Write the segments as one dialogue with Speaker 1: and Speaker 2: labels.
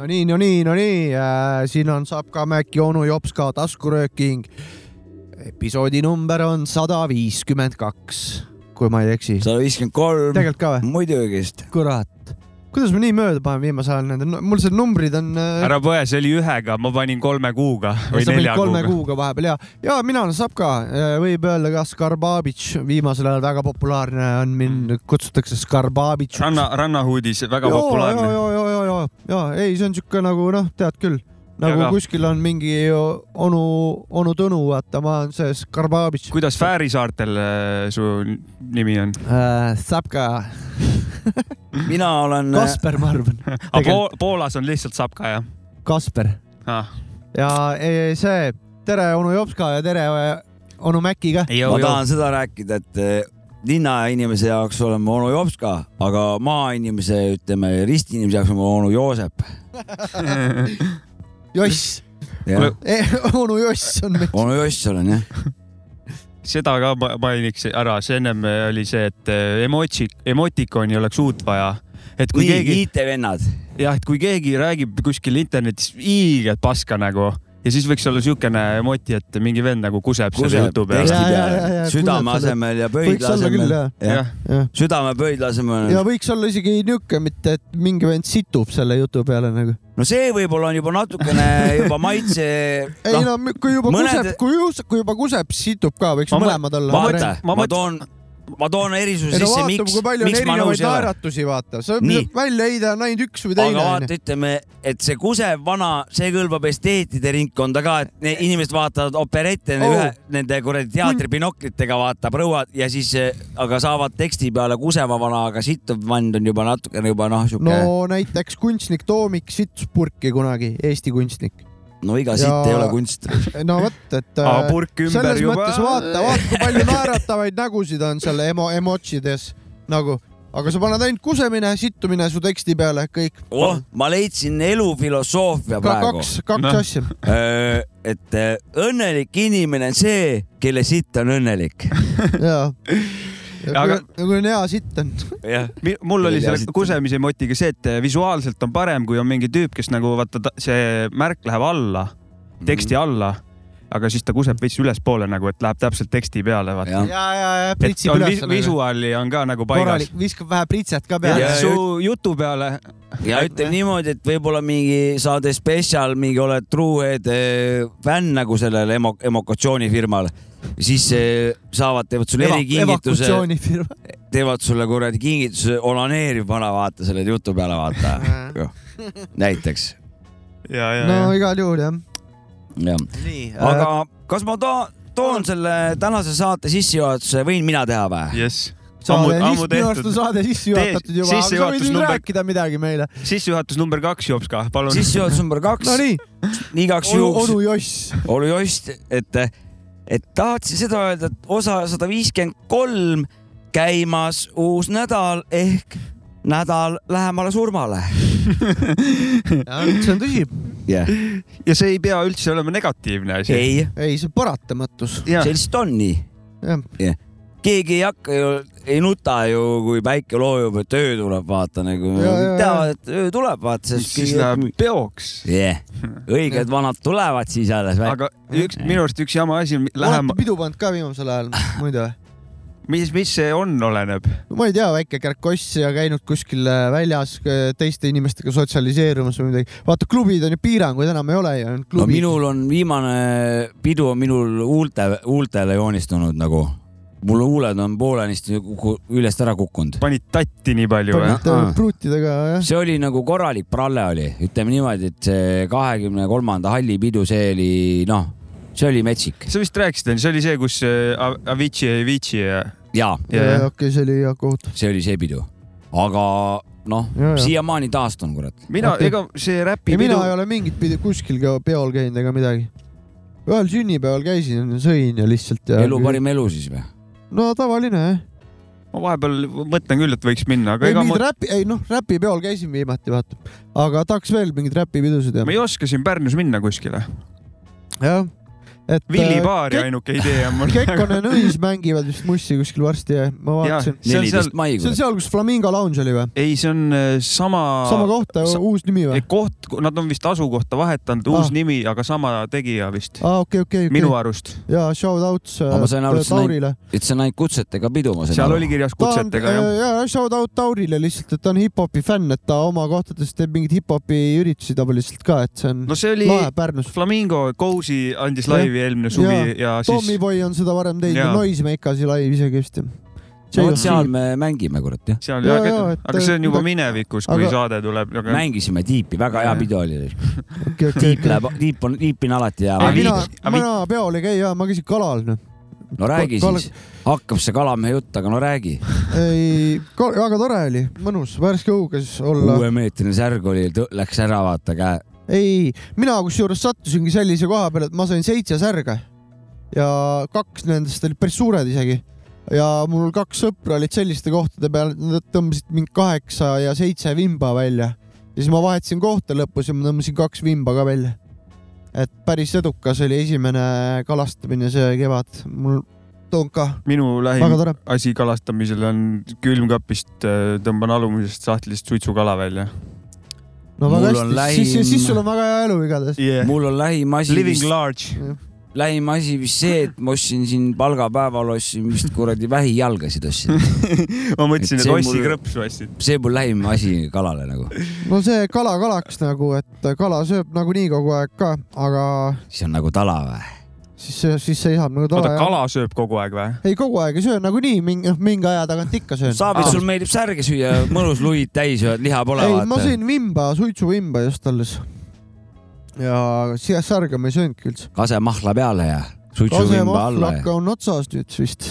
Speaker 1: no nii, no nii, no nii äh,, siin on Sapka Mäkki onu Jops ka taskurööking. episoodi number on sada viiskümmend kaks, kui ma ei eksi.
Speaker 2: sada viiskümmend kolm,
Speaker 1: tegelikult ka või?
Speaker 2: muidugi.
Speaker 1: kurat, kuidas ma nii mööda panen viimasel ajal nende, mul see numbrid on äh,
Speaker 3: ära põe, see oli ühega, ma panin kolme kuuga või nelja
Speaker 1: kolme
Speaker 3: kuuga.
Speaker 1: kuuga vahepeal ja, ja mina olen Sapka, võib öelda ka Skarbabitš, viimasel ajal väga populaarne on mind, kutsutakse Skarbabitš.
Speaker 3: ranna, rannahuudis väga
Speaker 1: ja,
Speaker 3: populaarne.
Speaker 1: ja, ja, ja, ja, ja ei, see on siuke nagu noh, tead küll, nagu
Speaker 3: Aga-
Speaker 1: kuskil on mingi onu, onu Tõnu, vaata, ma olen see Skarbabitš.
Speaker 3: kuidas Fääri saartel äh, su nimi on?
Speaker 1: äh,? Sapka,
Speaker 2: mina olen,
Speaker 1: Kasper, ma arvan,
Speaker 3: aga Pool, Poolas on lihtsalt Sapka jah
Speaker 1: Kasper
Speaker 3: ah.?
Speaker 1: ja e, see, tere onu Jopska ja tere onu Mäki ka.
Speaker 2: ma tahan seda rääkida, et eh, linnainimese jaoks olen ma onu Jopska, aga maainimese, ütleme ristiinimese jaoks olen ma onu Joosep.
Speaker 1: Joss,
Speaker 2: jah,
Speaker 1: onu Joss on meil.
Speaker 2: onu Joss olen jah.
Speaker 3: seda ka ma- mainiks ära, see ennem oli see, et äh, emotsi, emotikoni oleks uut vaja. et kui
Speaker 2: nii,
Speaker 3: keegi,
Speaker 2: IT-vennad.
Speaker 3: jah, et kui keegi räägib kuskil internetis hiiget paska nagu ja siis võiks olla siukene emoti, et mingi vend nagu kuseb, kuseb selle jutu peale
Speaker 2: südame asemel ja
Speaker 1: võiks
Speaker 2: pöidla asemel. südame pöidla asemel
Speaker 1: ja. võiks olla isegi niuke, mitte et mingi vend situb selle jutu peale nagu.
Speaker 2: no see võib-olla on juba natukene juba maitse.
Speaker 1: ei no kui juba
Speaker 2: mõned-
Speaker 1: kuseb, kui kui juba kuseb, situb ka, võiks
Speaker 3: Ma-
Speaker 1: mõlemad olla.
Speaker 3: ma
Speaker 2: ma
Speaker 3: mõt-
Speaker 2: toon, ma toon erisuse sisse,
Speaker 1: vaatab,
Speaker 2: miks miks ma nõus ei ole.
Speaker 1: naeratusi, vaata, sa saad välja heida on ainult üks või
Speaker 2: aga
Speaker 1: teine.
Speaker 2: vaata, ütleme, et see kusev vana, see kõlbab esteetide ringkonda ka, et ne, inimesed vaatavad operette
Speaker 1: Oh.
Speaker 2: ühe nende kuradi teatribinoklitega vaata prouad ja siis, aga saavad teksti peale kuseva vana, aga sittuv vand on juba natukene juba noh, sihuke no.
Speaker 1: no näiteks kunstnik Toomik sittus purki kunagi, Eesti kunstnik.
Speaker 2: No iga
Speaker 1: Ja-
Speaker 2: sitt ei ole kunst.
Speaker 1: no vot, et äh, selles
Speaker 3: juba.
Speaker 1: mõttes vaata, vaata kui palju naeratavaid nägusid on seal emo, emotsides nagu, aga sa paned ainult kusemine, sittumine su teksti peale, kõik.
Speaker 2: oh, ma leidsin elufilosoofia
Speaker 1: ka
Speaker 2: praegu.
Speaker 1: kaks, kaks
Speaker 3: Noh.
Speaker 1: asja.
Speaker 2: et äh, õnnelik inimene on see, kelle sitt on õnnelik.
Speaker 1: jaa.
Speaker 3: Aga-
Speaker 1: nagu on hea sitt on.
Speaker 2: jah,
Speaker 3: mul oli selle kusemise emotiga see, et visuaalselt on parem, kui on mingi tüüp, kes nagu vaata, see märk läheb alla, teksti
Speaker 2: Mhm.
Speaker 3: alla, aga siis ta kuseb veits ülespoole nagu, et läheb täpselt teksti peale, vaata.
Speaker 2: jah.
Speaker 1: ja, ja, ja
Speaker 3: et
Speaker 1: pritsib
Speaker 3: on
Speaker 1: üles
Speaker 3: vis. visuaali on ka nagu paigas
Speaker 1: viskab vähe pritset ka
Speaker 3: ja,
Speaker 1: peale
Speaker 2: Ja-.
Speaker 3: su jutu peale
Speaker 2: ja ütleme niimoodi, et võib-olla mingi saade spetsial, mingi oled Truehead eh, fänn nagu sellele emo-, emokatsioonifirmal, siis eh, saavad, teevad sulle erikingituse, teevad sulle kuradi kingituse, onaneeriv vana, vaata selle jutu peale, vaata. näiteks,
Speaker 3: ja, ja,
Speaker 1: no igal juhul jah.
Speaker 2: jah.
Speaker 1: nii,
Speaker 2: aga kas ma to toon selle tänase saate sissejuhatuse, võin mina teha või?
Speaker 3: jess.
Speaker 1: saade, minu arust on saade sisse juhatatud juba, aga sa võid nüüd
Speaker 3: number-
Speaker 1: rääkida midagi meile.
Speaker 3: sissejuhatus number kaks, Jopska, palun.
Speaker 2: sissejuhatus number kaks,
Speaker 1: Nonii,
Speaker 2: igaks
Speaker 1: onu,
Speaker 2: juhuks
Speaker 1: onu Joss.
Speaker 2: oli just, et, et tahtsin seda öelda, et osa sada viiskümmend kolm käimas uus nädal ehk nädal lähemale surmale.
Speaker 1: see on tõsi.
Speaker 2: jah,
Speaker 3: ja see ei pea üldse olema negatiivne asi.
Speaker 2: ei,
Speaker 1: ei, see on paratamatus.
Speaker 2: see, lihtsalt on nii.
Speaker 1: jah,
Speaker 2: keegi ei hakka ju, ei nuta ju, kui päike loojub, et öö tuleb, vaata nagu teavad, et öö tuleb, vaata, sest
Speaker 3: siis läheb peoks.
Speaker 2: yeah.. õiged vanad tulevad siis alles.
Speaker 3: aga üks, minu arust üks jama asi,
Speaker 1: olete
Speaker 3: lähema,
Speaker 1: pidu pannud ka viimasel ajal, muide?
Speaker 3: mis, mis see on, oleneb.
Speaker 1: ma ei tea, väike kärkoss ja käinud kuskil äh, väljas äh, teiste inimestega sotsialiseerumas või midagi. vaata, klubid on ju piiranguid enam ei ole ju, on
Speaker 2: no minul on viimane pidu on minul huulte, huultele joonistunud nagu. Mul huuled on poolenisti üljest ära kukkunud.
Speaker 3: panid tatti nii palju või?
Speaker 1: panite
Speaker 2: Aa.
Speaker 1: pruutidega jah.
Speaker 2: see oli nagu korralik pralle oli, ütleme niimoodi, et see kahekümne kolmanda halli pidu, see oli noh, see oli metsik
Speaker 3: sa vist rääkisid, see oli see, kus äh, Avicii ja Avicii ja,
Speaker 2: ja
Speaker 3: ja, ja.
Speaker 1: okei, see oli hea kohutav.
Speaker 2: see oli see pidu, aga noh siiamaani taastun, kurat.
Speaker 3: mina okay., ega see
Speaker 1: ei,
Speaker 3: räpipidu
Speaker 1: mina ei ole mingit pidi kuskil ka peol käinud ega midagi. ühel sünnipäeval käisin, sõin ja lihtsalt ja.
Speaker 2: elu parim elu siis või?
Speaker 1: No tavaline jah.
Speaker 3: ma vahepeal mõtlen küll, et võiks minna, aga
Speaker 1: ei
Speaker 3: ega ma,
Speaker 1: räpi, ei noh, räpipeol käisin viimati vaata, aga tahaks veel mingeid räpipidusid ja
Speaker 3: ma, ei oska siin Pärnus minna kuskile.
Speaker 1: jah. Et
Speaker 3: Villi
Speaker 1: äh,
Speaker 3: ainuke idee on mul.
Speaker 1: Kekkonen Õis mängivad vist mussi kuskil varsti ja ma vaatasin.
Speaker 3: See on seal-
Speaker 2: neliteist mai.
Speaker 1: see on seal, kus Flamingo Lounge oli või?
Speaker 3: ei, see on äh, sama.
Speaker 1: sama kohta
Speaker 3: sa-,
Speaker 1: uus nimi või
Speaker 3: ei,? koht, nad on vist asukohta vahetanud, uus
Speaker 1: Ah.
Speaker 3: nimi, aga sama tegija vist,
Speaker 1: aa, okei, okei,
Speaker 3: minu
Speaker 1: okei.
Speaker 3: arust.
Speaker 1: ja shout outs
Speaker 2: aru,
Speaker 1: äh,
Speaker 2: et see on
Speaker 1: Taurile.
Speaker 2: et see on ainult kutsetega pidu, ma sain
Speaker 3: seal
Speaker 2: aru
Speaker 3: oli. kirjas
Speaker 1: ta
Speaker 3: kutsetega jah.
Speaker 1: ja shout out Taurile lihtsalt, et ta on hip-hopi fänn, et ta oma kohtades teeb mingeid hip-hopi üritusi tavaliselt ka, et see on
Speaker 3: no see oli
Speaker 1: lahe Pärnus.
Speaker 3: Flamingo, Cozy andis
Speaker 1: Jah.
Speaker 3: Laivi eelmine suvi
Speaker 1: Jaa.
Speaker 3: ja siis
Speaker 1: Tommyboy on seda varem teinud ja. Noisemakers live isegi vist.
Speaker 2: no vot seal me mängime, kurat jah.
Speaker 3: seal
Speaker 1: Jaa,
Speaker 3: jah
Speaker 1: jaa,, et-
Speaker 3: aga see on juba minevikus, kui
Speaker 1: aga-
Speaker 3: saade tuleb, aga
Speaker 2: mängisime tiipi, väga hea pidu oli.
Speaker 1: okei, okei,
Speaker 2: tiip läheb, tiip on, tiip on alati hea
Speaker 3: Aga.
Speaker 1: mina
Speaker 3: aga
Speaker 1: mina peol ei käi ja ma käisin kalal noh.
Speaker 2: no räägi
Speaker 1: Kal-
Speaker 2: siis, hakkab see kalamehe jutt, aga no räägi.
Speaker 1: ei, väga tore oli, mõnus, värske õuges olla.
Speaker 2: kuuemeetrine särg oli, läks ära, vaata käe.
Speaker 1: ei, mina kusjuures sattusingi sellise koha peale, et ma sain seitse särge. Ja kaks nendest olid päris suured isegi. Ja mul kaks sõpra olid selliste kohtade peal, nad tõmbasid mind kaheksa ja seitse vimba välja. Ja siis ma vahetasin kohta lõpus ja ma tõmbasin kaks vimba ka välja. et päris edukas oli esimene kalastamine see kevad, mul toon ka,
Speaker 3: minu lähim asi kalastamisel on külmkapist äh, tõmban alumisest sahtlist suitsukala välja
Speaker 1: no väga hästi
Speaker 2: on,
Speaker 1: siis, siis,
Speaker 2: lähim-
Speaker 1: sul on väga hea elu igatahes.
Speaker 3: yeah..
Speaker 2: mul on lähim asi
Speaker 3: Living
Speaker 2: vist,
Speaker 3: large.
Speaker 2: lähim asi vist see, et ma ostsin siin palgapäeval ostsin vist kuradi vähijalgasid ostsin.
Speaker 3: ma mõtlesin,
Speaker 2: Et
Speaker 3: et
Speaker 2: see
Speaker 3: ossi
Speaker 2: mul-
Speaker 3: krõpsu ostsid.
Speaker 2: see mul lähim asi kalale nagu.
Speaker 1: no see kala kalaks nagu, et kala sööb nagunii kogu aeg ka, aga
Speaker 2: siis on nagu tala või?
Speaker 1: siis, siis see saab nagu
Speaker 3: oota,
Speaker 1: tala.
Speaker 3: kala sööb kogu aeg või?
Speaker 1: ei, kogu aeg ei söö nagunii, mingi, mingi aja tagant ikka söön.
Speaker 2: Saabit, sul meeldib särge süüa, mõnus luid täis ja liha pole
Speaker 1: ei, ma sõin vimba, suitsuvimba just alles. ja siia särge ma ei söönudki üldse.
Speaker 2: kasemahla peale ja suitsuvimba alla ja
Speaker 1: kasemahlaka on otsas nüüd vist.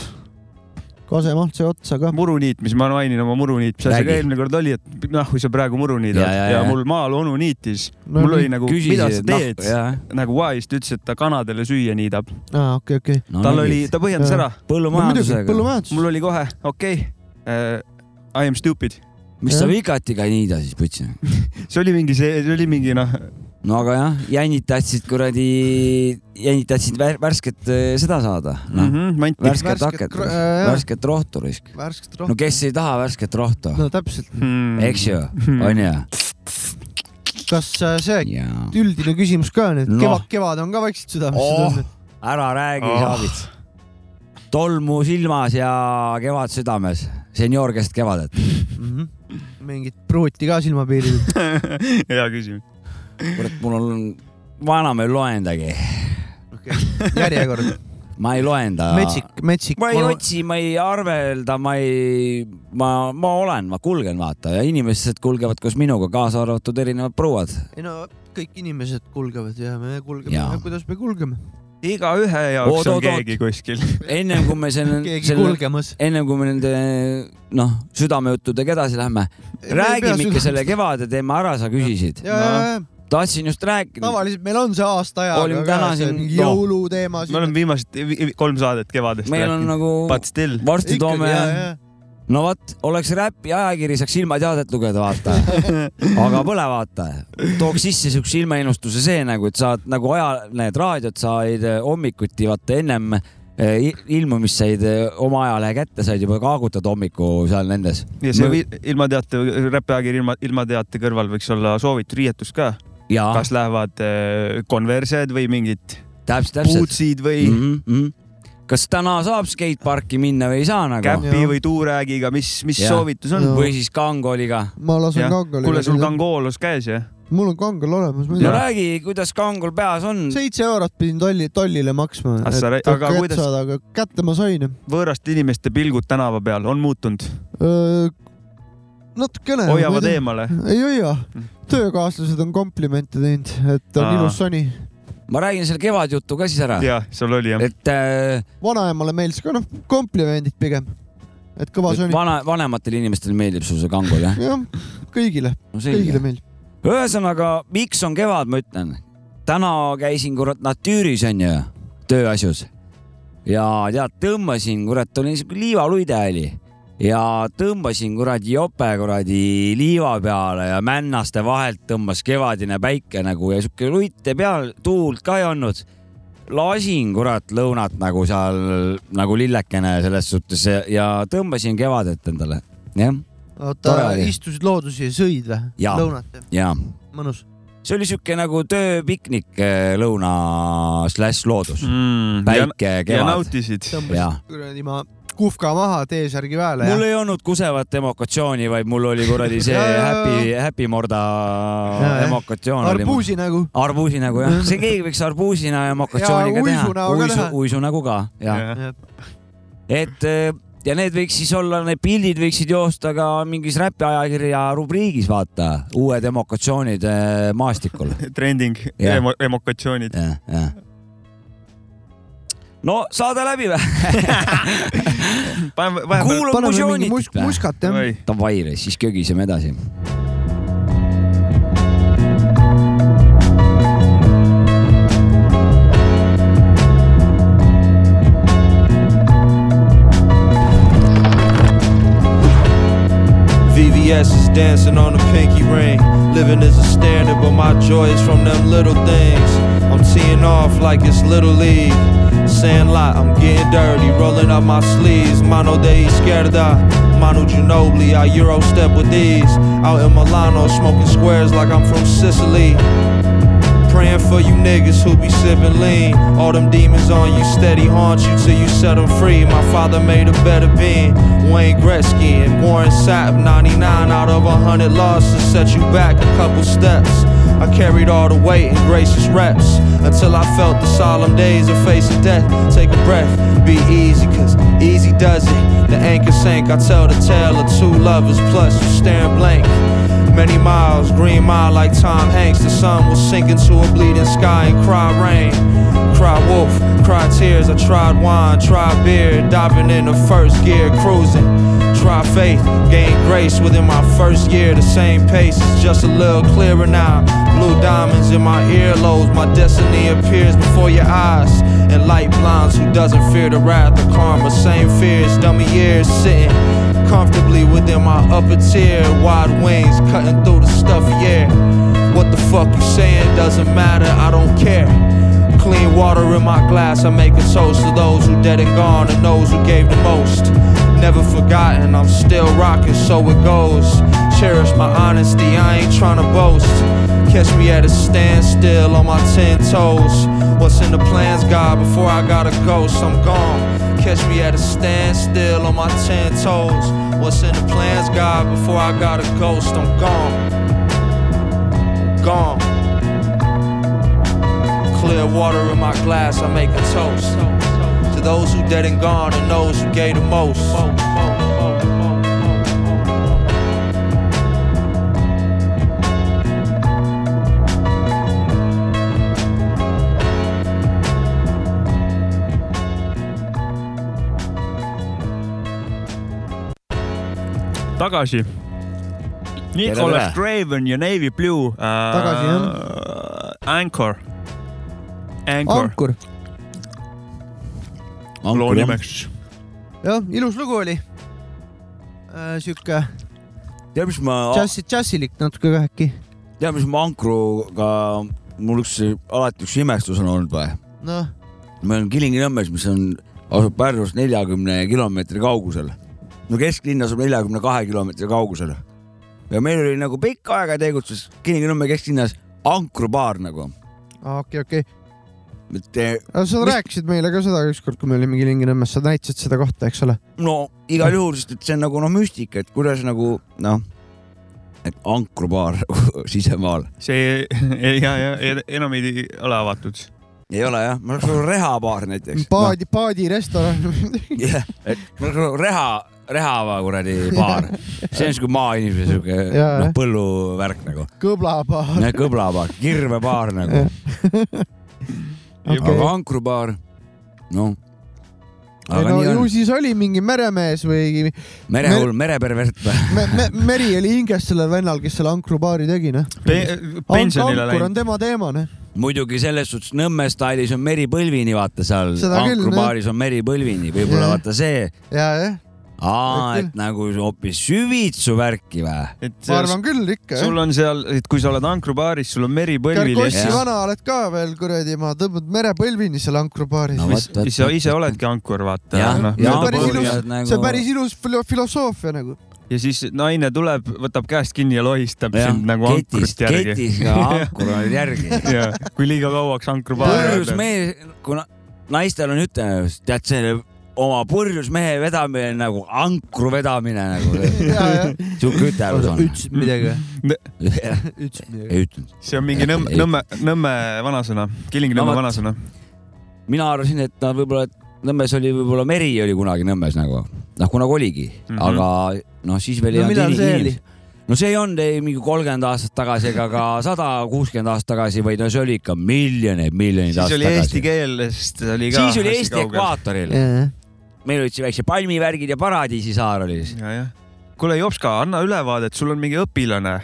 Speaker 1: Kasemahl sai otsa ka.
Speaker 3: muruniit, mis ma mainin oma muruniit, mis asi ka eelmine kord oli, et noh, kui sa praegu muru niidad
Speaker 2: Ja,
Speaker 3: ja,
Speaker 2: ja,
Speaker 3: ja, ja
Speaker 2: ja.
Speaker 3: mul maal onu niitis
Speaker 1: No
Speaker 3: mul oli nagu, mida sa teed,
Speaker 2: jah,
Speaker 3: nagu Wise, ta ütles, et ta kanadele süüa niidab.
Speaker 1: aa, okei, okei.
Speaker 2: no
Speaker 3: tal oli, ta põhjendas ära,
Speaker 1: no
Speaker 2: põllumajandusega.
Speaker 1: põllumajandus.
Speaker 3: mul oli kohe, okei okay, uh,, I am stupid.
Speaker 2: mis sa
Speaker 1: Jah.
Speaker 2: vigatiga ei niida siis, putsi?
Speaker 3: see oli mingi see, see oli mingi noh,
Speaker 2: no aga jah, jännid tahtsid kuradi, jännid tahtsid vär, värsket eh, seda saada, noh,
Speaker 3: mm -hmm,
Speaker 2: värsket haket värsket rohtu risk. no kes ei taha värsket rohtu,
Speaker 1: no täpselt.
Speaker 3: Hmm.
Speaker 2: eks ju, onju.
Speaker 1: kas äh, see
Speaker 2: jaa.
Speaker 1: üldine küsimus ka nüüd,
Speaker 2: Noh.
Speaker 1: kevad, kevad on ka vaikselt südamesse
Speaker 2: Oh. ära räägi
Speaker 3: Oh.
Speaker 2: Saavits. tolmu silmas ja kevad südames, senior keset kevadet.
Speaker 1: Mhm. mingit pruuti ka silmapiiril.
Speaker 3: hea küsimus.
Speaker 2: kurat, mul on, ma enam ei loendagi,
Speaker 1: järjekord.
Speaker 2: ma ei loenda.
Speaker 1: metsik, metsik.
Speaker 2: ma ei otsi, ma ei arvelda, ma ei, ma, ma olen, ma kulgen, vaata ja inimesed kulgevad koos minuga, kaasa arvatud erinevad prouad.
Speaker 1: ei no kõik inimesed kulgevad ja me kulgeme kuidas me kulgeme.
Speaker 3: igaühe jaoks
Speaker 2: Oot,
Speaker 3: on
Speaker 2: oot, oot.
Speaker 3: keegi kuskil.
Speaker 2: ennem kui me selle, selle,
Speaker 1: kulgemas.
Speaker 2: ennem kui me nende noh, südamejuttudega edasi lähme, räägime ikka selle. kevade teema ära, sa küsisid.
Speaker 1: ja
Speaker 2: tahtsin just rääkida.
Speaker 1: tavaliselt meil on see aastaajaga
Speaker 2: Olime
Speaker 1: ka
Speaker 2: täna siin-
Speaker 1: mingi
Speaker 2: noh.
Speaker 1: jõuluteema.
Speaker 3: me oleme viimased vi- vi- kolm saadet kevadest
Speaker 2: meil on nagu,
Speaker 3: But still.
Speaker 2: varsti toome,
Speaker 1: ja,
Speaker 2: no vot, oleks räpi ajakiri, saaks ilmateadet lugeda, vaata. aga pole, vaata. tooks sisse siukse ilmaennustuse see nagu, et saad nagu aja, need raadiod said eh, hommikuti, vaata ennem eh, ilmumist said eh, oma ajalehe kätte, said juba kaagutada hommiku seal nendes.
Speaker 3: ja see vi- ilmateate, räpiajakiri ilma, ilmateate kõrval võiks olla soovitud riietus ka.
Speaker 2: Ja
Speaker 3: kas lähevad äh, konversed või mingid
Speaker 2: täpselt, täpselt
Speaker 3: bootsid või mm
Speaker 2: mm. -hmm. kas täna saab skateparki minna või ei saa nagu?
Speaker 3: käpi või tuuräägiga, mis, mis
Speaker 2: Jah.
Speaker 3: soovitus on
Speaker 2: või siis kangoliga?
Speaker 1: ma lasen
Speaker 3: Jah.
Speaker 1: kangoli.
Speaker 3: kuule, sul kangoolos käes jah?
Speaker 1: mul on kangol olemas.
Speaker 2: no räägi, kuidas kangol peas on.
Speaker 1: seitse eurot pidin tolli, tollile maksma.
Speaker 3: Ah, aga kuidas-
Speaker 1: aga kätte ma sain.
Speaker 3: võõraste inimeste pilgud tänava peal on muutunud,
Speaker 1: natukene.
Speaker 3: hoiavad. eemale.
Speaker 1: ei hoia, töökaaslased on komplimente teinud, et on
Speaker 3: Aa.
Speaker 1: ilus sani.
Speaker 2: ma räägin selle kevadjutu ka siis ära.
Speaker 3: jah, sul oli jah?
Speaker 2: et äh,
Speaker 1: vanaemale meeldis ka noh, komplimendid pigem. et kõva sani.
Speaker 2: vana, vanematele inimestele meeldib sul see kangol jah?
Speaker 1: jah, kõigile,
Speaker 2: no
Speaker 1: kõigile meeldib.
Speaker 2: ühesõnaga, miks on kevad, ma ütlen. täna käisin kurat natüüris onju, tööasjus. ja tead, tõmbasin, kurat, oli siuke liivaluide oli. Ja tõmbasin kuradi jope kuradi liiva peale ja männaste vahelt tõmbas kevadine päike nagu ja siuke luite peal, tuult ka ei olnud. lasin kurat lõunat nagu seal nagu lillekene selles suhtes ja, tõmbasin kevadet endale, jah.
Speaker 1: oota, istusid loodusi ja sõid või? lõunat?
Speaker 2: jaa.
Speaker 1: mõnus
Speaker 2: see oli siuke nagu tööpiknik eh, lõuna slaš loodus mm,. päike, kevad.
Speaker 3: ja nautisid.
Speaker 1: tõmbasid kuradi ma kufka maha, T-särgi peale.
Speaker 2: mul ei olnud kusevat emokatsiooni, vaid mul oli kuradi see happy, happy morda emokatsioon.
Speaker 1: arbuusi nägu.
Speaker 2: arbuusi nägu jah, see keegi võiks arbuusina emokatsiooniga teha. uisu, uisu nägu ka, jah. et eh, ja need võiks siis olla, need pildid võiksid joosta ka mingis räpiajakirja rubriigis, vaata, uued emokatsioonid eh, maastikul
Speaker 3: Trending emo, emokatsioonid.
Speaker 2: jah, jah no saade läbi või kuulame musioonit
Speaker 1: mus. muskat jah.
Speaker 2: Davai, siis kögiseme edasi.
Speaker 4: VVS is dancing on a pinky ring. Living is a standard, but my joy is from them little things. I'm teeing off like it's Little League. Sandlot, I'm getting dirty, rolling up my sleeves. Mano de izquierda, Manu Ginobili. I Euro step with these. Out in Milano, smoking squares like I'm from Sicily. Praying for you niggas who be sipping lean. All them demons on you steady haunt you till you set them free. My father made a better being. Wayne Gretzky and Warren Sapp, 99 out of 100 losses set you back a couple steps. I carried all the weight in gracious reps until I felt the solemn days of facing death. Take a breath, be easy, cause easy does it. The anchor sank, I tell the tale of two lovers, plus you staring blank. Many miles, green mile like Tom Hanks. The sun was sinking to a bleeding sky and cry rain. Cry wolf, cry tears. I tried wine, tried beer, diving in the first gear, cruising. Try faith, gain grace within my first year. The same pace is just a little clearer now. Blue diamonds in my earlobes, my destiny appears before your eyes. And light blinds who doesn't fear the wrath of karma. Same fears, dummy years sitting comfortably within my upper tier. Wide wings cutting through the stuffy air. What the fuck you saying doesn't matter, I don't care. Clean water in my glass, I make a toast to those who dead and gone and those who gave the most. Never forgotten, I'm still rocking, so it goes. Cherish my honesty, I ain't trying to boast. Catch me at a standstill on my ten toes. What's in the plans, God? Before I gotta ghost, I'm gone. Catch me at a standstill on my ten toes. What's in the plans, God? Before I gotta ghost, I'm gone. Gone. Clear water in my glass, I make a toast. To those who dead and gone and those who gave the most.
Speaker 3: tagasi. Nicholas Craven ja Navy Blue uh,.
Speaker 1: tagasi jah.
Speaker 3: Anchor.
Speaker 1: Ankur.
Speaker 3: loo nimeks.
Speaker 1: jah, ilus lugu oli äh,. sihuke.
Speaker 2: tead, mis ma.
Speaker 1: džassi, džassilik natuke ka äkki.
Speaker 2: tead, mis ma ankruga, mul üks, alati üks imestus on olnud või?
Speaker 1: noh.
Speaker 2: me oleme Kilingi-Nõmmes, mis on, asub Pärnust neljakümne kilomeetri kaugusel no kesklinna asub neljakümne kahe kilomeetri kaugusel. ja meil oli nagu pikka aega tegutses Kilingi-Nõmme kesklinnas ankrubaar nagu.
Speaker 1: okei, okei.
Speaker 2: et. Eh,
Speaker 1: sa mis... rääkisid meile ka seda ükskord, kui me olime Kilingi-Nõmmes, sa näitasid seda kohta, eks ole?
Speaker 2: no igal juhul, sest et see on nagu noh, müstika, et kuidas nagu noh et ankrubaar sisemaal.
Speaker 3: see ja, ja enam ei ole avatud
Speaker 2: ei ole jah, ma oleks nagu rehabaar näiteks.
Speaker 1: paadi no., paadirestoran.
Speaker 2: jah, et ma oleks nagu reha, rehava kuradi baar. see on siuke maainimese siuke noh, põlluvärk nagu.
Speaker 1: kõblabaar.
Speaker 2: kõblabaar, kirvebaar nagu okay.. aga ankrubaar, noh
Speaker 1: aga no ju on. siis oli mingi meremees või.
Speaker 2: merehull Mer, merepervert või
Speaker 1: me, me, meri oli hinges sellel vennal, kes selle ankrubaari tegi, noh
Speaker 3: Pe. pensionile
Speaker 1: läinud. ankur on tema teema, noh
Speaker 2: muidugi selles suhtes Nõmme stailis on meri põlvini, vaata seal. ankrubaaris on meri põlvini, võib-olla vaata see.
Speaker 1: ja, jah
Speaker 2: aa, et nagu hoopis süvitsu värki või?
Speaker 1: ma arvan küll ikka
Speaker 3: sul. on seal, et kui sa oled ankrubaaris, sul on meri põlvil ja
Speaker 1: Kossi
Speaker 2: jah.
Speaker 1: vana oled ka veel kuradi, ma tõmbad merepõlvini seal ankrupaaris
Speaker 2: No
Speaker 1: no,.
Speaker 2: vot,
Speaker 3: siis sa ise oledki ankur, vaata.
Speaker 2: jah,
Speaker 3: noh,
Speaker 1: ja
Speaker 2: ja
Speaker 1: päris ilus-
Speaker 2: ilus,
Speaker 1: see on päris ilus filo- filosoofia nagu.
Speaker 3: ja siis naine tuleb, võtab käest kinni ja lohistab
Speaker 2: jah
Speaker 3: sind nagu
Speaker 2: ketist,
Speaker 3: ankrut järgi.
Speaker 2: ketis ka ankur on järgi.
Speaker 3: ja kui liiga kauaks ankrupaari
Speaker 2: purjus mees, kuna naistel on ütelus, tead see oma purjus mehe vedamine nagu ankru vedamine nagu.
Speaker 1: ja, ja.
Speaker 2: sihuke ütelus on.
Speaker 1: ütlesid midagi või? ütlesid midagi?
Speaker 2: ei ütlenud.
Speaker 3: see on mingi Nõmme, Nõmme, Nõmme vanasõna, Kilingi-Nõmme
Speaker 2: No
Speaker 3: vanasõna.
Speaker 2: mina arvasin, et nad võib-olla, et Nõmmes oli võib-olla meri oli kunagi Nõmmes nagu, noh kunagi oligi mm. -hmm. aga noh, siis veel
Speaker 1: No
Speaker 2: ei
Speaker 1: millal see oli?
Speaker 2: no see ei olnud ei mingi kolmkümmend aastat tagasi ega ka sada kuuskümmend aastat tagasi, vaid no see oli ikka miljoneid, miljoneid
Speaker 3: siis
Speaker 2: aastaid
Speaker 3: oli eesti
Speaker 2: tagasi.
Speaker 3: keel, sest oli ka.
Speaker 2: siis oli Eesti. ekvaatoril, meil olid siin väiksed palmivärgid ja Paradiisi saar oli siis.
Speaker 3: kuule, Jopska, anna ülevaadet, sul on mingi õpilane.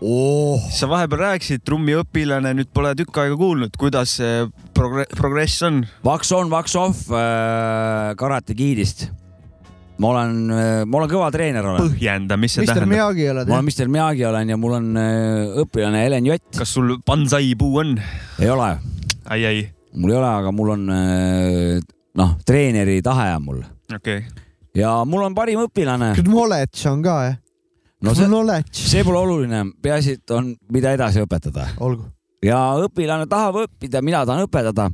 Speaker 2: oh,
Speaker 3: sa vahepeal rääkisid, trummiõpilane, nüüd pole tükk aega kuulnud, kuidas see progre-, progress on?
Speaker 2: Wax on, wax off äh, Karate Kidist. ma olen, ma olen kõva treener olen,
Speaker 3: põhjenda, mis see
Speaker 1: Mister
Speaker 3: tähendab.
Speaker 2: Ma olen? Mr Miyagi olen ja mul on äh, õpilane Helen Jott,
Speaker 3: kas sul pansai puu on?
Speaker 2: ei ole
Speaker 3: ai, ai,
Speaker 2: mul ei ole, aga mul on äh, noh, treeneri tahe on mul
Speaker 3: okei okay..
Speaker 2: ja mul on parim õpilane.
Speaker 1: Knowledge on ka jah?
Speaker 2: no see,
Speaker 1: Knowledge.
Speaker 2: see pole oluline, peaasi, et on, mida edasi õpetada
Speaker 1: olgu.
Speaker 2: ja õpilane tahab õppida, mina tahan õpetada.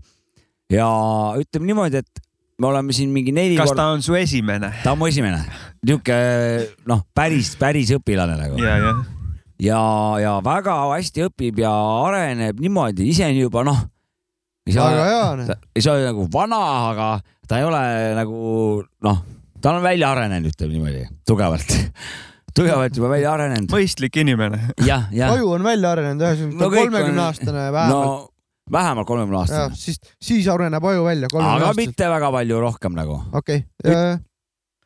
Speaker 2: ja ütleme niimoodi, et me oleme siin mingi neli
Speaker 3: kas
Speaker 2: korda,
Speaker 3: ta on su esimene?
Speaker 2: ta on mu esimene, niisugune noh, päris, päris õpilane nagu
Speaker 3: ja, jah.
Speaker 2: ja, ja väga hästi õpib ja areneb niimoodi, iseni juba noh, ei
Speaker 1: väga
Speaker 2: saa,
Speaker 1: hea.
Speaker 2: ei saa nagu vana, aga ta ei ole nagu noh, ta on välja arenenud, ütleme niimoodi, tugevalt, tugevalt juba välja arenenud.
Speaker 3: mõistlik inimene.
Speaker 1: aju on välja arenenud ühesõnaga
Speaker 2: No
Speaker 1: no,,
Speaker 2: kõik on-
Speaker 1: kolmekümne aastane
Speaker 2: no
Speaker 1: vähemalt.
Speaker 2: vähemalt kolmekümne aastane,
Speaker 1: siis, siis areneb aju välja,
Speaker 2: aga
Speaker 1: aastaselt.
Speaker 2: mitte väga palju rohkem nagu
Speaker 1: okei,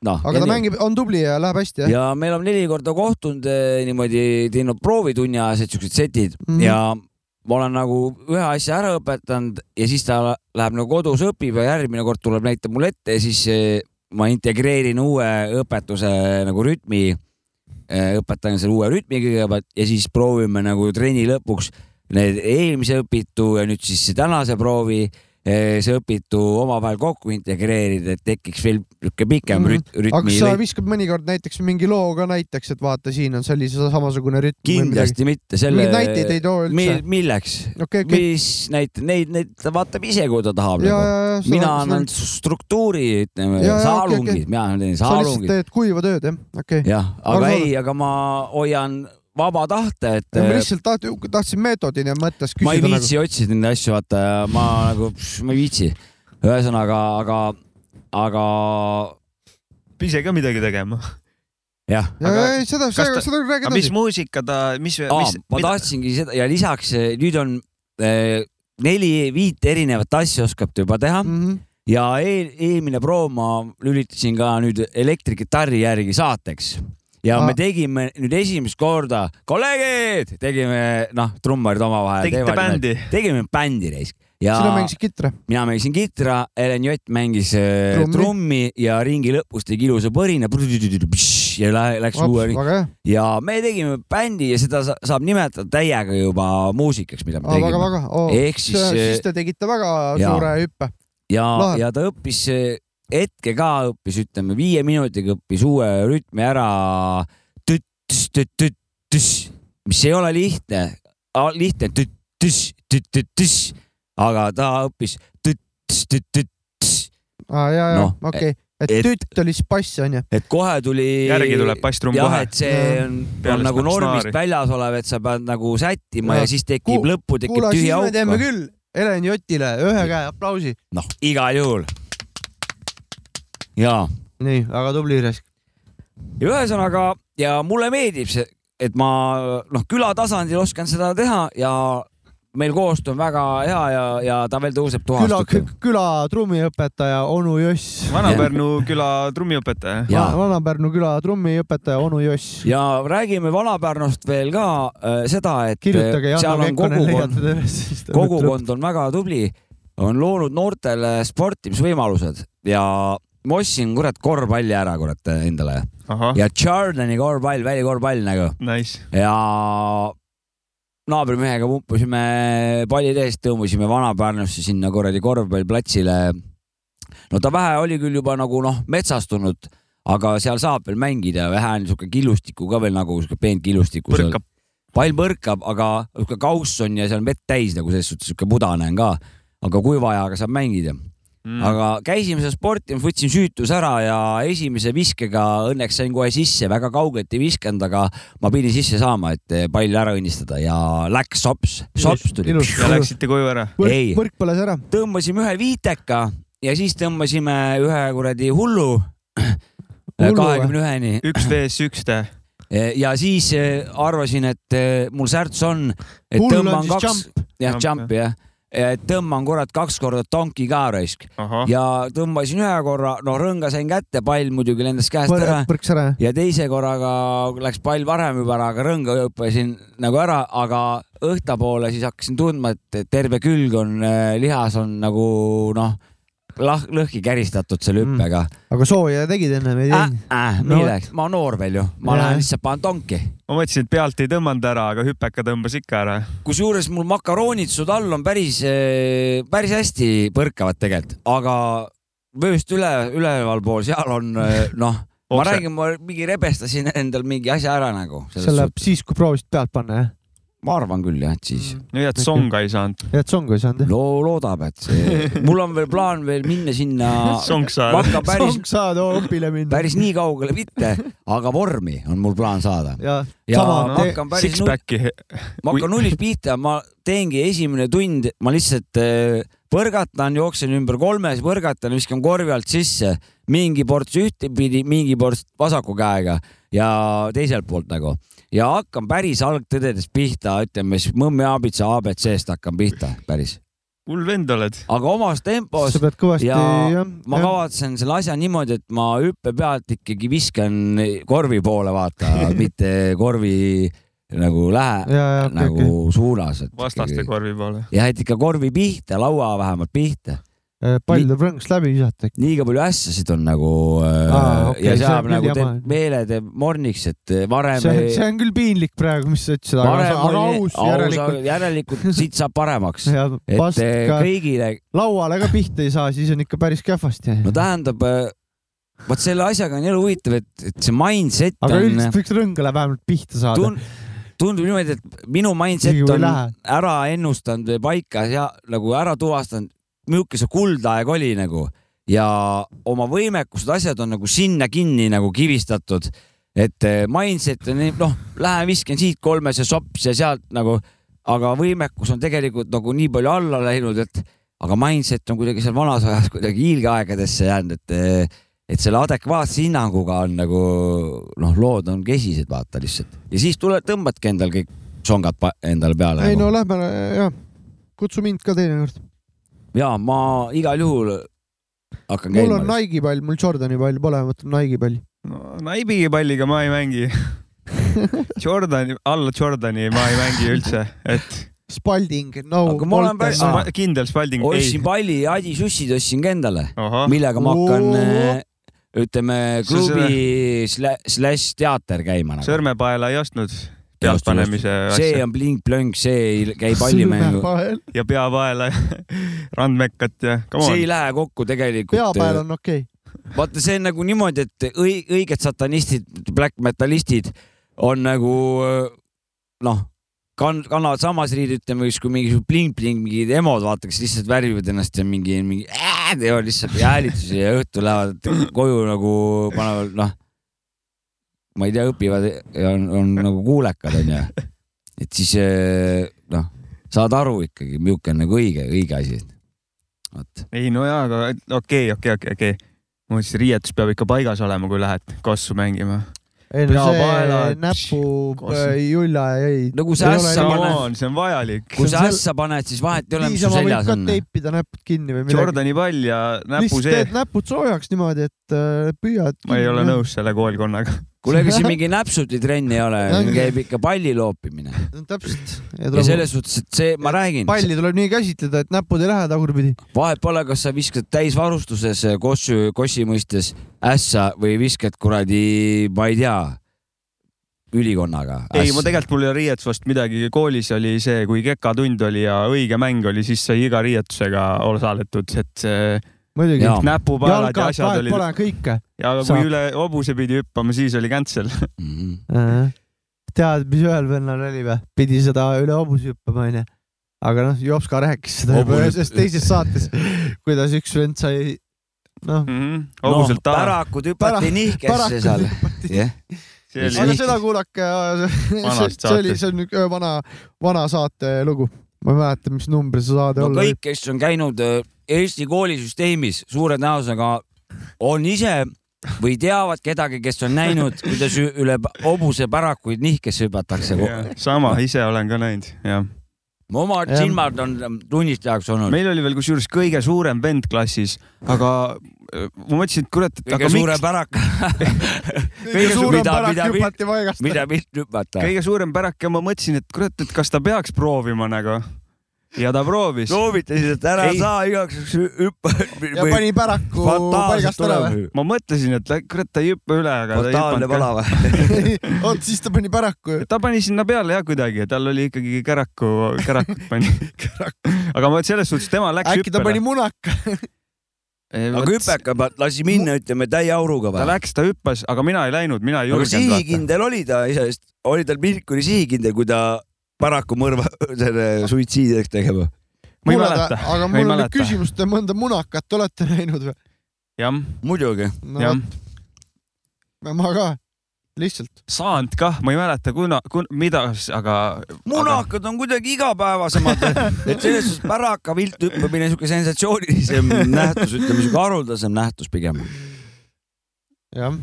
Speaker 2: noh.
Speaker 1: aga ta mängib, on tubli ja läheb hästi jah?
Speaker 2: ja me oleme neli korda kohtunud eh, niimoodi teinud proovitunni ajased siuksed setid mm. -hmm. ja ma olen nagu ühe asja ära õpetanud ja siis ta läheb nagu kodus õpib ja järgmine kord tuleb näitab mulle ette ja siis eh, ma integreerin uue õpetuse nagu rütmi. õpetan selle uue rütmi kõigepealt ja siis proovime nagu trenni lõpuks need eelmise õpitu ja nüüd siis tänase proovi eh, see õpitu omavahel kokku integreerida, et tekiks veel niisugune pikem
Speaker 1: Mhm.
Speaker 2: rüt-,
Speaker 1: aga
Speaker 2: rütmi
Speaker 1: kas sa viskad mõnikord näiteks mingi loo ka näiteks, et vaata, siin on sellise samasugune rütm?
Speaker 2: kindlasti mitte selle.
Speaker 1: mingeid näiteid ei too üldse?
Speaker 2: milleks?
Speaker 1: okei, okei.
Speaker 2: mis näited, neid, neid ta vaatab ise, kui ta tahab nagu. mina annan struktuuri, ütleme saalungid
Speaker 1: okei.,
Speaker 2: mina teen
Speaker 1: sa lihtsalt
Speaker 2: saalungid.
Speaker 1: teed kuiva tööd jah, okei.
Speaker 2: jah, aga
Speaker 1: Arusaadav.
Speaker 2: ei, aga ma hoian vaba tahte, et
Speaker 1: ma lihtsalt taht- tahtsin meetodina mõttes
Speaker 2: ma ei
Speaker 1: küsida nagu.
Speaker 2: viitsi otsida neid asju, vaata ja ma nagu, ma ei viitsi. ühesõnaga, aga, aga
Speaker 3: ise ka midagi tegema.
Speaker 2: jah,
Speaker 1: ja,
Speaker 3: aga
Speaker 1: ei seda, seda, seda räägi
Speaker 3: aga mis muusika ta, mis, mis,
Speaker 2: ma tahtsingi seda ja lisaks eh, nüüd on eh, neli-viit erinevat asja oskab ta juba teha
Speaker 1: Mhm.
Speaker 2: ja eel, eelmine proov ma lülitasin ka nüüd elektrikitarri järgi saateks ja
Speaker 1: Aa.
Speaker 2: me tegime nüüd esimest korda, kolleegid, tegime noh, trummarid omavahel.
Speaker 3: tegite bändi?
Speaker 2: tegime bändi reis ja
Speaker 1: sina mängisid kitra?
Speaker 2: mina mängisin kitra, Helen Jott mängis äh,
Speaker 1: Trummi.
Speaker 2: trummi ja ringi lõpus tegi ilusa põrina ja lä- läks uue
Speaker 1: väga hea,
Speaker 2: ja me tegime bändi ja seda sa- saab nimetada täiega juba muusikaks, mida me tegime. Ehk siis,
Speaker 1: siis te tegite väga
Speaker 2: jaa.
Speaker 1: suure hüppe.
Speaker 2: ja ja ta õppis hetke ka õppis, ütleme viie minutiga õppis uue rütmi ära. mis ei ole lihtne, lihtne, aga ta õppis.
Speaker 1: aa, ja, ja
Speaker 2: Noh,,
Speaker 1: okei, et
Speaker 2: et-
Speaker 1: tütt oli siis bass onju.
Speaker 2: et kohe tuli.
Speaker 3: järgi tuleb basstrumm kohe
Speaker 2: et. see on, on nagu normist
Speaker 3: snaari.
Speaker 2: väljas olev, et sa pead nagu sättima ja, ja siis tekib
Speaker 1: Ku-
Speaker 2: lõppu tekib
Speaker 1: kuule, siis
Speaker 2: tühi
Speaker 1: me teeme
Speaker 2: auk.
Speaker 1: küll Helen Jotile ühe käe aplausi.
Speaker 2: noh, igal juhul. ja,
Speaker 1: nii, väga tubli Resk.
Speaker 2: ja ühesõnaga ja mulle meeldib see, et ma noh, külatasandil oskan seda teha ja meil koostöö on väga hea ja, ja ta veel tõuseb
Speaker 1: küla
Speaker 2: tuhast.,
Speaker 1: küla trummiõpetaja onu Joss.
Speaker 3: Vana-Pärnu küla trummiõpetaja.
Speaker 2: Jaa.
Speaker 1: Vana-Pärnu küla trummiõpetaja onu Joss.
Speaker 2: ja räägime Vana-Pärnust veel ka äh, seda, et
Speaker 1: kirjutage
Speaker 2: äh, seal on kogukond, kogukond on väga tubli, on loonud noortele sportimisvõimalused ja ma ostsin kurat korvpalli ära kurat endale
Speaker 3: ahah,
Speaker 2: ja Jordani korvpall, välikorvpall nagu
Speaker 3: nice.
Speaker 2: ja naabrimehega pumpasime pallid eest, tõmbasime Vana-Pärnusse sinna kuradi korvpalliplatsile. no ta vähe oli küll juba nagu noh, metsastunud, aga seal saab veel mängida, vähe on sihuke killustiku ka veel nagu sihuke peen killustiku.
Speaker 3: põrkab.
Speaker 2: pall põrkab, aga sihuke kauss on ja seal on vett täis nagu selles suhtes sihuke pudane on ka, aga kuiva ajaga saab mängida
Speaker 3: Mm.
Speaker 2: aga käisime seal sportimas, võtsin süütuse ära ja esimese viskega õnneks sain kohe sisse, väga kaugelt ei visanud, aga ma pidin sisse saama, et palli ära õnnistada ja läks sops, sops tuli.
Speaker 3: ja läksite koju ära?
Speaker 2: Ei.
Speaker 1: võrk, põles ära.
Speaker 2: tõmbasime ühe viiteka ja siis tõmbasime ühe kuradi hullu
Speaker 1: Hullu
Speaker 2: kahekümne üheni
Speaker 3: üks vees üks te.
Speaker 2: ja siis eh, arvasin, et eh, mul särts on, et
Speaker 1: Hull on
Speaker 2: tõmban
Speaker 1: siis
Speaker 2: kaks, jah,
Speaker 3: Jump,
Speaker 2: jump jah, et tõmban kurat kaks korda tonki ka raisk. Ja tõmbasin ühe korra, no rõnga sain kätte, pall muidugi lendas käest ära.
Speaker 1: ära.
Speaker 2: ja teise korraga läks pall varem juba ära, aga rõnga hüppasin nagu ära, aga õhtapoole siis hakkasin tundma, et terve külg on, lihas on nagu noh, lah-, lõhki käristatud selle
Speaker 1: Mm.
Speaker 2: hüppega
Speaker 1: aga sooja tegid enne või ei
Speaker 2: äh,
Speaker 1: teinud?
Speaker 2: äh,.
Speaker 1: No
Speaker 2: milleks, ma noor veel ju, ma
Speaker 1: Jaa.
Speaker 2: lähen lihtsalt panen tonki.
Speaker 3: ma mõtlesin, et pealt ei tõmmanud ära, aga hüpeka tõmbas ikka ära.
Speaker 2: kusjuures mul makaroonitsud all on päris, päris hästi põrkavad tegelikult, aga vööst üle, ülevalpool, seal on eh, noh, ma räägin, ma mingi rebestasin endal mingi asja ära nagu.
Speaker 1: see läheb siis, kui proovisid pealt panna, jah?
Speaker 2: Ma arvan küll jah, et siis.
Speaker 3: no hea, et songa ei saanud.
Speaker 1: head songu ei saanud, jah?
Speaker 2: no loodab, et see, mul on veel plaan veel minna sinna,
Speaker 3: song
Speaker 2: ma
Speaker 3: saada.
Speaker 1: song saad opile minna.
Speaker 2: päris nii kaugele mitte, aga vormi on mul plaan saada.
Speaker 1: ja
Speaker 2: ja
Speaker 1: sama
Speaker 2: ma hakkan päris, ma
Speaker 3: Six-packi.
Speaker 2: hakkan nullist pihta, ma teengi esimene tund, ma lihtsalt eh, põrgatan, jooksen ümber kolmes, põrgatan, viskan korvi alt sisse, mingi ports ühtepidi, mingi ports vasaku käega ja teiselt poolt nagu ja hakkan päris algtõdedest pihta, ütleme siis mõmmi aabitsa abc-st hakkan pihta päris,
Speaker 3: hull vend oled.
Speaker 2: aga omas tempos
Speaker 1: sa pead kõvasti,
Speaker 2: ja
Speaker 1: jah.
Speaker 2: ma kavatsen selle asja niimoodi, et ma hüppe pealt ikkagi viskan korvi poole, vaata, mitte korvi nagu lähe
Speaker 1: ja, ja,
Speaker 2: nagu
Speaker 1: okei,
Speaker 2: suunas.
Speaker 3: vastaste korvi poole.
Speaker 2: jah, et ikka korvi pihta, laua vähemalt pihta.
Speaker 1: okei. pall tuleb rõngast läbi visata.
Speaker 2: liiga palju ässasid on nagu äh,
Speaker 1: Aa, okei,
Speaker 2: ja
Speaker 1: küll
Speaker 2: nagu teeb meele teeb morniks, et varem
Speaker 1: see, see on küll piinlik praegu, mis sa ütlesid, aga aga aus
Speaker 2: aus,
Speaker 1: järelikult.
Speaker 2: järelikult siit saab paremaks. et kõigile,
Speaker 1: lauale ka pihta ei saa, siis on ikka päris kehvasti.
Speaker 2: no tähendab, vot selle asjaga on jälle huvitav, et, et see mindset
Speaker 1: aga
Speaker 2: on
Speaker 1: üldiselt võiks rõngale vähemalt pihta saada
Speaker 2: tun,. tundub niimoodi, et minu mindset on ära ennustanud või paika ja nagu ära tuvastanud, milline see kuldaeg oli nagu ja oma võimekused, asjad on nagu sinna kinni nagu kivistatud. et eh, mindset on noh, lähen viskan siit kolmese sops ja sealt nagu, aga võimekus on tegelikult nagu nii palju alla läinud, et aga mindset on kuidagi seal vanas ajas kuidagi hiilgeaegadesse jäänud, et et selle adekvaatse hinnanguga on nagu noh, lood on kesised, vaata lihtsalt ja siis tule, tõmbadki endal kõik songad endale peale.
Speaker 1: ei no lähme, jah. kutsu mind ka teinekord.
Speaker 2: Ja ma igal juhul hakkan
Speaker 1: mul
Speaker 2: käima
Speaker 1: on. Nike'i pall, mul Jordani pall pole, võtan Nike'i palli.
Speaker 3: no Naibigi palliga ma ei mängi. Jordani, alla Jordani ma ei mängi üldse, et
Speaker 1: Spalding, no.
Speaker 2: Aga ma olen päris-
Speaker 3: Spa- kindel spalding ei
Speaker 2: ostsin. palli ja Adi Sussid ostsin ka endale, millega ma hakkan
Speaker 1: Oo.
Speaker 2: ütleme
Speaker 3: See-
Speaker 2: klubi sla- slaš teater käima nagu..
Speaker 3: sõrmepaela ei ostnud. Pealtpanemise
Speaker 2: see
Speaker 3: asja
Speaker 2: on blink-plönk, see ei käi pallimängu,
Speaker 3: ja peapaela randmekkat ja come
Speaker 2: see ei lähe kokku tegelikult.
Speaker 1: peapäeval on okei okay..
Speaker 2: vaata, see on nagu niimoodi, et õi- õiged satanistid, black metalistid on nagu noh, kann-, kannavad samas riid, ütleme, kui mingi bling-bling, mingid emod, vaata, kes lihtsalt värvivad ennast ja mingi, mingi äh, teevad lihtsalt häälitusi ja õhtul lähevad koju nagu panevad, noh, ma ei tea, õpivad ja on, on nagu kuulekad, onju. et siis eh, noh, saad aru ikkagi, milline on nagu õige, õige asi. vot,
Speaker 3: ei no jaa, aga okei, okei, okei, okei. ma mõtlesin, riietus peab ikka paigas olema, kui lähed kossu mängima.
Speaker 1: ei no see
Speaker 3: Peapaelad,
Speaker 1: näpu julla ei.
Speaker 2: no kui sa ässa paned,
Speaker 3: on, see on vajalik.
Speaker 2: kui sa ässa paned, siis vahet ei ole, mis su seljas on.
Speaker 1: teipida näpud kinni või midagi.
Speaker 3: Jordani pall ja näpu
Speaker 1: lihtsalt
Speaker 3: see
Speaker 1: teed, näpud soojaks niimoodi, et äh, püüad.
Speaker 3: ma ei ole. nõus selle koolikonnaga.
Speaker 2: kuule, ega siin mingi näpsuti trenn ei ole, käib ikka palli loopimine
Speaker 1: täpselt.
Speaker 2: ja selles suhtes, et see, ma räägin,
Speaker 1: palli tuleb nii käsitleda, et näpud ei lähe tagurpidi.
Speaker 2: vahet pole, kas sa viskad täisvarustuses kossu, kossi mõistes ässa või viskad kuradi, ma ei tea, ülikonnaga.
Speaker 3: ei, ma tegelikult mul ei ole riietusest midagi, koolis oli see, kui kekatund oli ja õige mäng oli, siis sai iga riietusega osaletud, et see
Speaker 1: muidugi
Speaker 2: Jaa..
Speaker 3: näpupaelad ja asjad olid
Speaker 1: pole, kõike.
Speaker 3: ja kui
Speaker 1: saab.
Speaker 3: üle hobuse pidi hüppama, siis oli cancel.
Speaker 2: Mhm.
Speaker 1: tead, mis ühel vennal oli või? pidi seda üle hobuse hüppama, onju. aga noh, Jopska rääkis seda juba ühes teises saates, kuidas üks vend sai, noh,
Speaker 3: hobuselt taha.
Speaker 2: pärakud hüpati nihkesse seal. jah,
Speaker 3: see
Speaker 1: aga
Speaker 3: oli,
Speaker 1: seda kuulake, see, oli, see on vana, vana saate lugu. Ma ei mäleta, mis number see saade
Speaker 2: no
Speaker 1: olla
Speaker 2: kõik, kes on käinud äh, Eesti koolisüsteemis, suure tõenäosusega on ise või teavad kedagi, kes on näinud, kuidas üle hobuse pärakuid nihkesse hüpatakse.
Speaker 3: sama, ise olen ka näinud, jah.
Speaker 2: Omad
Speaker 1: Jah.
Speaker 2: silmad on tunnistajaks olnud.
Speaker 3: meil oli veel kusjuures kõige suurem vend klassis, aga äh, ma mõtlesin, et kurat, et
Speaker 2: kõige
Speaker 3: aga
Speaker 2: suurem pärak,
Speaker 1: kõige suurem pärak hüpati paigast.
Speaker 2: mida mitte hüpata.
Speaker 3: kõige suurem pärak ja ma mõtlesin, et kurat, et kas ta peaks proovima nagu. Ja ta proovis.
Speaker 2: soovitasid, et ära
Speaker 3: Ei.
Speaker 2: saa igaks juhuks hüppa.
Speaker 1: ja pani päraku paigast ära või?
Speaker 3: ma mõtlesin, et kurat, ta ei hüppa üle, aga ta ei
Speaker 2: fataalne
Speaker 3: hüpanud ka.
Speaker 2: pala või?
Speaker 1: oot, siis ta pani päraku.
Speaker 3: ta pani sinna peale jah kuidagi, tal oli ikkagi käraku, kärakut pani. aga ma selles suhtes, tema läks
Speaker 1: äkki ta pani
Speaker 3: hüppele.
Speaker 1: munaka?
Speaker 2: aga hüpeka pealt lasi minna, ütleme täie auruga
Speaker 3: ta
Speaker 2: või?
Speaker 3: läks, ta hüppas, aga mina ei läinud, mina ei julgenud
Speaker 2: sihikindel oli ta iseenesest, oli tal pilk oli sihikindel, kui ta paraku mõrva, selle suitsiidi läks tegema.
Speaker 3: ma ei mäleta,
Speaker 1: aga mul on küsimus, te mõnda munakat olete näinud või?
Speaker 3: jah,
Speaker 2: muidugi.
Speaker 1: no
Speaker 3: jah.
Speaker 1: ma ka, lihtsalt.
Speaker 3: saanud kah, ma ei mäleta, kuna, kuna, mida, aga.
Speaker 2: munakad on kuidagi igapäevasemad, et selles suhtes päraka viltu hüppamine siuke sensatsioonilisem nähtus, ütleme siuke haruldasem nähtus pigem.
Speaker 1: jah,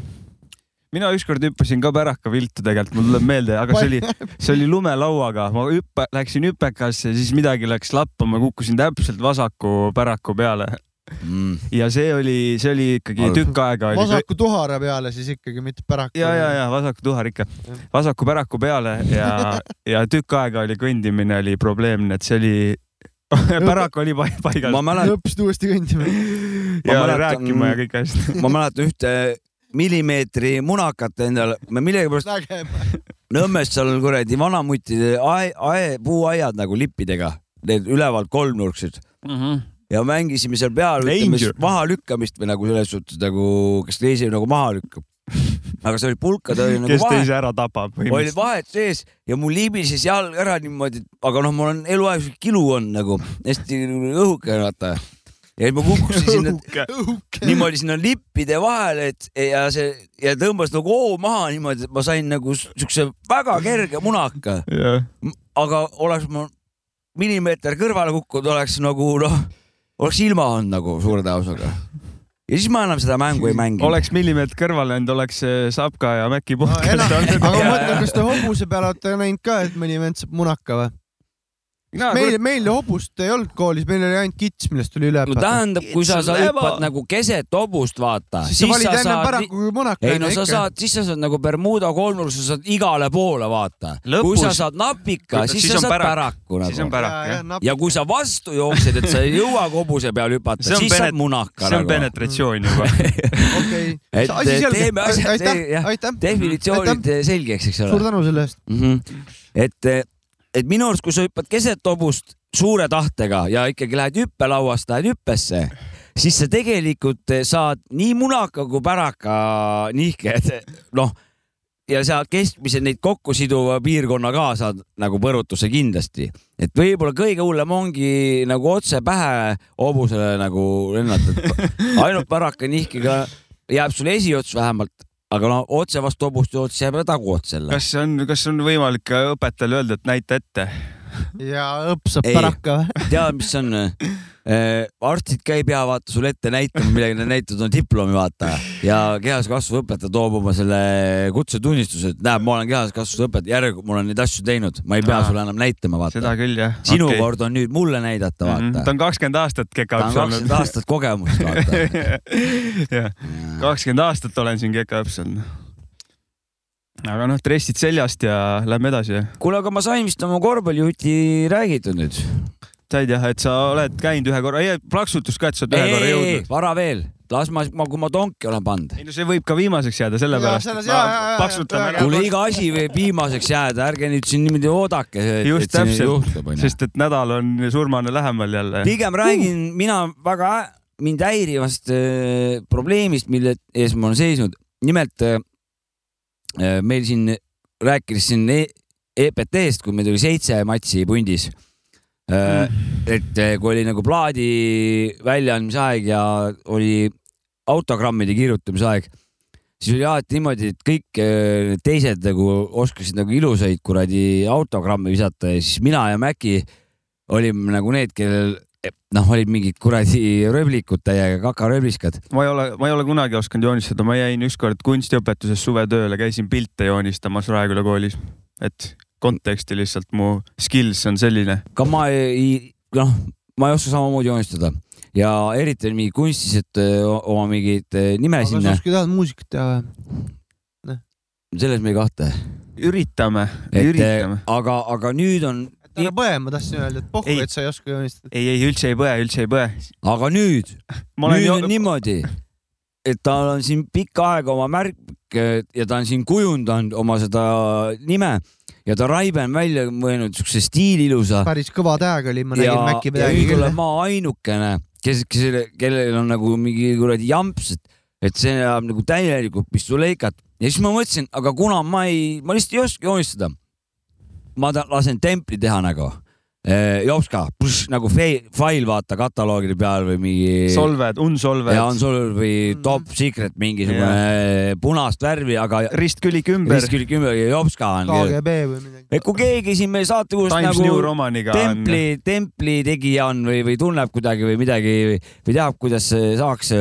Speaker 3: mina ükskord hüppasin ka päraka viltu tegelikult, mul tuleb meelde, aga see oli, see oli lumelauaga, ma hüppa, läksin hüpekasse, siis midagi läks lappama, kukkusin täpselt vasaku päraku peale
Speaker 2: Mm.
Speaker 3: ja see oli, see oli ikkagi
Speaker 2: Aga-
Speaker 3: tükk aega oli.
Speaker 1: vasaku tuhara peale siis ikkagi, mitte päraku.
Speaker 3: ja, ja, ja vasaku tuhar ikka, vasaku päraku peale ja, ja tükk aega oli kõndimine oli probleemne, et see oli, pärak oli pai- paigas
Speaker 2: ma mäletan,
Speaker 1: õppisid uuesti kõndima.
Speaker 2: ma
Speaker 3: ja
Speaker 2: mäletan-
Speaker 3: rääkima ja kõik asjad.
Speaker 2: ma mäletan ühte millimeetri munakat endale, me millegipärast. Nõmmest seal kuradi vanamutide ae, ae, puuaiad nagu lippidega, need ülevalt kolmnurksed. Ja mängisime seal peal ütleme siis mahalükkamist või nagu selles suhtes nagu, kes teise nagu maha lükkab. aga see oli pulkade oli nagu
Speaker 3: kes
Speaker 2: vahe,
Speaker 3: teise ära tapab
Speaker 2: oli vahet sees ja mul libises jalg ära niimoodi, aga noh, mul on eluaeg kilu on nagu hästi õhuke vaata. Ja siis ma kukkusin sinna niimoodi sinna lippide vahele, et ja see ja tõmbas nagu hoo maha niimoodi, et ma sain nagu siukse väga kerge munaka, aga oleks ma millimeeter kõrvale kukkunud, oleks nagu noh, oleks ilma olnud nagu suure tõenäosusega. ja siis ma enam seda mängu ei mänginud.
Speaker 3: oleks millimeeter kõrvale jäänud, oleks Sapka ja Mäkki
Speaker 1: aga
Speaker 3: podcast olnud.
Speaker 1: ma mõtlen, kas te hobuse peal olete näinud ka, et mõni vend saab munaka või? meil, meil hobust ei olnud koolis, meil oli ainult kits, millest tuli üle
Speaker 2: no
Speaker 1: õpetada.
Speaker 2: tähendab, kui sa, sa hüppad nagu keset hobust, vaata.
Speaker 1: siis sa valid enne päraku kui munaka.
Speaker 2: ei no sa saad, siis sa saad nagu Bermuda kolmnurk, sa saad igale poole vaata. kui sa saad napika, siis,
Speaker 3: Siis
Speaker 2: sa
Speaker 3: on
Speaker 2: saad
Speaker 3: pärak.
Speaker 2: päraku
Speaker 3: siis on
Speaker 2: nagu.
Speaker 3: pärak jah.
Speaker 2: ja kui sa vastu jooksed, et sa ei jõua hobuse peal hüpata,
Speaker 3: See on
Speaker 2: siis
Speaker 3: penet-
Speaker 2: saad munaka
Speaker 3: see on
Speaker 2: nagu.
Speaker 3: penetratsioon juba.
Speaker 1: okei.
Speaker 2: Et teeme asjad-
Speaker 1: aitäh
Speaker 2: jah.,
Speaker 1: aitäh.
Speaker 2: definitsioonid selgeks, eks
Speaker 1: suur
Speaker 2: ole.
Speaker 1: tänu selle eest.
Speaker 2: et, et minu arust, kui sa hüppad keset hobust suure tahtega ja ikkagi lähed hüppelauast, lähed hüppesse, siis sa tegelikult saad nii munaka kui päraka nihked, noh ja sa keskmise neid kokku siduva piirkonna ka saad nagu põrutuse kindlasti, et võib-olla kõige hullem ongi nagu otse pähe hobusele nagu lennata, et ainult päraka nihkega jääb sul esiots vähemalt, aga no otse vastu hobust jood, siis jääb taguots jälle.
Speaker 3: kas on, kas on võimalik õpetajale öelda, et näita ette?
Speaker 1: ja õps saab päraka või?
Speaker 2: tead, mis on? arstid ka ei pea vaata sulle ette näitama, millega nad näitavad on diplomi vaata ja kehas kasvu õpetaja toob oma selle kutsetunnistuse, et näeb, ma olen kehas kasvu õpetaja, järelikult ma olen neid asju teinud, ma ei pea
Speaker 3: Aa.
Speaker 2: sulle enam näitama
Speaker 3: seda
Speaker 2: vaata.
Speaker 3: küll jah.
Speaker 2: sinu okay. kord on nüüd mulle näidata
Speaker 3: Mhm. ta
Speaker 2: vaata.
Speaker 3: on kakskümmend aastat
Speaker 2: ta
Speaker 3: kekaõps
Speaker 2: on kakskümmend aastat kogemust vaata.
Speaker 3: jah, kakskümmend aastat olen siin kekaõps olnud. aga noh, dressid seljast ja lähme edasi.
Speaker 2: kuule, aga ma sain vist oma korvpallijuti räägitud nüüd.
Speaker 3: Said jah, et sa oled käinud ühe korra, plaksutust ka, et sa oled ühe korra jõudnud.
Speaker 2: vara veel, las ma, ma, kui ma tonki olen pannud.
Speaker 3: ei no see võib ka viimaseks jääda, sellepärast
Speaker 2: kuule, iga asi võib viimaseks jääda, ärge nüüd siin niimoodi oodake, et
Speaker 3: just täpselt sest et nädal on surmane lähemal jälle.
Speaker 2: pigem räägin mina väga mind häirivast äh, probleemist, mille ees ma olen seisnud. nimelt äh, äh, meil siin rääkides siin e EPT-st, kui meil oli seitse matši pundis äh,. et äh, kui oli nagu plaadi väljaandmise aeg ja oli autogrammide kirjutamise aeg, siis oli alati niimoodi, et kõik äh, teised nagu oskasid nagu ilusaid kuradi autogramme visata ja siis mina ja Mäki olime nagu need, kellel noh, olid mingid kuradi rööblikud täiega, kakarööbliskad.
Speaker 3: ma ei ole, ma ei ole kunagi osanud joonistada, ma jäin ükskord kunstiõpetuses suvetööle, käisin pilte joonistamas Raeküla koolis, et konteksti lihtsalt mu skills on selline.
Speaker 2: ka ma ei, noh, ma ei oska samamoodi joonistada ja eriti veel mingid kunstilised öö, oma mingeid nime
Speaker 1: aga sa
Speaker 2: sinna,
Speaker 1: oskad jah muusikat teha või?
Speaker 2: selles me ei kahtle.
Speaker 3: üritame,
Speaker 2: et
Speaker 3: üritame.
Speaker 2: aga, aga nüüd on,
Speaker 1: et ära põe, ma tahtsin öelda, et pohhu,
Speaker 3: Ei.
Speaker 1: et sa ei oska joonistada.
Speaker 3: ei, ei üldse ei põe, üldse ei põe.
Speaker 2: aga nüüd, nüüd
Speaker 3: jo-
Speaker 2: on niimoodi, et tal on siin pikka aega oma märk ja ta on siin kujundanud oma seda nime ja ta Raive on välja mõelnud siukse stiililusa
Speaker 1: päris kõva tag oli, ma nägin, Maci
Speaker 2: ja
Speaker 1: midagi küll
Speaker 2: ma ainukene, kes, kes, kellel on nagu mingi kuradi jamps, et, et see ajab nagu täielikult pistoleikat ja siis ma mõtlesin, aga kuna ma ei, ma lihtsalt ei oska joonistada. ma ta- lasen templi teha nagu. Jopska, nagu fail vaata kataloogide peal või mingi.
Speaker 3: solved, unsolved
Speaker 2: ja on sul või
Speaker 1: Mhm.
Speaker 2: top secret mingisugune punast värvi, aga
Speaker 3: ristkülik ümber.
Speaker 2: riskil kümme Jopska on.
Speaker 1: KGB või midagi.
Speaker 2: et kui keegi siin meie saatejuhust
Speaker 3: Times
Speaker 2: nagu templi, templi tegija on või, või tunneb kuidagi või midagi või, või teab, kuidas saaks.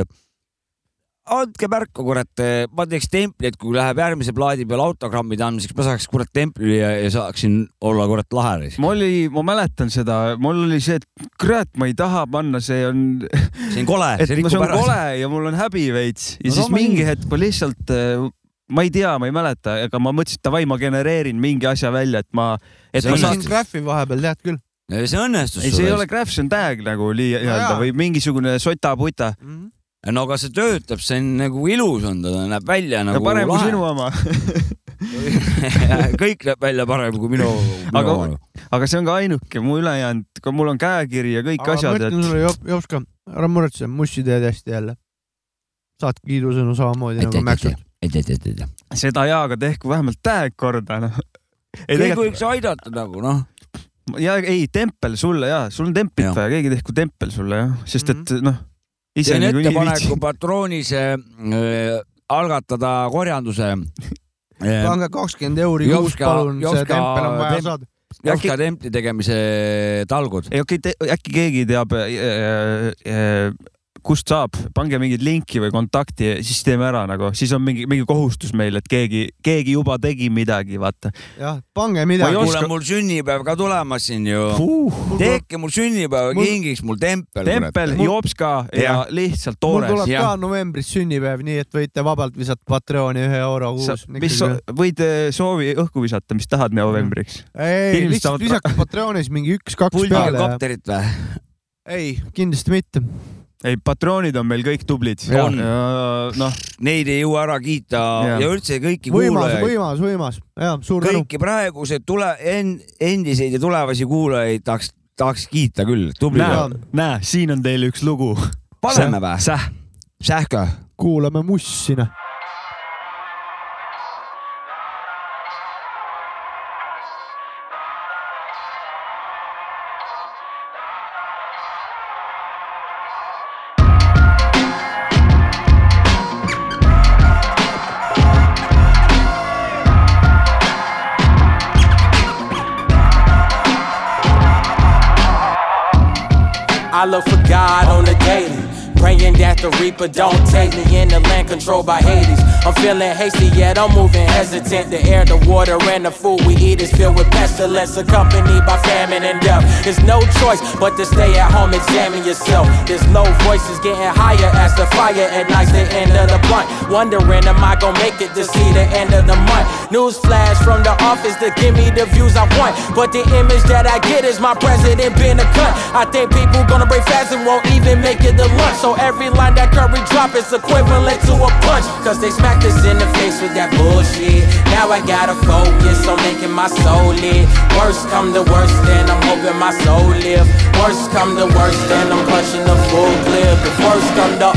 Speaker 2: Andke märku, kurat, ma teeks templi, et kui läheb järgmise plaadi peale autogrammide andmiseks, ma saaks kurat templi ja, ja saaksin olla kurat lahe.
Speaker 3: mul oli, ma mäletan seda, mul oli see, et kurat, ma ei taha panna, see on,
Speaker 2: see on kole, see rikub
Speaker 3: see on
Speaker 2: ära.
Speaker 3: kole ja mul on häbi veits ja
Speaker 2: No
Speaker 3: siis
Speaker 2: no ma
Speaker 3: mingi hetk ma lihtsalt, ma ei tea, ma ei mäleta, aga ma mõtlesin, et davai, ma genereerin mingi asja välja, et ma, et
Speaker 2: See
Speaker 3: ma saaks
Speaker 1: graffi vahepeal tead küll.
Speaker 2: see õnnestus
Speaker 3: ei, see ei ole graph, see on tag nagu nii-öelda
Speaker 1: jaa.
Speaker 3: või mingisugune sota-puta.
Speaker 2: No aga see töötab, see on nagu ilus on ta, näeb välja nagu
Speaker 3: parem kui sinu oma.
Speaker 2: kõik näeb välja parem kui minu, minu
Speaker 3: Aga- aga see on ka ainuke, mu ülejäänud, mul on käekiri ja kõik
Speaker 1: aga ma
Speaker 3: asjad,
Speaker 1: ütlen
Speaker 3: et
Speaker 1: sulle, Jopska, ära muretse, Mussi teed hästi jälle. saad kiidusõnu samamoodi nagu Mäksult.
Speaker 2: ei,
Speaker 3: seda jaa, aga tehku vähemalt tag korda, noh. tegelikult,
Speaker 2: võiks aidata nagu noh,
Speaker 3: ja ei, tempel sulle ja, sul on templit vaja, keegi tehku tempel sulle jah, sest et noh,
Speaker 2: teen ettepaneku patroonis äh, algatada korjanduse äh,
Speaker 1: pange kakskümmend euri kuus, palun, see tempel on vaja saada.
Speaker 2: Jopska templi tegemise talgud.
Speaker 3: okay,, äkki keegi teab äh,, äh, kust saab, pange mingit linki või kontakti, siis teeme ära nagu, siis on mingi, mingi kohustus meil, et keegi, keegi juba tegi midagi, vaata
Speaker 1: jah, pange midagi
Speaker 3: ei.
Speaker 2: kuule
Speaker 3: oska-,
Speaker 2: mul sünnipäev ka tulemas siin ju.
Speaker 3: uh,.
Speaker 2: tehke mul sünnipäeva
Speaker 1: Mul-
Speaker 2: kingiks mul tempel.
Speaker 3: tempel,
Speaker 1: Mul-
Speaker 3: Jopska ja
Speaker 2: Jah.
Speaker 3: lihtsalt
Speaker 1: mul
Speaker 3: toores
Speaker 1: tuleb
Speaker 2: jah.
Speaker 1: ka novembris sünnipäev, nii et võite vabalt visata Patreoni ühe euro kuus.
Speaker 3: mis so, võid eh, soovi õhku visata, mis tahad novembriks.
Speaker 1: ei,
Speaker 3: Inimesed
Speaker 1: lihtsalt
Speaker 3: saavad-
Speaker 1: visake Patreonis mingi üks-kaks peale.
Speaker 2: kopterit või?
Speaker 1: ei, kindlasti mitte.
Speaker 3: ei, patroonid on meil kõik tublid.
Speaker 2: On.
Speaker 3: noh,
Speaker 2: Neid ei jõua ära kiita
Speaker 3: Jah.
Speaker 2: ja üldse kõiki
Speaker 1: võimas,
Speaker 2: kuulajaid,
Speaker 1: võimas, võimas. ja suur tänu.
Speaker 2: kõiki praeguseid tule-, endiseid ja tulevasi kuulajaid tahaks, tahaks kiita küll, tublid
Speaker 3: näe siin on teil üks lugu.
Speaker 2: paneme või?
Speaker 3: Säh,
Speaker 2: Sähkö.
Speaker 1: kuulame mussi,
Speaker 5: I look for God on the daily. Praying that the Reaper don't take me in the land controlled by Hades. I'm feeling hasty, yet I'm moving hesitant. The air, the water, and the food we eat is filled with pestilence, accompanied by famine and death. There's no choice but to stay at home, examine yourself. There's low voices getting higher as the fire ignites the end of the blunt. Wondering, am I gonna make it to see the end of the month? News flash from the office to give me the views I want. But the image that I get is my president being a cunt. I think people gonna break fast and won't even make it to lunch. So every line that Curry drop is equivalent to a punch. Cause they smacked us in the face with that bullshit. Now I gotta focus on making my soul lit. Worst come to worst, then I'm hoping my soul live. Worst come to worst, then I'm punching the full clip. If worst come to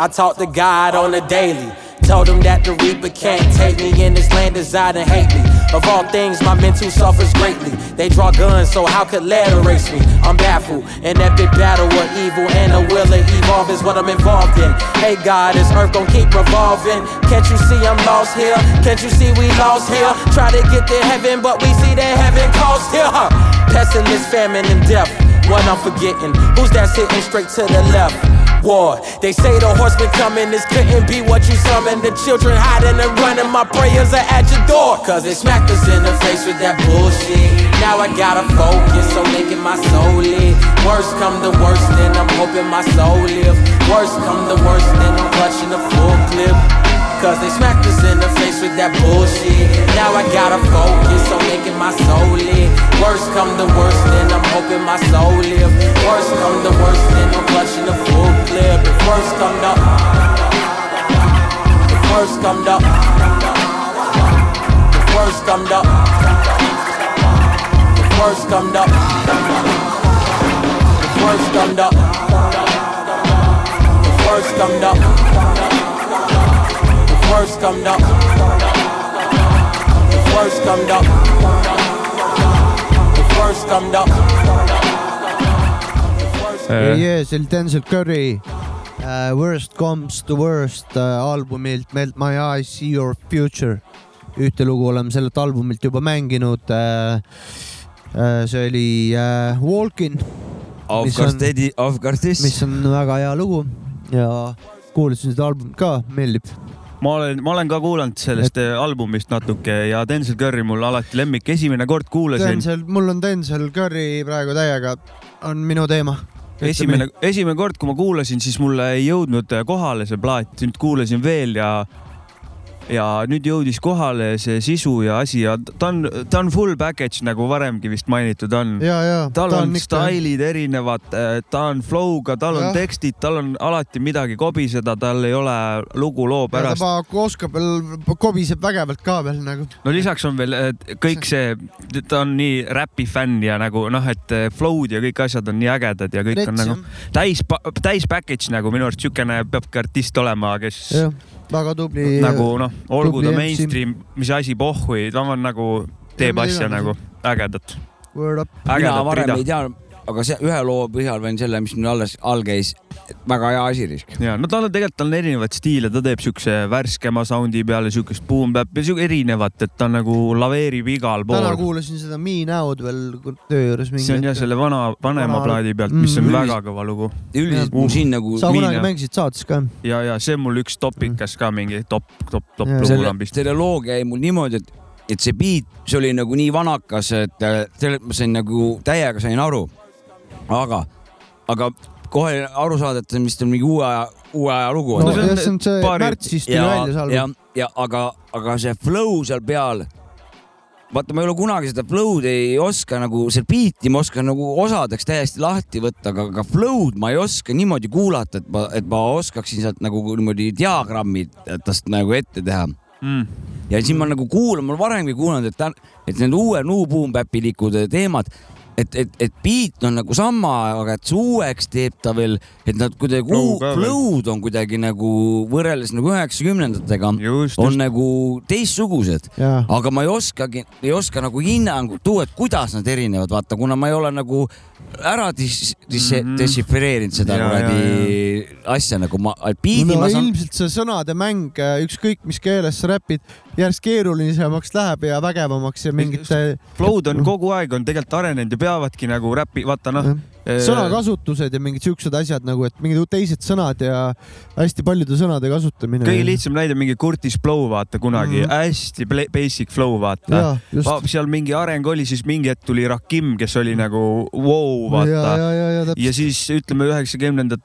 Speaker 5: I talk to God on the daily. Told him that the Reaper can't take me in this land designed to hate me. Of all things, my mental suffers greatly. They draw guns, so how could lead erase me? I'm baffled. An epic battle of evil and the will to evolve is what I'm involved in. Hey God, this earth gon' keep revolving. Can't you see I'm lost here? Can't you see we lost here? Try to get to heaven, but we see that heaven cost here. Pestilence, famine, and death. One I'm forgetting. Who's that sitting straight to the left? War. They say the horseman coming, this couldn't be what you summoned. The children hiding and running, my prayers are at your door. Cause they smacked us in the face with that bullshit. Now I gotta focus on making my soul lit. Worst come to worst, then I'm hoping my soul live. Worst come to worst, then I'm clutching the full clip. Cause they smacked us in the face with that bullshit. Now I gotta focus on making my soul lit. Worst come to worst, then I'm hoping my soul live. Worst come to worst, then I'm clutching the full clip. If worst come to, if worst come to, if worst come to, if worst come to, if worst come to, if worst come to. Worst come down, if worst come down, if worst come down.
Speaker 1: yeah, yeah, see oli Denzel Curry uh, Worst Comes to Worst uh, albumilt Melt My Eyes, See Your Future. ühte lugu oleme sellelt albumilt juba mänginud uh,. Uh, see oli uh, Walkin,
Speaker 2: Of
Speaker 1: Mis
Speaker 2: course
Speaker 1: on-
Speaker 2: Teddy, of this.
Speaker 1: mis on väga hea lugu ja kuulasin seda albumit ka, meeldib.
Speaker 3: Ma olen, ma olen ka kuulanud sellest et... albumist natuke ja Denzel Curry mul alati lemmik, esimene kord kuulasin,
Speaker 1: Denzel, mul on Denzel Curry praegu täiega, on minu teema.
Speaker 3: esimene, esimene kord, kui ma kuulasin, siis mulle ei jõudnud kohale see plaat, nüüd kuulasin veel ja ja nüüd jõudis kohale see sisu ja asi ja ta on, ta on full package nagu varemgi vist mainitud on.
Speaker 1: ja, ja
Speaker 3: tal
Speaker 1: ta
Speaker 3: on
Speaker 1: ikka-
Speaker 3: stailid erinevad, ta on flow'ga, tal on
Speaker 1: Jah.
Speaker 3: tekstid, tal on alati midagi kobiseda, tal ei ole lugu loo
Speaker 1: ja ta
Speaker 3: pärast.
Speaker 1: pa- oskab veel, kobiseb vägevalt ka veel nagu.
Speaker 3: no lisaks on veel kõik see, ta on nii räpi fänn ja nagu noh, et flow'd ja kõik asjad on nii ägedad ja kõik on nagu täis, täis package nagu minu arust siukene peabki artist olema, kes
Speaker 1: jah, väga tubli.
Speaker 3: nagu noh, olgu ta mainstream, mis asi pohhui, ta on nagu, teeb asja nagu ägedat,
Speaker 2: mina
Speaker 3: ägedat
Speaker 2: varem
Speaker 3: rida
Speaker 2: ei. teadnud, aga see ühe loo põhjal võin selle, mis mul alles all käis, väga hea asi risk.
Speaker 3: ja no tal on tegelikult on erinevaid stiile, ta teeb siukse värskema sound'i peale siukest boom bap'i, siuke erinevat, et ta nagu laveerib igal
Speaker 1: täna
Speaker 3: pool.
Speaker 1: kuulasin seda Me Now'd veel töö juures mingi.
Speaker 3: see on jah selle vana, vanema
Speaker 1: Vana-
Speaker 3: plaadi pealt, mis on
Speaker 1: Mm.
Speaker 3: väga kõva lugu
Speaker 2: üldiselt mul siin nagu
Speaker 1: sa kunagi mängisid saates ka?
Speaker 3: ja, ja see on mul üks topikas ka mingi top, top, top
Speaker 1: Ja.
Speaker 3: lugu vist.
Speaker 2: selle looga jäi mul niimoodi, et, et see beat, see oli nagu nii vanakas, et äh, sellest ma sain nagu täiega sain aru. aga, aga kohe aru saada, et see on mingi uue aja, uue aja lugu
Speaker 1: no
Speaker 2: on
Speaker 3: see on
Speaker 1: see on see
Speaker 3: paari-
Speaker 1: märtsis tuli
Speaker 2: ja
Speaker 1: välja see,
Speaker 2: ja
Speaker 1: album.,
Speaker 2: ja aga, aga see flow seal peal, vaata, ma ei ole kunagi seda flow'd ei oska nagu, see beat'i ma oskan nagu osadeks täiesti lahti võtta, aga, aga flow'd ma ei oska niimoodi kuulata, et ma, et ma oskaksin sealt nagu niimoodi diagrammi tast nagu ette teha.
Speaker 3: Mm.
Speaker 2: ja siis ma nagu kuulan, ma olen varemgi kuulanud, et ta, et need uue New Boom Bapi liikude teemad, et, et, et beat on nagu sama, aga et see uueks teeb ta veel, et nad kuidagi
Speaker 3: Flow
Speaker 2: flow'd on kuidagi nagu võrreldes nagu üheksakümnendatega on
Speaker 3: just.
Speaker 2: nagu teistsugused, aga ma ei oskagi, ei oska nagu hinnangut tuua, et kuidas nad erinevad, vaata, kuna ma ei ole nagu ära dis-, dis-
Speaker 3: Mhm.,
Speaker 2: dešifreerinud seda kuradi asja nagu ma, biidi
Speaker 1: no
Speaker 2: ma saan,
Speaker 1: ilmselt see sõnade mäng, ükskõik mis keeles sa räpid, järjest keerulisemaks läheb ja vägevamaks ja mingite.
Speaker 3: Flow'd on kogu aeg on tegelikult arenenud ja peavadki nagu räpi, vaata noh,
Speaker 1: sõnakasutused ja mingid siuksed asjad nagu, et mingid teised sõnad ja hästi paljude sõnade kasutamine.
Speaker 3: kõige lihtsam näide, mingi Curtis Flow, vaata kunagi
Speaker 1: Mhm.
Speaker 3: mm., hästi basic flow, vaata.
Speaker 1: just.
Speaker 3: seal mingi areng oli, siis mingi hetk tuli Rakim, kes oli nagu wow, vaata
Speaker 1: ja, ja, ja, ja
Speaker 3: ja siis ütleme üheksakümnendat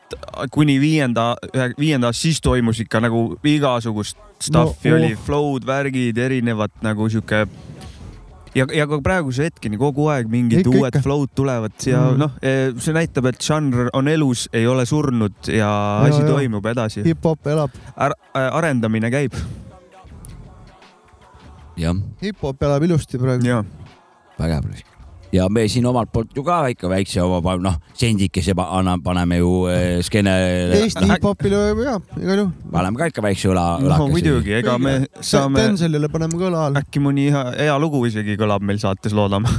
Speaker 3: kuni viienda, viienda aasta siis toimus ikka nagu igasugust stuff'i
Speaker 1: No, oh.
Speaker 3: oli, flow'd, värgid, erinevad nagu sihuke. ja, ja ka praeguse hetkeni kogu aeg mingid
Speaker 1: Ikka,
Speaker 3: uued
Speaker 1: ikka.
Speaker 3: flow'd tulevad ja
Speaker 1: Mm.
Speaker 3: noh, see näitab, et žanr on elus, ei ole surnud ja, ja asi
Speaker 1: ja.
Speaker 3: toimub edasi.
Speaker 1: hip-hop elab,
Speaker 3: arendamine käib
Speaker 2: jah,
Speaker 1: hip-hop elab ilusti praegu.
Speaker 3: ja
Speaker 2: vägev. Ja me siin omalt poolt ju ka ikka väikse oma, noh, sendikese anname, paneme ju eh, skeenele,
Speaker 1: Eesti hip-hopile ja igal juhul.
Speaker 2: paneme ka ikka väikse õla,
Speaker 3: no
Speaker 2: õlakese.
Speaker 3: muidugi, ega me saame,
Speaker 1: Denzelile paneme ka õla alla.
Speaker 3: äkki mõni hea, hea lugu isegi kõlab meil saates, loodame.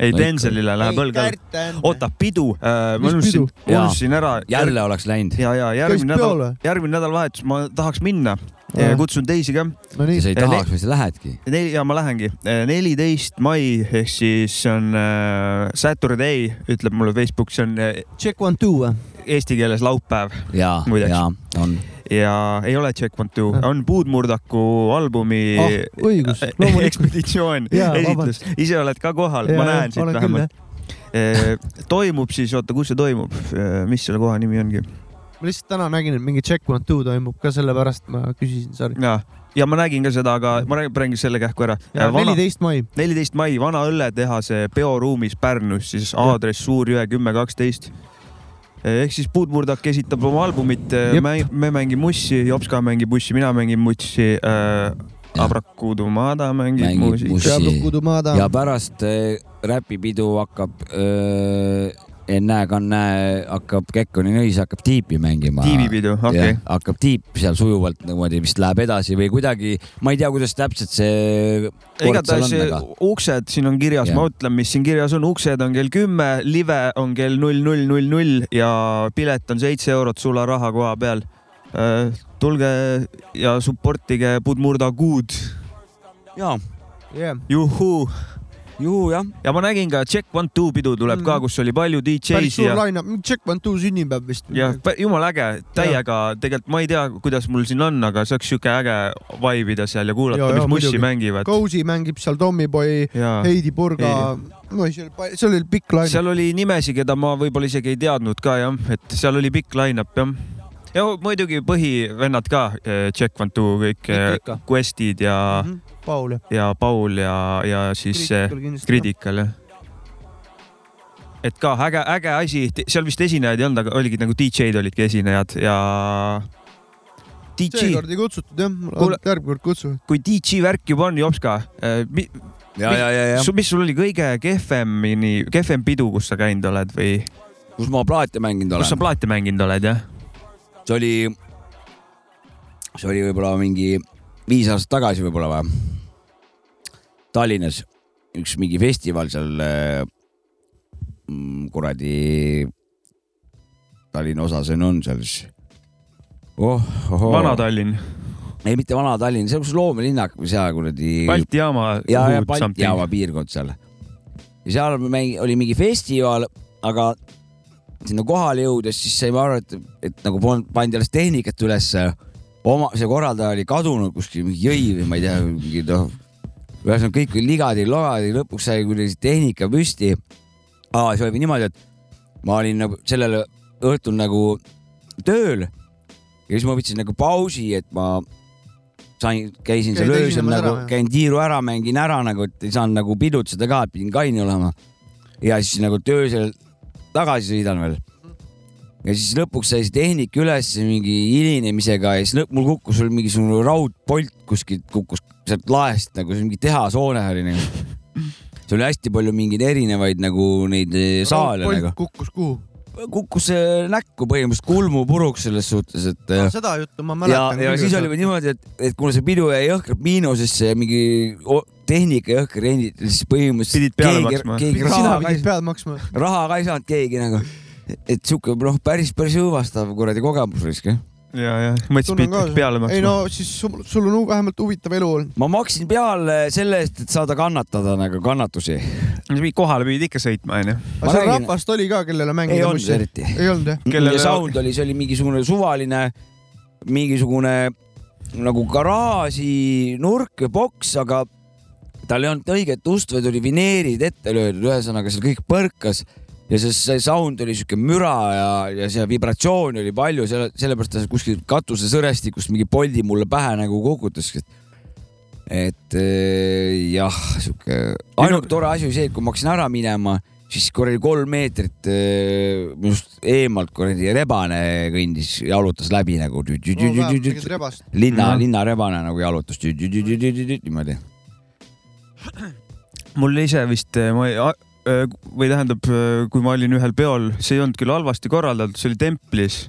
Speaker 3: ei, Denzelile läheb õlg alla. oota, pidu äh,, ma unustasin unustasin ära.
Speaker 2: jälle oleks läinud.
Speaker 3: ja, ja järgmine nädal järgmine nädalavahetus ma tahaks minna. Kutsun teisi ka.
Speaker 2: sa
Speaker 1: Nonii,
Speaker 2: ei
Speaker 3: Ja
Speaker 2: tahaks või sa lähedki?
Speaker 3: ja ma lähengi. neliteist mai ehk siis on äh, Saturday, ütleb mulle Facebook, see on äh,
Speaker 1: check one two või?
Speaker 3: eesti keeles laupäev
Speaker 2: ja,
Speaker 3: Muideks.
Speaker 2: ja on.
Speaker 3: ja ei ole Check One Two,
Speaker 1: Ah.
Speaker 3: on Puudmurdaku albumi
Speaker 1: ah, õigus,
Speaker 3: ekspeditsioon,
Speaker 1: Jaa,
Speaker 3: esitlus, ise oled ka kohal, ma näen siit vähemalt. toimub siis, oota, kus see toimub, mis selle koha nimi ongi?
Speaker 1: Ma lihtsalt täna nägin, et mingi check one two toimub ka, sellepärast ma küsisin, sorry.
Speaker 3: ja, ja ma nägin ka seda, aga ma räägin, selle kähku ära.
Speaker 1: neliteist mai.
Speaker 3: neliteist mai Vana Õlletehase peoruumis Pärnus, siis aadress Suurjõe kümme kaksteist. ehk siis Puudmurdak esitab oma albumit,
Speaker 1: Jep.
Speaker 3: me mängime mussi, Jopska mängib mussi, mina mängin mussi äh,. Abrakudumada mängib
Speaker 2: Mängib
Speaker 3: mussi.
Speaker 2: ja pärast äh, räpipidu hakkab äh,, ennäe-kannäe hakkab Kekkoni nõis hakkab tiipi mängima.
Speaker 3: tiibipidu, okei okay..
Speaker 2: hakkab tiip seal sujuvalt niimoodi vist läheb edasi või kuidagi, ma ei tea, kuidas täpselt see
Speaker 3: igatahes uksed siin on kirjas, ma ütlen, mis siin kirjas on, uksed on kell kümme, live on kell null null null null ja pilet on seitse eurot sularaha koha peal. tulge ja supportige Budmurda kuud,
Speaker 2: jaa,
Speaker 1: yeah..
Speaker 3: juhuu.
Speaker 2: Juhu jah,
Speaker 3: ja ma nägin ka Check One Two pidu tuleb ka,
Speaker 1: Mhm.
Speaker 3: kus oli palju
Speaker 1: päris
Speaker 3: DJ-si
Speaker 1: suur
Speaker 3: ja,
Speaker 1: line-up, check one two sünnipäev vist.
Speaker 3: ja pä- jumala äge, täiega tegelikult ma ei tea, kuidas mul siin on, aga see oleks siuke äge vibe ida seal ja kuulata,
Speaker 1: Ja, ja,
Speaker 3: mis mussi
Speaker 1: muidugi.
Speaker 3: mängivad.
Speaker 1: Cozy mängib seal Tommyboy, Heidi Purga, no seal oli, seal oli pikk line-up.
Speaker 3: seal oli nimesid, keda ma võib-olla isegi ei teadnud ka jah, et seal oli pikk line-up jah. ja muidugi põhivennad ka, Check One Two kõik eh, Questid ja mm,
Speaker 1: Mhm. Paul ja.
Speaker 3: ja Paul ja, ja siis eh, Critical jah. et ka äge, äge asi, seal vist esinejaid ei olnud, aga oligi nagu DJ-d olidki esinejad ja DJ,
Speaker 1: seekord ei kutsutud jah, järgmine kord kutsume.
Speaker 3: kui DJ värk juba on, Jopska,
Speaker 2: ja, ja, ja, ja
Speaker 3: mis sul oli kõige kehvemini, kehvem pidu, kus sa käinud oled või
Speaker 2: kus ma plaate mänginud
Speaker 3: kus sa
Speaker 2: olen,
Speaker 3: plaate mänginud oled jah?
Speaker 2: see oli, see oli võib-olla mingi viis aastat tagasi võib-olla või. Tallinnas üks mingi festival seal äh, mm, kuradi Tallinna osa see on seal siis. oh, ohoo.
Speaker 3: Vana-Tallinn,
Speaker 2: ei, mitte Vana-Tallinn, see on kus loomelinnak või seal kuradi.
Speaker 3: Balti jaama.
Speaker 2: ja, ja Balti jaama piirkond seal. ja seal mängi- oli mingi festival, aga sinna kohale jõudes siis saime aru, et, et nagu pandi alles tehnikat ülesse. oma, see korraldaja oli kadunud kuskil, mingi jõi või ma ei tea, mingi noh. Ühesõnaga kõik oli ligadi-logadi, lõpuks sai kuidagi tehnika püsti. see oli niimoodi, et ma olin nagu sellel õhtul nagu tööl ja siis ma võtsin nagu pausi, et ma sain, käisin seal öösel nagu käin tiiru ära, mängin ära nagu, et ei saanud nagu pidutseda ka, et pidin kaine olema. ja siis nagu öösel tagasi sõidan veel. ja siis lõpuks sai see tehnika üles mingi hilinemisega ja siis lõpp, mul kukkus sul mingisugune raudpolt kuskilt kukkus sealt laest nagu see mingi tehashoone oli nagu. seal oli hästi palju mingeid erinevaid nagu neid eh, saale nagu.
Speaker 1: kukkus kuhu?
Speaker 2: kukkus eh, näkku põhimõtteliselt kulmu puruks selles suhtes, et eh,
Speaker 1: seda juttu ma
Speaker 2: ja,
Speaker 1: mäletan.
Speaker 2: ja siis oli niimoodi, et, et kuna see pidu jäi jõhkralt miinusesse ja mingi tehnika jõhker renditi, siis põhimõtteliselt
Speaker 3: Pidid peale
Speaker 2: keegi,
Speaker 3: maksma.
Speaker 1: sina pidid
Speaker 2: ei,
Speaker 1: pead maksma.
Speaker 2: raha ka ei saanud keegi nagu. et sihuke noh, päris, päris õõvastav kuradi kogemus risk jah.
Speaker 3: ja, ja mõtlesin, pidid peale. maksma.
Speaker 1: ei no siis sul, sul on hu- vähemalt huvitav elu olnud.
Speaker 2: ma maksin peale selle eest, et saada kannatada nagu kannatusi.
Speaker 3: kohale pidid ikka sõitma onju.
Speaker 1: aga seal
Speaker 2: räägin-
Speaker 1: rahvast oli ka, kellele
Speaker 2: ei
Speaker 1: mängida
Speaker 2: olnud eriti.
Speaker 1: ei olnud jah?
Speaker 3: Kellele-
Speaker 2: ja sound oli, see oli mingisugune suvaline, mingisugune nagu garaaži nurk või boks, aga tal ei olnud õiget ust, vaid oli vineerid ette löödud, ühesõnaga seal kõik põrkas ja see, see sound oli siuke müra ja, ja see vibratsiooni oli palju, selle, sellepärast ta kuskil katusesõrestikust mingi poldi mulle pähe nagu kukutas. et eh, jah, sihuke, ainuke tore asi oli see, et kui ma hakkasin ära minema, siis kuradi kolm meetrit eh, minust eemalt kuradi rebane kõndis, jalutas läbi nagu linna
Speaker 3: Mhm.,
Speaker 2: linnarebane nagu jalutas tü- niimoodi.
Speaker 3: mul ise vist, ma ei, või tähendab, kui ma olin ühel peol, see ei olnud küll halvasti korraldatud, see oli templis.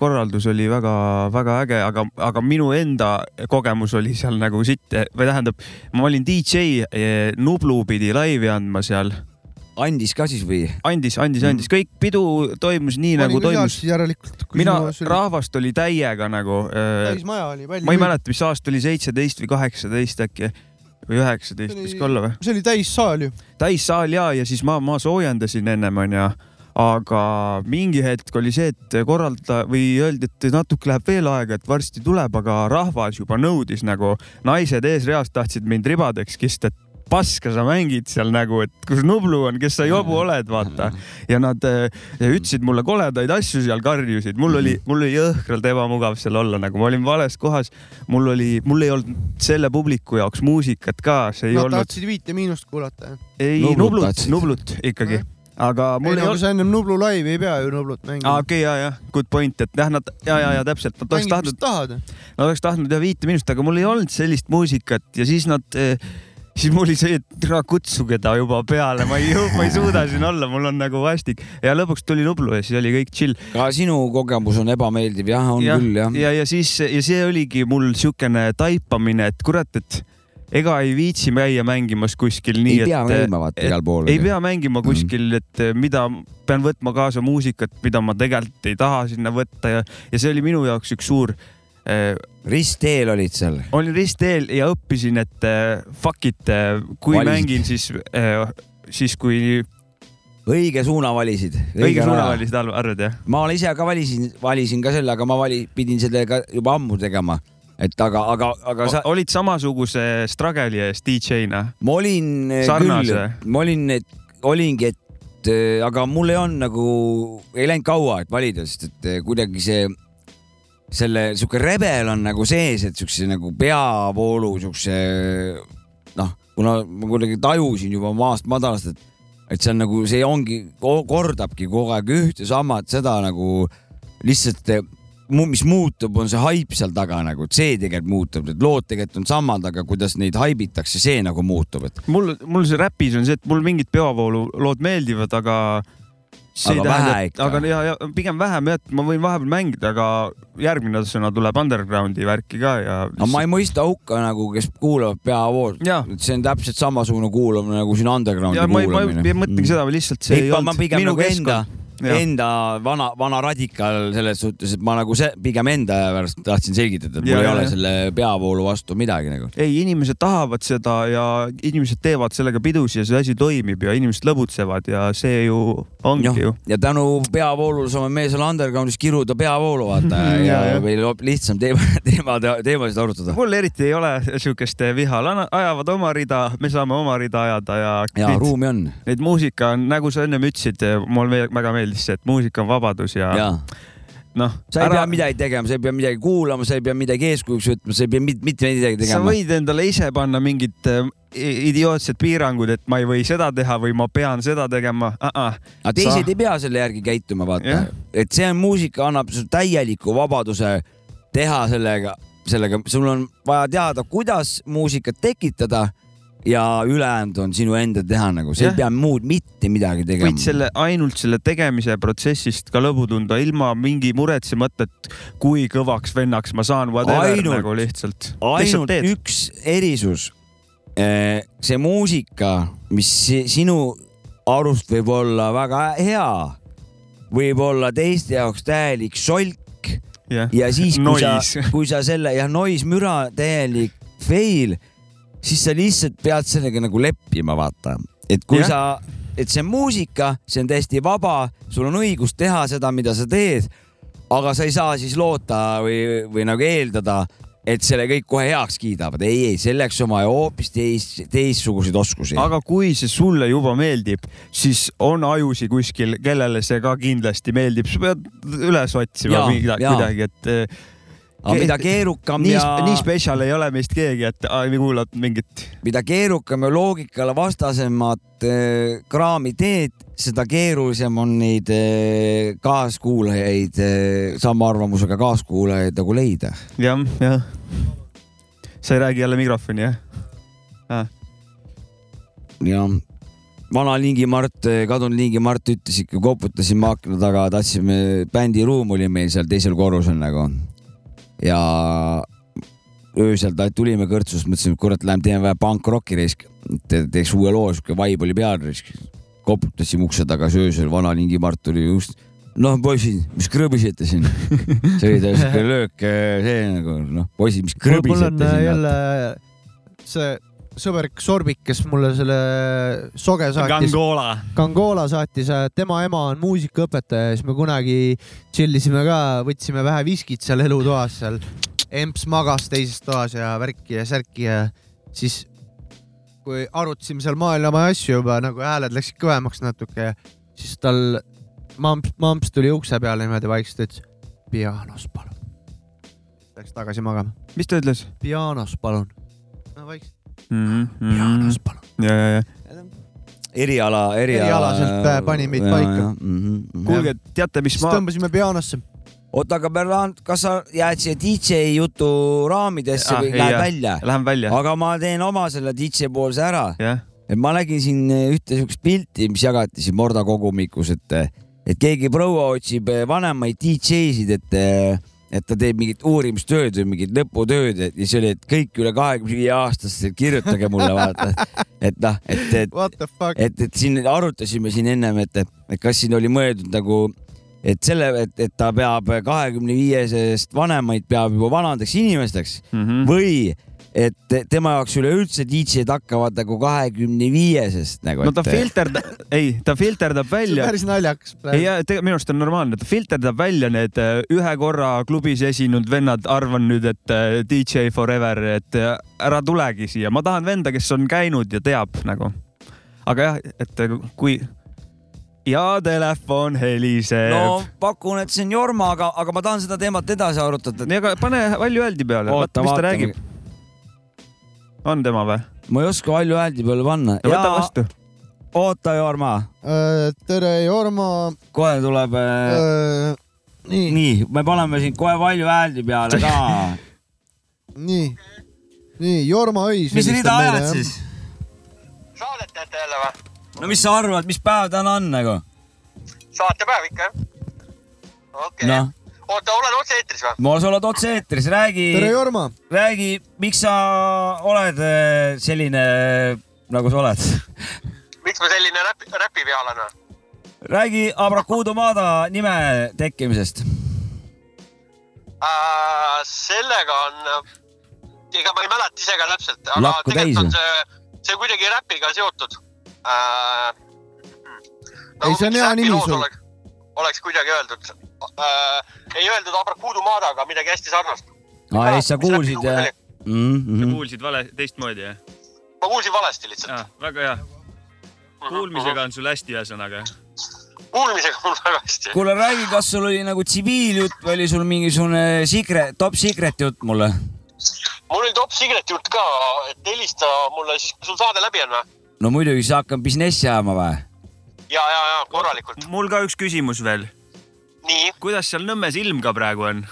Speaker 3: korraldus oli väga-väga äge, aga, aga minu enda kogemus oli seal nagu sitt või tähendab, ma olin DJ, Nublu pidi laivi andma seal,
Speaker 2: andis ka siis või?
Speaker 3: andis, andis, andis, kõik pidu toimus nii nagu toimus.
Speaker 1: järelikult.
Speaker 3: mina, rahvast oli täiega nagu.
Speaker 1: täismaja oli
Speaker 3: ma ei mäleta, mis aasta oli, seitseteist või kaheksateist äkki või üheksateist
Speaker 1: oli-
Speaker 3: võis ka olla või?
Speaker 1: see oli täissaal ju.
Speaker 3: täissaal ja, ja siis ma, ma soojendasin ennem onju, aga mingi hetk oli see, et korralda või öeldi, et natuke läheb veel aega, et varsti tuleb, aga rahvas juba nõudis nagu, naised eesreast tahtsid mind ribadeks kista, et paska sa mängid seal nagu, et kus Nublu on, kes sa jobu oled, vaata. ja nad äh, ütlesid mulle koledaid asju seal, karjusid, mul oli, mul oli jõhkralt ebamugav seal olla, nagu ma olin vales kohas. mul oli, mul ei olnud selle publiku jaoks muusikat ka, see ei
Speaker 1: Nad
Speaker 3: olnud,
Speaker 1: tahtsid Viit ja Miinust kuulata.
Speaker 3: ei
Speaker 2: Nublut
Speaker 3: Nublut, ikkagi, aga mul ei
Speaker 1: ei, aga
Speaker 3: olnud.
Speaker 1: sa ennem Nublu laivi ei pea ju Nublut mängima.
Speaker 3: okei, ja, ja good point, et jah, nad ja, ja, ja täpselt, nad oleks tahtnud, nad oleks tahtnud ja viite minust, aga mul ei olnud sellist muusikat ja siis nad, siis mul oli see, et ära kutsuge ta juba peale, ma ei, ma ei suuda siin olla, mul on nagu vastik ja lõpuks tuli Nublu ja siis oli kõik chill.
Speaker 2: ka sinu kogemus on ebameeldiv, jah, on
Speaker 3: ja,
Speaker 2: küll jah.
Speaker 3: ja, ja siis ja see oligi mul siukene taipamine, et kurat, et ega ei viitsi käia mängimas kuskil nii,
Speaker 2: ei pea
Speaker 3: et
Speaker 2: käima vaata igal pool.
Speaker 3: ei pea mängima kuskil, et mida pean võtma kaasa muusikat, mida ma tegelikult ei taha sinna võtta ja, ja see oli minu jaoks üks suur.
Speaker 2: Ristteel olid seal.
Speaker 3: olin ristteel ja õppisin, et äh, fuck it, kui
Speaker 2: Valisid.
Speaker 3: Valisid. mängin, siis äh,, siis kui
Speaker 2: õige suuna valisid.
Speaker 3: õige suuna. valisid, arvad jah?
Speaker 2: ma ise ka valisin, valisin ka selle, aga ma vali, pidin selle ka juba ammu tegema. et aga, aga, aga sa,
Speaker 3: olid samasuguse struggle'i ees DJ-na?
Speaker 2: ma olin
Speaker 3: Sarnase.
Speaker 2: küll, ma olin, olingi, et aga mul ei olnud nagu, ei läinud kaua, et valida, sest et kuidagi see, selle sihuke rebel on nagu sees, et siukse nagu peavoolu siukse noh, kuna ma kuidagi tajusin juba maast madalast, et et see on nagu, see ongi, kordabki kogu aeg ühte samat, seda nagu lihtsalt mis muutub, on see haip seal taga nagu, et see tegelikult muutub, need lood tegelikult on samad, aga kuidas neid haibitakse, see nagu muutub, et
Speaker 3: mul, mul see räpis on see, et mul mingid peavoolu lood meeldivad, aga see
Speaker 2: Aga
Speaker 3: ei tähenda aga ja, ja pigem vähem jah, et ma võin vahepeal mängida, aga järgmine sõna tuleb underground'i värki ka ja.
Speaker 2: aga ma ei mõista hukka nagu, kes kuulavad et see on täpselt samasugune kuulamine nagu siin undergroundi
Speaker 3: ja ma ei, ma
Speaker 2: kuulamine.
Speaker 3: ei mõtlegi seda, lihtsalt see ei
Speaker 2: ei,
Speaker 3: olnud
Speaker 2: pigem
Speaker 3: minu
Speaker 2: nagu enda,
Speaker 3: keskkond. Jah.
Speaker 2: enda vana, vana radikaal selles suhtes, et ma nagu see pigem enda pärast tahtsin selgitada, et mul
Speaker 3: Ja,
Speaker 2: ei
Speaker 3: ja,
Speaker 2: ole
Speaker 3: ja.
Speaker 2: selle peavoolu vastu midagi nagu.
Speaker 3: ei, inimesed tahavad seda ja inimesed teevad sellega pidusid ja see asi toimib ja inimesed lõbutsevad ja see ju ongi ju.
Speaker 2: ja tänu peavoolule saame me seal undergroundis kiruda peavoolu vaata ja,
Speaker 3: Ja,
Speaker 2: ja meil lihtsam teema, teema, teemasid arutada.
Speaker 3: mul eriti ei ole siukest viha, ajavad oma rida, me saame oma rida ajada ja,
Speaker 2: ja ruumi on.
Speaker 3: neid muusika on, nagu sa ennem ütlesid, mulle me- väga meeldis see, et muusika on vabadus ja,
Speaker 2: ja
Speaker 3: noh.
Speaker 2: sa ei pea midagi tegema, sa ei pea midagi kuulama, sa ei pea midagi eeskujuks võtma, sa ei pea mit- mitte midagi
Speaker 3: sa
Speaker 2: tegema.
Speaker 3: võid endale ise panna mingid äh, idiootsed piirangud, et ma ei või seda teha või ma pean seda tegema uh. -uh.
Speaker 2: aga teised
Speaker 3: Sa-
Speaker 2: ei pea selle järgi käituma, vaata et see on muusika, annab sulle täieliku vabaduse teha sellega, sellega, sul on vaja teada, kuidas muusikat tekitada ja ülejäänud on sinu enda teha nagu, sa ei pea muud mitte midagi tegema
Speaker 3: võid. selle ainult selle tegemise protsessist ka lõbu tunda ilma mingi muretsemata, et kui kõvaks vennaks ma saan, whatever
Speaker 2: Ainult-
Speaker 3: nagu lihtsalt.
Speaker 2: ainult üks erisus. see muusika, mis si- sinu arust võib olla väga hea, võib olla teiste jaoks täielik solk ja siis, kui sa
Speaker 3: Noise.
Speaker 2: kui sa selle ja noise müra täielik fail siis sa lihtsalt pead sellega nagu leppima, vaata. et kui
Speaker 3: Jah.
Speaker 2: sa, et see on muusika, see on täiesti vaba, sul on õigus teha seda, mida sa teed, aga sa ei saa siis loota või, või nagu eeldada, et selle kõik kohe heaks kiidavad. ei, ei, selleks on vaja hoopis teist, teistsuguseid oskusi.
Speaker 3: aga kui see sulle juba meeldib, siis on ajusid kuskil, kellele see ka kindlasti meeldib, sa pead üles otsima
Speaker 2: Jaa,
Speaker 3: mida,
Speaker 2: jaa.
Speaker 3: kuidagi, et eh,
Speaker 2: aga mida keerukam
Speaker 3: nii
Speaker 2: ja,
Speaker 3: nii spetsial ei ole meist keegi, et kuulad mingit.
Speaker 2: mida keerukam ja loogikale vastasemat äh, kraami teed, seda keerulisem on neid äh, kaaskuulajaid äh,, sama arvamusega kaaskuulajaid nagu leida.
Speaker 3: jah, jah. sa ei räägi jälle mikrofoni, jah ah.?
Speaker 2: ja vana Lingi Mart, kadunud Lingi Mart ütles ikka, koputasime akna taga, tahtsime, bändiruum oli meil seal teisel korrusel nagu. Ja öösel tulime kõrtsust, mõtlesime, et kurat, lähme teeme vähe pankrocki risk, teeks uue loo, siuke vibe oli peal risk. koputasime ukse taga öösel, vana Lingi Mart tuli just. noh, poisid, mis krõbisete siin? see oli siuke löök, see nagu noh, poisid, mis
Speaker 1: mul on
Speaker 2: krõbisete
Speaker 1: äh,
Speaker 2: siin.
Speaker 1: jälle see sõber Sorbik, kes mulle selle soge saatis,
Speaker 3: Gangola.
Speaker 1: Kangola saatis, tema ema on muusikaõpetaja ja siis me kunagi tšillisime ka, võtsime vähe viskit seal elutoas seal. emps magas teises toas ja värki ja särki ja siis kui arutasime seal maailma asju juba nagu hääled läksid kõvemaks natuke, siis tal mamps, mamps tuli ukse peale niimoodi vaikselt, ütles pianos palun. Läks tagasi magama.
Speaker 3: mis ta ütles
Speaker 1: pianos palun. no vaikselt,
Speaker 3: mm? -hmm.
Speaker 1: palun.
Speaker 3: ja, ja, ja.
Speaker 2: eriala, eriala.
Speaker 1: Erialaselt, äh, pani meid paika.
Speaker 3: kuulge, teate, mis
Speaker 1: siis
Speaker 3: ma,
Speaker 1: tõmbasime pianosse.
Speaker 2: oota, aga Berland, kas sa jääd siia DJ jutu raamidesse
Speaker 3: Ah,
Speaker 2: või lähed
Speaker 3: jää.
Speaker 2: välja?
Speaker 3: lähen välja.
Speaker 2: aga ma teen oma selle DJ poolse ära,
Speaker 3: jah,
Speaker 2: et ma nägin siin ühte siukest pilti, mis jagati siin Morda kogumikus, et, et keegi proua otsib vanemaid DJ-sid, et, et ta teeb mingit uurimistööd või mingit lõputööd ja siis oli, et kõik üle kahekümne viie aastased, kirjutage mulle vaata, et noh, et, et
Speaker 1: fuck?
Speaker 2: et, et siin arutasime siin ennem, et, et kas siin oli mõeldud nagu, et selle, et, et ta peab kahekümne viiesest vanemaid peab juba vanadeks inimesteks
Speaker 3: mm -hmm.
Speaker 2: või et tema jaoks üleüldse DJ-d hakkavad nagu kahekümne viiesest nagu.
Speaker 3: no ta filterdab, ei, ta filterdab välja.
Speaker 1: päris naljakas
Speaker 3: ei,
Speaker 1: praegu.
Speaker 3: ja tegelikult minu arust on normaalne, ta filterdab välja need äh, ühe korra klubis esinenud vennad, arvan nüüd, et äh, DJ forever, et äh, ära tulegi siia, ma tahan venda, kes on käinud ja teab nagu. aga jah, et kui ja telefon heliseb.
Speaker 2: No pakun, et see on Jorma, aga, aga ma tahan seda teemat edasi arutada, et
Speaker 3: nii, aga pane valju hääldi peale, vaata, mis ta räägib.. On tema või?
Speaker 2: ma ei oska valju hääldi peale panna.
Speaker 3: võta vastu.
Speaker 2: oota, Jorma,
Speaker 1: tere, Jorma.
Speaker 2: kohe tuleb äh,.
Speaker 1: nii,
Speaker 2: nii, me paneme siin kohe valju hääldi peale ka.
Speaker 1: nii, nii Jorma Õis.
Speaker 2: mis rida ajad siis?
Speaker 6: saadet teete jälle või?
Speaker 2: no mis sa arvad, mis päev täna on nagu?
Speaker 6: saatepäev ikka jah? okei okay.
Speaker 2: noh,
Speaker 6: oota, olen otse-eetris või?
Speaker 2: ma, sa oled otse-eetris, räägi,
Speaker 1: tere, Jorma.
Speaker 2: räägi, miks sa oled äh, selline, nagu sa oled?
Speaker 6: miks ma selline räpi, räpipeal olen või?
Speaker 2: räägi Abrakuudu Maada nime tekkimisest.
Speaker 6: Äh, sellega on, ega ma ei mäleta ise ka täpselt, aga
Speaker 2: Lakku täis
Speaker 6: tegelikult on
Speaker 2: või?
Speaker 6: see, see kuidagi räpiga seotud äh,.
Speaker 1: Ei, see on hea nimi sul.
Speaker 6: oleks kuidagi öeldud äh,, ei öeldud Abrakuudu Maada, aga midagi hästi sarnast.
Speaker 2: aa, siis sa kuulsid ja mm. -hmm.
Speaker 3: kuulsid vale, teistmoodi jah
Speaker 6: ma kuulsin valesti lihtsalt
Speaker 3: väga hea. kuulmisega on sul hästi, ühesõnaga.
Speaker 6: kuulmisega on mul väga hästi.
Speaker 2: kuule, räägi, kas sul oli nagu tsiviiljutt või oli sul mingisugune secret, top secret jutt mulle?
Speaker 6: mul oli top secret jutt ka, et helista mulle siis, kui sul saade läbi on või?
Speaker 2: no muidugi, sa hakkad businessi ajama või?
Speaker 6: ja, ja, ja korralikult.
Speaker 3: mul ka üks küsimus veel.
Speaker 6: nii,
Speaker 3: kuidas seal Nõmmes ilm ka praegu on?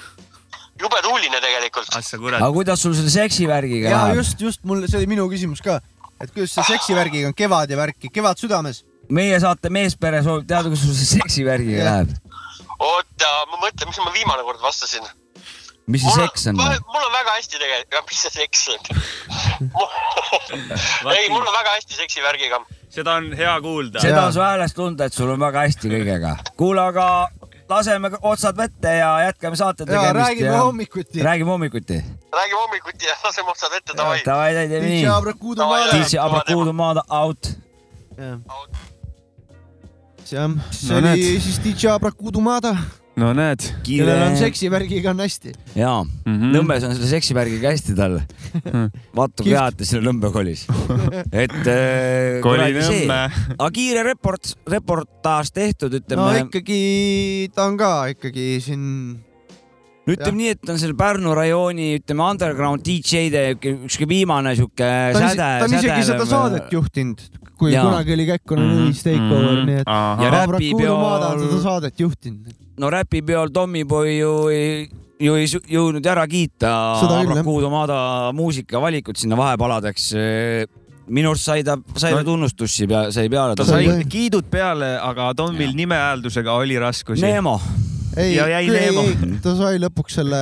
Speaker 6: jube tuuline tegelikult.
Speaker 3: ah sa kurat
Speaker 2: aga. kuidas sul selle seksivärgiga
Speaker 1: ja
Speaker 2: läheb?
Speaker 1: just, just mul, see oli minu küsimus ka, et kuidas see seksivärgiga on kevad ja värki, kevad südames.
Speaker 2: meie saate Meespere soovib teada, kuidas sul see seksivärgiga
Speaker 1: Jah.
Speaker 2: läheb.
Speaker 6: oota, ma mõtlen, mis ma viimane kord vastasin.
Speaker 2: mis see seks on?
Speaker 6: mul on väga hästi tegelikult, mis see seks on? ei, mul on väga hästi seksivärgiga.
Speaker 3: seda on hea kuulda.
Speaker 2: seda on su häälest tunda, et sul on väga hästi kõigega. kuule, aga laseme otsad vette ja jätkame saate
Speaker 1: ja
Speaker 2: tegemist.
Speaker 1: räägime hommikuti.
Speaker 2: räägime hommikuti.
Speaker 6: räägime hommikuti ja laseme otsad ette, davai.
Speaker 2: davai, teeme
Speaker 1: DJ
Speaker 2: nii.
Speaker 1: Abrakudu
Speaker 6: Davai,
Speaker 1: Mada.
Speaker 2: DJ Abrakudu Maada out.
Speaker 1: jah, see oli siis DJ Abrakudu Mada,
Speaker 3: no näed.
Speaker 1: kellel on
Speaker 2: kiire.
Speaker 1: seksivärgiga on hästi.
Speaker 2: jaa,
Speaker 3: Mhm.
Speaker 2: Nõmmes on selle seksivärgiga hästi tal. vaata kui hea, et ta sinna Nõmme kolis. et äh,
Speaker 3: koli Nõmme.
Speaker 2: aga kiire report, reportaaž tehtud,
Speaker 1: no
Speaker 2: ütleme,
Speaker 1: ikkagi ta on ka ikkagi siin,
Speaker 2: ütleme nii, et on selle Pärnu rajooni, ütleme underground DJ-de üks kõige viimane siuke
Speaker 1: ta on,
Speaker 2: säde.
Speaker 1: ta on isegi seda saadet juhtinud, kui
Speaker 2: Jaa.
Speaker 1: kunagi oli Käkkuna
Speaker 3: Mhm.
Speaker 1: Nelis Takeover, nii et
Speaker 2: Ja
Speaker 3: ja
Speaker 1: on seda
Speaker 2: räpipeol,
Speaker 1: saadet juhtinud.
Speaker 2: no räpipeol Tommyboy ju ei, ju ei jõudnud ära kiita
Speaker 1: Seda küll, jah.
Speaker 2: Abrakudu Mada muusikavalikuid sinna vahepaladeks. minu arust sai ta, sai ta
Speaker 3: No-
Speaker 2: tunnustust, sai peale.
Speaker 3: ta
Speaker 1: sai-
Speaker 3: sai kiidud peale, aga Tomil nimehääldusega oli raskusi.
Speaker 2: Neemo,
Speaker 1: ei,
Speaker 3: Ja Neemo.
Speaker 1: ta sai lõpuks selle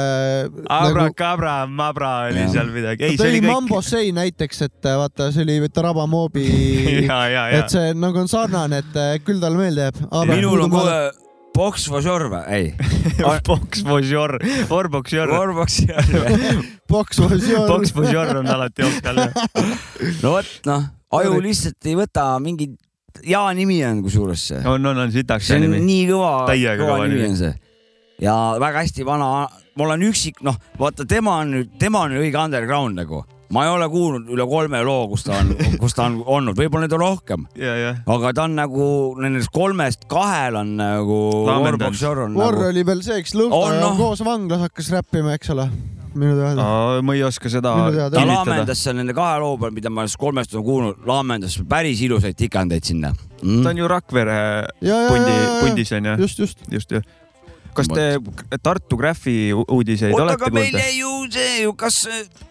Speaker 1: nagu,
Speaker 3: Abrakabra, mabra oli
Speaker 2: Jah.
Speaker 3: seal midagi.
Speaker 1: ta
Speaker 3: ei, oli kõik.
Speaker 1: Mambo Say näiteks, et vaata, see oli Taraba Moobi
Speaker 3: ja, ja, ja
Speaker 1: et. see nagu on sarnane, et eh, küll talle meelde jääb.
Speaker 2: minul on kohe for sure või? ei,
Speaker 3: Box Bonjour, Or Bonjour,
Speaker 2: Warbox jah.
Speaker 1: Box your
Speaker 3: Box Bonjour on alati Oskal.
Speaker 2: no vot noh, aju lihtsalt ei võta mingit, Jaa nimi on kusjuures see.
Speaker 3: on, on, on sitaks
Speaker 2: see on
Speaker 3: nimi.
Speaker 2: nii kõva, kõva
Speaker 3: kõva
Speaker 2: nimi
Speaker 3: nimi.
Speaker 2: on see. ja väga hästi vana, ma olen üksik, noh, vaata tema on nüüd, tema on õige underground nagu. ma ei ole kuulnud üle kolme loo, kus ta on, kus ta on olnud, võib-olla neid on rohkem,
Speaker 3: ja, ja.
Speaker 2: aga ta on nagu nendest kolmest kahel on nagu.
Speaker 3: Laamendanud.
Speaker 1: War
Speaker 2: Nagu,
Speaker 1: oli veel see, eks Lõhtaja
Speaker 2: noh.
Speaker 1: koos vanglas hakkas räppima, eks ole, minu teada.
Speaker 3: ma ei oska seda
Speaker 2: ta laamendas seal nende kahe loo peal, mida ma kolmest olen kuulnud, laamendas päris ilusaid tikandeid sinna mm.
Speaker 3: ta on ju Rakvere
Speaker 1: ja, ja,
Speaker 3: pundi pundis onju,
Speaker 1: just, just.
Speaker 3: just ju. kas te Tartu Graffi uudiseid
Speaker 2: oota,
Speaker 3: olete
Speaker 2: aga meil
Speaker 3: kuulnud?
Speaker 2: jäi ju see ju, kas,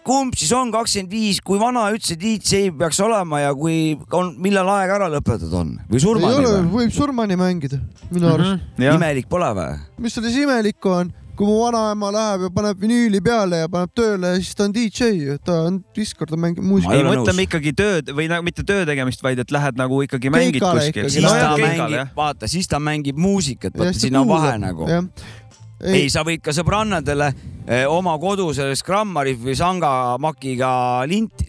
Speaker 2: kumb siis on kakskümmend viis, kui vana üldse DJ peaks olema ja kui on, millal aeg ära lõpetatud on või
Speaker 1: ei
Speaker 2: surmani
Speaker 1: võib surmani mängida, minu arust.
Speaker 3: Mhm. jah,
Speaker 2: imelik pole või?
Speaker 1: mis selles imelikku on, kui mu vanaema läheb ja paneb vinüüli peale ja paneb tööle, siis ta on DJ ta on Discord, ta mängib muusikat
Speaker 2: ei
Speaker 3: ei mõtleme ikkagi tööd või nagu mitte töö tegemist, vaid et lähed nagu ikkagi mängid
Speaker 1: Keikale
Speaker 3: kuskil.
Speaker 2: siis ta
Speaker 1: jah,
Speaker 2: mängib, vaata, siis ta mängib muusikat, vaata sinna
Speaker 1: kuulab.
Speaker 2: vahe nagu.
Speaker 1: jah.
Speaker 2: ei, sa võid ka sõbrannadele eh, oma kodusele Scrummari või Sanga makiga lint,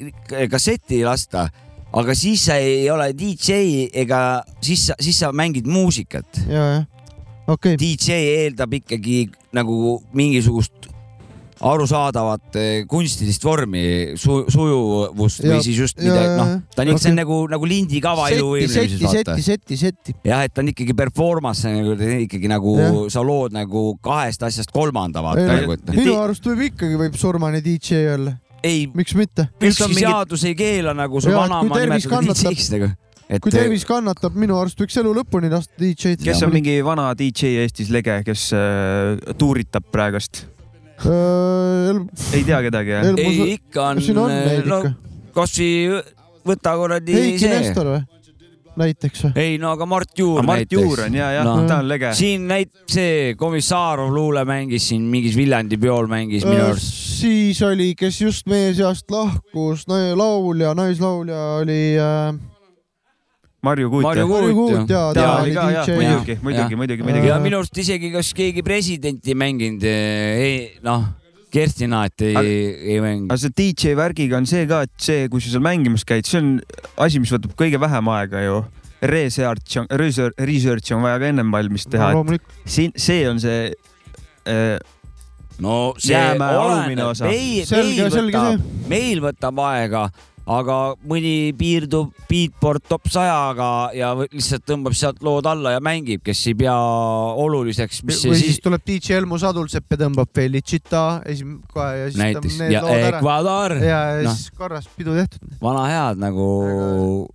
Speaker 2: kasseti lasta, aga siis sa ei ole DJ ega siis sa, siis sa mängid muusikat.
Speaker 1: ja, jah, okay.,
Speaker 2: DJ eeldab ikkagi nagu mingisugust arusaadavat eh, kunstilist vormi su,, sujuvust
Speaker 1: Ja-
Speaker 2: või siis just
Speaker 1: ja-
Speaker 2: midagi,
Speaker 1: ja-
Speaker 2: noh, ta on ikka see on nagu, nagu lindikava
Speaker 1: setti,
Speaker 2: iluvõimlemises
Speaker 1: setti,
Speaker 2: vaata
Speaker 1: setti, setti, setti.
Speaker 2: jah, et ta on ikkagi performance nagu ikkagi nagu
Speaker 1: Jah.
Speaker 2: sa lood nagu kahest asjast kolmanda vaata nagu, et
Speaker 1: minu arust võib ikkagi, võib surmani DJ olla,
Speaker 2: ei,
Speaker 1: miks mitte.
Speaker 2: Ükski
Speaker 3: mingid-
Speaker 2: seadus ei keela nagu su vanaema nimetada DJ-ks nagu. Et
Speaker 1: kui tervis kannatab, minu arust võiks elu lõpuni lasta DJ-d.
Speaker 3: kes on mingi vana DJ Eestis lege, kes äh, tuuritab praegust? ei tea kedagi jah?
Speaker 1: El-
Speaker 2: ei, ikka on
Speaker 1: siin on neid
Speaker 2: no
Speaker 1: ikka.
Speaker 2: kasvõi võta kuradi
Speaker 1: Heiki. Nestor või? näiteks või?
Speaker 2: ei no aga Mart Juur
Speaker 3: Mart
Speaker 2: näiteks.
Speaker 3: Juur on ja, jah
Speaker 2: Noh.,
Speaker 3: ta on lege.
Speaker 2: siin näit-, see Komissarov luule mängis siin mingis Viljandi peol mängis minu arust.
Speaker 1: siis oli, kes just meie seast lahkus, laulja, naislaulja oli äh,
Speaker 3: Marju Kuut
Speaker 2: Marju? Kuut,
Speaker 1: Marju Kuut
Speaker 2: jah.
Speaker 1: ja
Speaker 3: ta oli
Speaker 1: DJ.
Speaker 3: muidugi, muidugi, muidugi, muidugi.
Speaker 2: ja minu arust isegi kas keegi presidenti mänginud, noh, Kerstinat ei,
Speaker 3: Aga-
Speaker 2: ei mängi
Speaker 3: aga. see DJ värgiga on see ka, et see, kui sa seal mängimas käid, see on asi, mis võtab kõige vähem aega ju. Research on, research on vaja ka ennem valmis teha,
Speaker 1: loomulikult,
Speaker 3: siin, see on see äh,
Speaker 2: no see
Speaker 3: Jäämäe alumine
Speaker 2: oleneb,
Speaker 3: osa.
Speaker 2: meil, võtab, meil võtab aega, aga mõni piirdub beatboard top sajaga ja lihtsalt tõmbab sealt lood alla ja mängib, kes ei pea oluliseks,
Speaker 1: või
Speaker 2: siis
Speaker 1: siis tuleb DJ Elmo Sadulsepp ja tõmbab Felicita esim-, kohe ja siis
Speaker 2: näiteks ja. Ecuador,
Speaker 1: ja
Speaker 2: noh.
Speaker 1: siis korras pidu tehtud.
Speaker 2: vana head nagu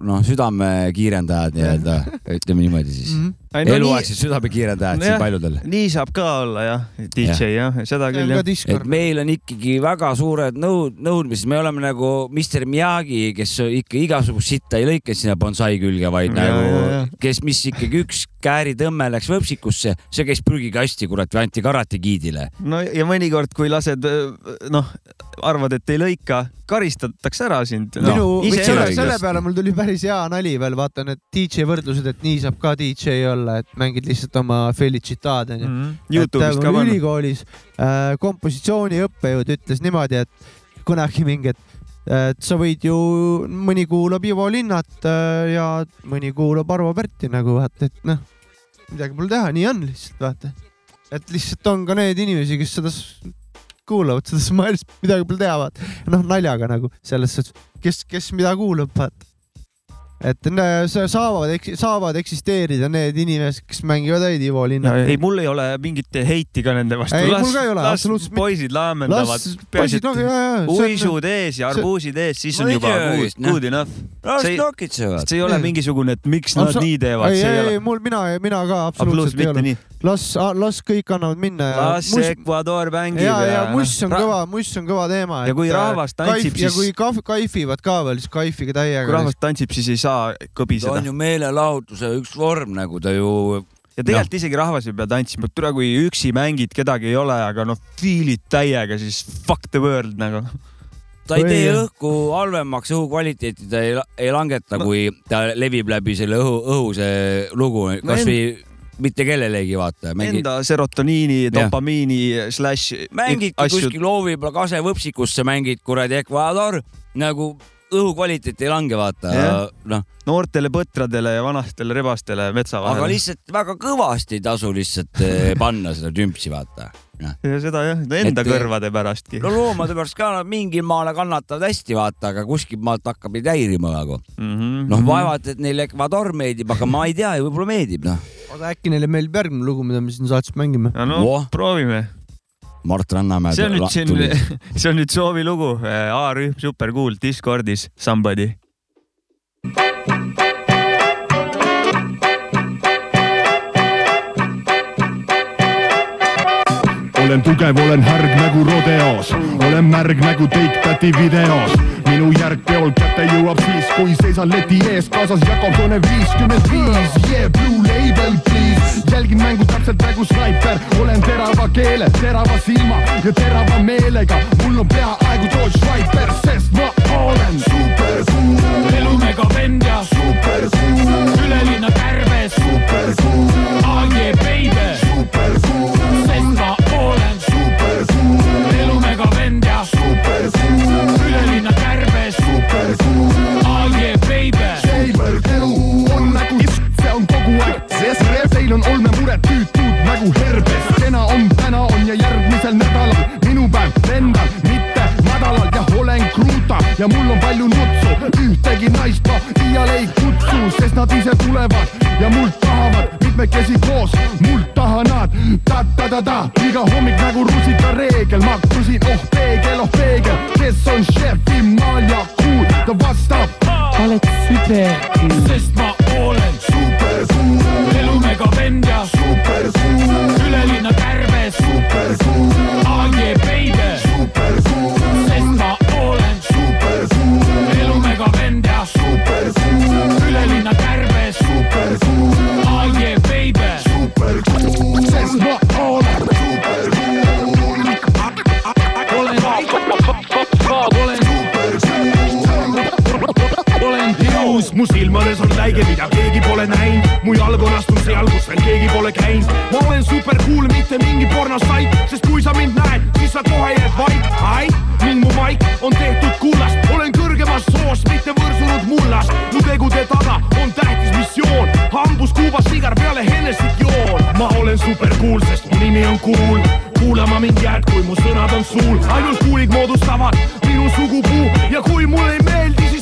Speaker 2: noh, südamekiirendajad nii-öelda, ütleme niimoodi siis.
Speaker 1: Mhm.
Speaker 3: Ei, no
Speaker 2: eluaegsed südamekiirendajad siin
Speaker 3: Nojah.
Speaker 2: paljudel.
Speaker 3: nii saab ka olla jah, DJ jah, seda
Speaker 1: see
Speaker 3: küll jah.
Speaker 2: et meil on ikkagi väga suured nõud, nõudmised, me oleme nagu Mr Miyagi, kes ikka igasugust sitta ei lõika sinna bonsai külge, vaid
Speaker 3: Ja,
Speaker 2: nagu
Speaker 3: ja, ja.,
Speaker 2: kes, mis ikkagi üks kääritõmme läks võpsikusse, see käis prügikasti, kurat, või anti karate giidile.
Speaker 3: no ja mõnikord, kui lased noh, arvad, et ei lõika, karistatakse ära sind no,.
Speaker 1: minu,
Speaker 2: ise
Speaker 1: selle, selle peale mul tuli päris hea nali veel, vaata need DJ võrdlused, et nii saab ka DJ olla et mängid lihtsalt oma felicitaad onju.
Speaker 3: Mhm.
Speaker 1: et
Speaker 3: Youtube'ist
Speaker 1: äh, ülikoolis äh, kompositsiooni õppejõud ütles niimoodi, et kunagi mingi, et et sa võid ju, mõni kuulab Ivo Linnat äh, ja mõni kuulab Arvo Pärti nagu vaata, et noh, midagi pole teha, nii on lihtsalt vaata. et lihtsalt on ka neid inimesi, kes seda kuulavad, seda Smiles, midagi pole teha, vaata. noh, naljaga nagu selles suhtes, kes, kes mida kuulab, vaata. et saavad, saavad eksisteerida need inimesed, kes mängivad häid Ivo Linnat.
Speaker 3: ei, mul ei ole mingit heiti ka nende vastu.
Speaker 1: Ei, mul ka ei ole,
Speaker 3: las
Speaker 1: absoluutselt
Speaker 3: poisid laamendavad
Speaker 1: las. poisid, no ja, ja.
Speaker 3: uisud ees ja arbuusid ees, siis on juba good,
Speaker 2: noh.
Speaker 3: good enough.
Speaker 2: las
Speaker 3: See-
Speaker 2: nokitsevad.
Speaker 3: see ei ole mingisugune, et miks nad nii teevad,
Speaker 1: ei,
Speaker 3: see ei
Speaker 1: ei,
Speaker 3: ole
Speaker 1: ei, mul mina, mina ka
Speaker 3: absoluutselt
Speaker 1: ei ole. las, las kõik annavad minna ja
Speaker 3: las
Speaker 1: muss-
Speaker 3: Ecuador mängib
Speaker 1: ja, ja muss on
Speaker 3: ra-
Speaker 1: kõva, muss on kõva teema.
Speaker 3: Ja kui rahvas tantsib,
Speaker 1: ja
Speaker 3: siis-
Speaker 1: kui kaf- kaifivad ka veel, siis kaifige
Speaker 3: kui
Speaker 1: täiega.
Speaker 3: rahvas tantsib, siis ei saa
Speaker 2: ta
Speaker 3: kõbiseda
Speaker 2: on. ju meelelahutuse üks vorm, nagu ta ju
Speaker 3: ja tegelikult isegi rahvas ei pea tantsima, tule kui üksi mängid, kedagi ei ole, aga noh, feel'id täiega, siis fuck the world nagu.
Speaker 2: ta ei tee õhku halvemaks, õhukvaliteeti ta ei, ei langeta no., kui ta levib läbi selle õhu, õhu see lugu, kasvõi mitte kellelegi vaata. mängid,
Speaker 3: Enda serotoniini, dopamiini slash
Speaker 2: mängidki
Speaker 3: asju
Speaker 2: kuskil Loovi-Pla kasevõpsikusse mängid kuradi Ecuador nagu õhukvaliteet ei lange, vaata noh,
Speaker 3: noortele põtradele ja vanastele rebastele metsa
Speaker 2: aga
Speaker 3: vahele.
Speaker 2: lihtsalt väga kõvasti ei tasu lihtsalt eh, panna seda tümpsi, vaata.
Speaker 3: ja seda jah, enda
Speaker 2: Et-
Speaker 3: kõrvade pärastki
Speaker 2: no loomade pärast ka nad mingil maale kannatavad hästi, vaata, aga kuskilt maalt hakkab neid häirima nagu.
Speaker 3: mm -hmm.
Speaker 2: noh, vaevalt, et neile Ecuador meeldib, aga ma ei tea, võib-olla meeldib, noh.
Speaker 1: oota, äkki neile meeldib järgmine lugu, mida me siin saates mängime?
Speaker 3: ja no
Speaker 2: Voh.
Speaker 3: proovime.
Speaker 2: Mart Rannamäe
Speaker 3: see on nüüd siin see on nüüd soovilugu, A-rühm, super cool, Discordis, Somebody.
Speaker 7: olen tugev, olen härg nagu rodeos, olen märg nagu Take That'i videos. Minu järg peol kätte jõuab siis, kui seisan leti ees, kaasas Jakobsone viiskümmend viis, yeah blue label please. jälgin mängu täpselt nagu snaiper, olen terava keele, terava silma ja terava meelega. mul on peaaegu George Schreiber, sest ma olen super cool.
Speaker 8: elumega vend ja
Speaker 7: super cool,
Speaker 8: ülelinna kärbes,
Speaker 7: super cool,
Speaker 8: AG baby,
Speaker 7: super cool, nagu herbes. kena on, täna on ja järgmisel nädalal minu päev lendab, mitte madalal. Ja olen kruuta ja mul on palju nutsu. ühtegi naist ma iial ei kutsu, sest nad ise tulevad ja mult tahavad mitmekesi koos, mult taha nad ta-ta-ta-ta, iga hommik nagu rusikareegel, ma küsin, oh peegel, oh peegel, kes on šefi maal ja cool, ta vastab. Oled super cool,
Speaker 8: sest ma olen
Speaker 7: super cool,
Speaker 8: elumega vend ja
Speaker 7: super cool,
Speaker 8: ülelinna kärbes,
Speaker 7: super cool,
Speaker 8: AG baby,
Speaker 7: super cool,
Speaker 8: sest ma olen
Speaker 7: super cool,
Speaker 8: elumega vend ja
Speaker 7: super cool,
Speaker 8: ülelinna kärbes,
Speaker 7: super cool,
Speaker 8: AG baby.
Speaker 7: super cool, sest ma ilus, mu silmades on läige, mida keegi pole näinud, mu jalg on astunud seal, kus veel keegi pole käinud. ma olen super cool, mitte mingi pornosait, sest kui sa mind näed, siis sa kohe jääd vait, ai, ning mu maik on tehtud kullast, olen kõrgemast soost, mitte võrsunud mullast. mu tegude taga on tähtis missioon, hambus Kuubas sigar peale Hennessit joon. ma olen super cool, sest mu nimi on cool, kuulama mind jääd, kui mu sõnad on suul, ainult kuulid moodustavad minu sugupuu. Ja kui mulle ei meeldi, siis kaon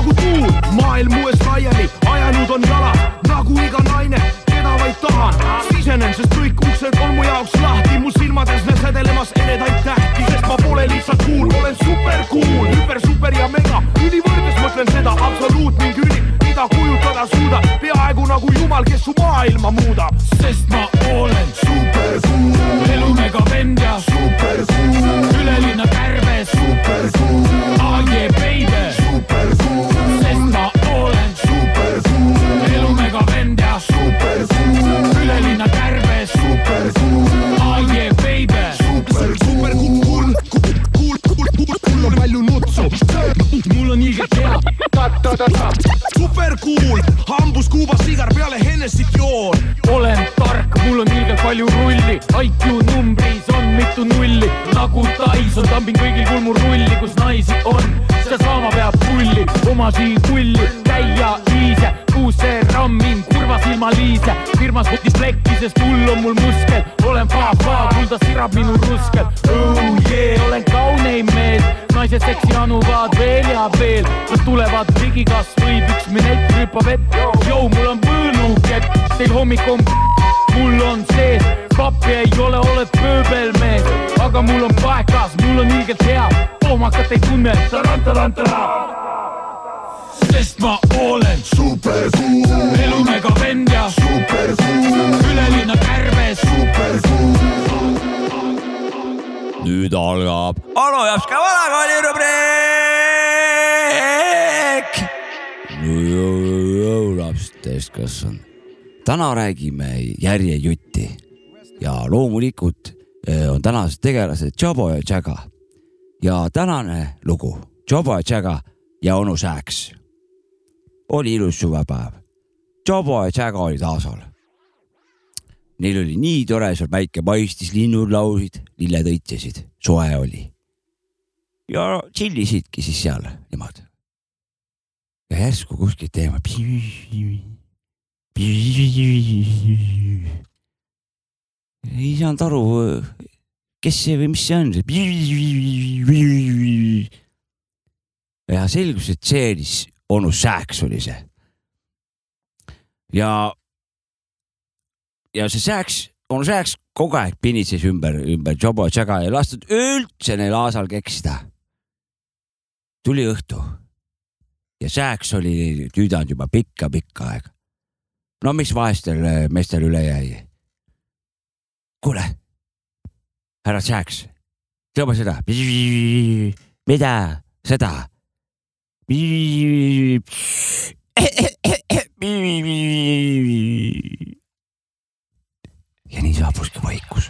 Speaker 7: nagu tuul. maailm mu eest laiali ajanud on jalad nagu iga naine, keda vaid tahan. sisenen, sest kõik uksed on mu jaoks lahti, mu silmades näed sädelemas eredaid tähti, sest ma pole lihtsalt cool, olen super cool, hüper, super ja mega, ülivõrdes mõtlen seda absoluut ning ülim, mida kujutada suudab, peaaegu nagu jumal, kes su maailma muudab.
Speaker 8: sest ma olen
Speaker 7: super cool,
Speaker 8: elumega vend ja
Speaker 7: super cool,
Speaker 8: ülelinna kärbes,
Speaker 7: super cool,
Speaker 8: AG baby,
Speaker 7: mul on
Speaker 8: ilgelt hea.
Speaker 7: super cool, hambus Kuuba sigar peale Hennessit joon.
Speaker 8: olen tark, mul on ilgelt palju rulli, IQ numbris on mitu nulli, nagu Tyson tambin kõigil kulmul rulli, kus naisi on, seda saama peab pulli, oma siin kulli, käia ise, kuuse rammin kurva silmaliise, firmas võttis plekki, sest hull on mul muskel, olen fa-fa, kulda sirab minu ruskel. Oh,. Yeah, olen kauneim mees, naised seksi anuvad veel ja veel, nad tulevad ligi, kas võib üks minett hüppab ette, jõu, mul on võõnukett, teil hommik on mul on sees, pappi ei ole, oled pööbelmees, aga mul on paekas, mul on ilgelt hea, loomakat ei tunne, tarantara. Sest ma olen super cool, elumega vend ja super cool, üle linna kärbes super cool.
Speaker 2: nüüd algab Anu Japska vanakooli rubriik. laps täiskasvanu. täna räägime järjejutti ja loomulikult eh, on tänased tegelased Jobo ja Jaga ja tänane lugu Jobo ja Jaga ja onu Sääks. Oli ilus suvepäev. Jobo ja Jaga olid Aasal Neil oli nii tore, seal päike paistis, linnud laulsid, lilled õitsesid, soe oli. ja tšillisidki siis seal nemad. ja järsku kuskilt eemal. ei saanud aru, kes see või mis see on. ja selgus, et see oli onu Sääks oli see. ja ja see sääks, onu sääks kogu aeg pinitses ümber, ümber Jobo Jaga ei lastud üldse neil aasal keksida. tuli õhtu ja sääks oli tüüdanud juba pikka-pikka aega. no mis vaestel eh, meestel üle jäi? kuule, härra sääks, tõmba seda. mida, seda? Ja nii saabuski vaikus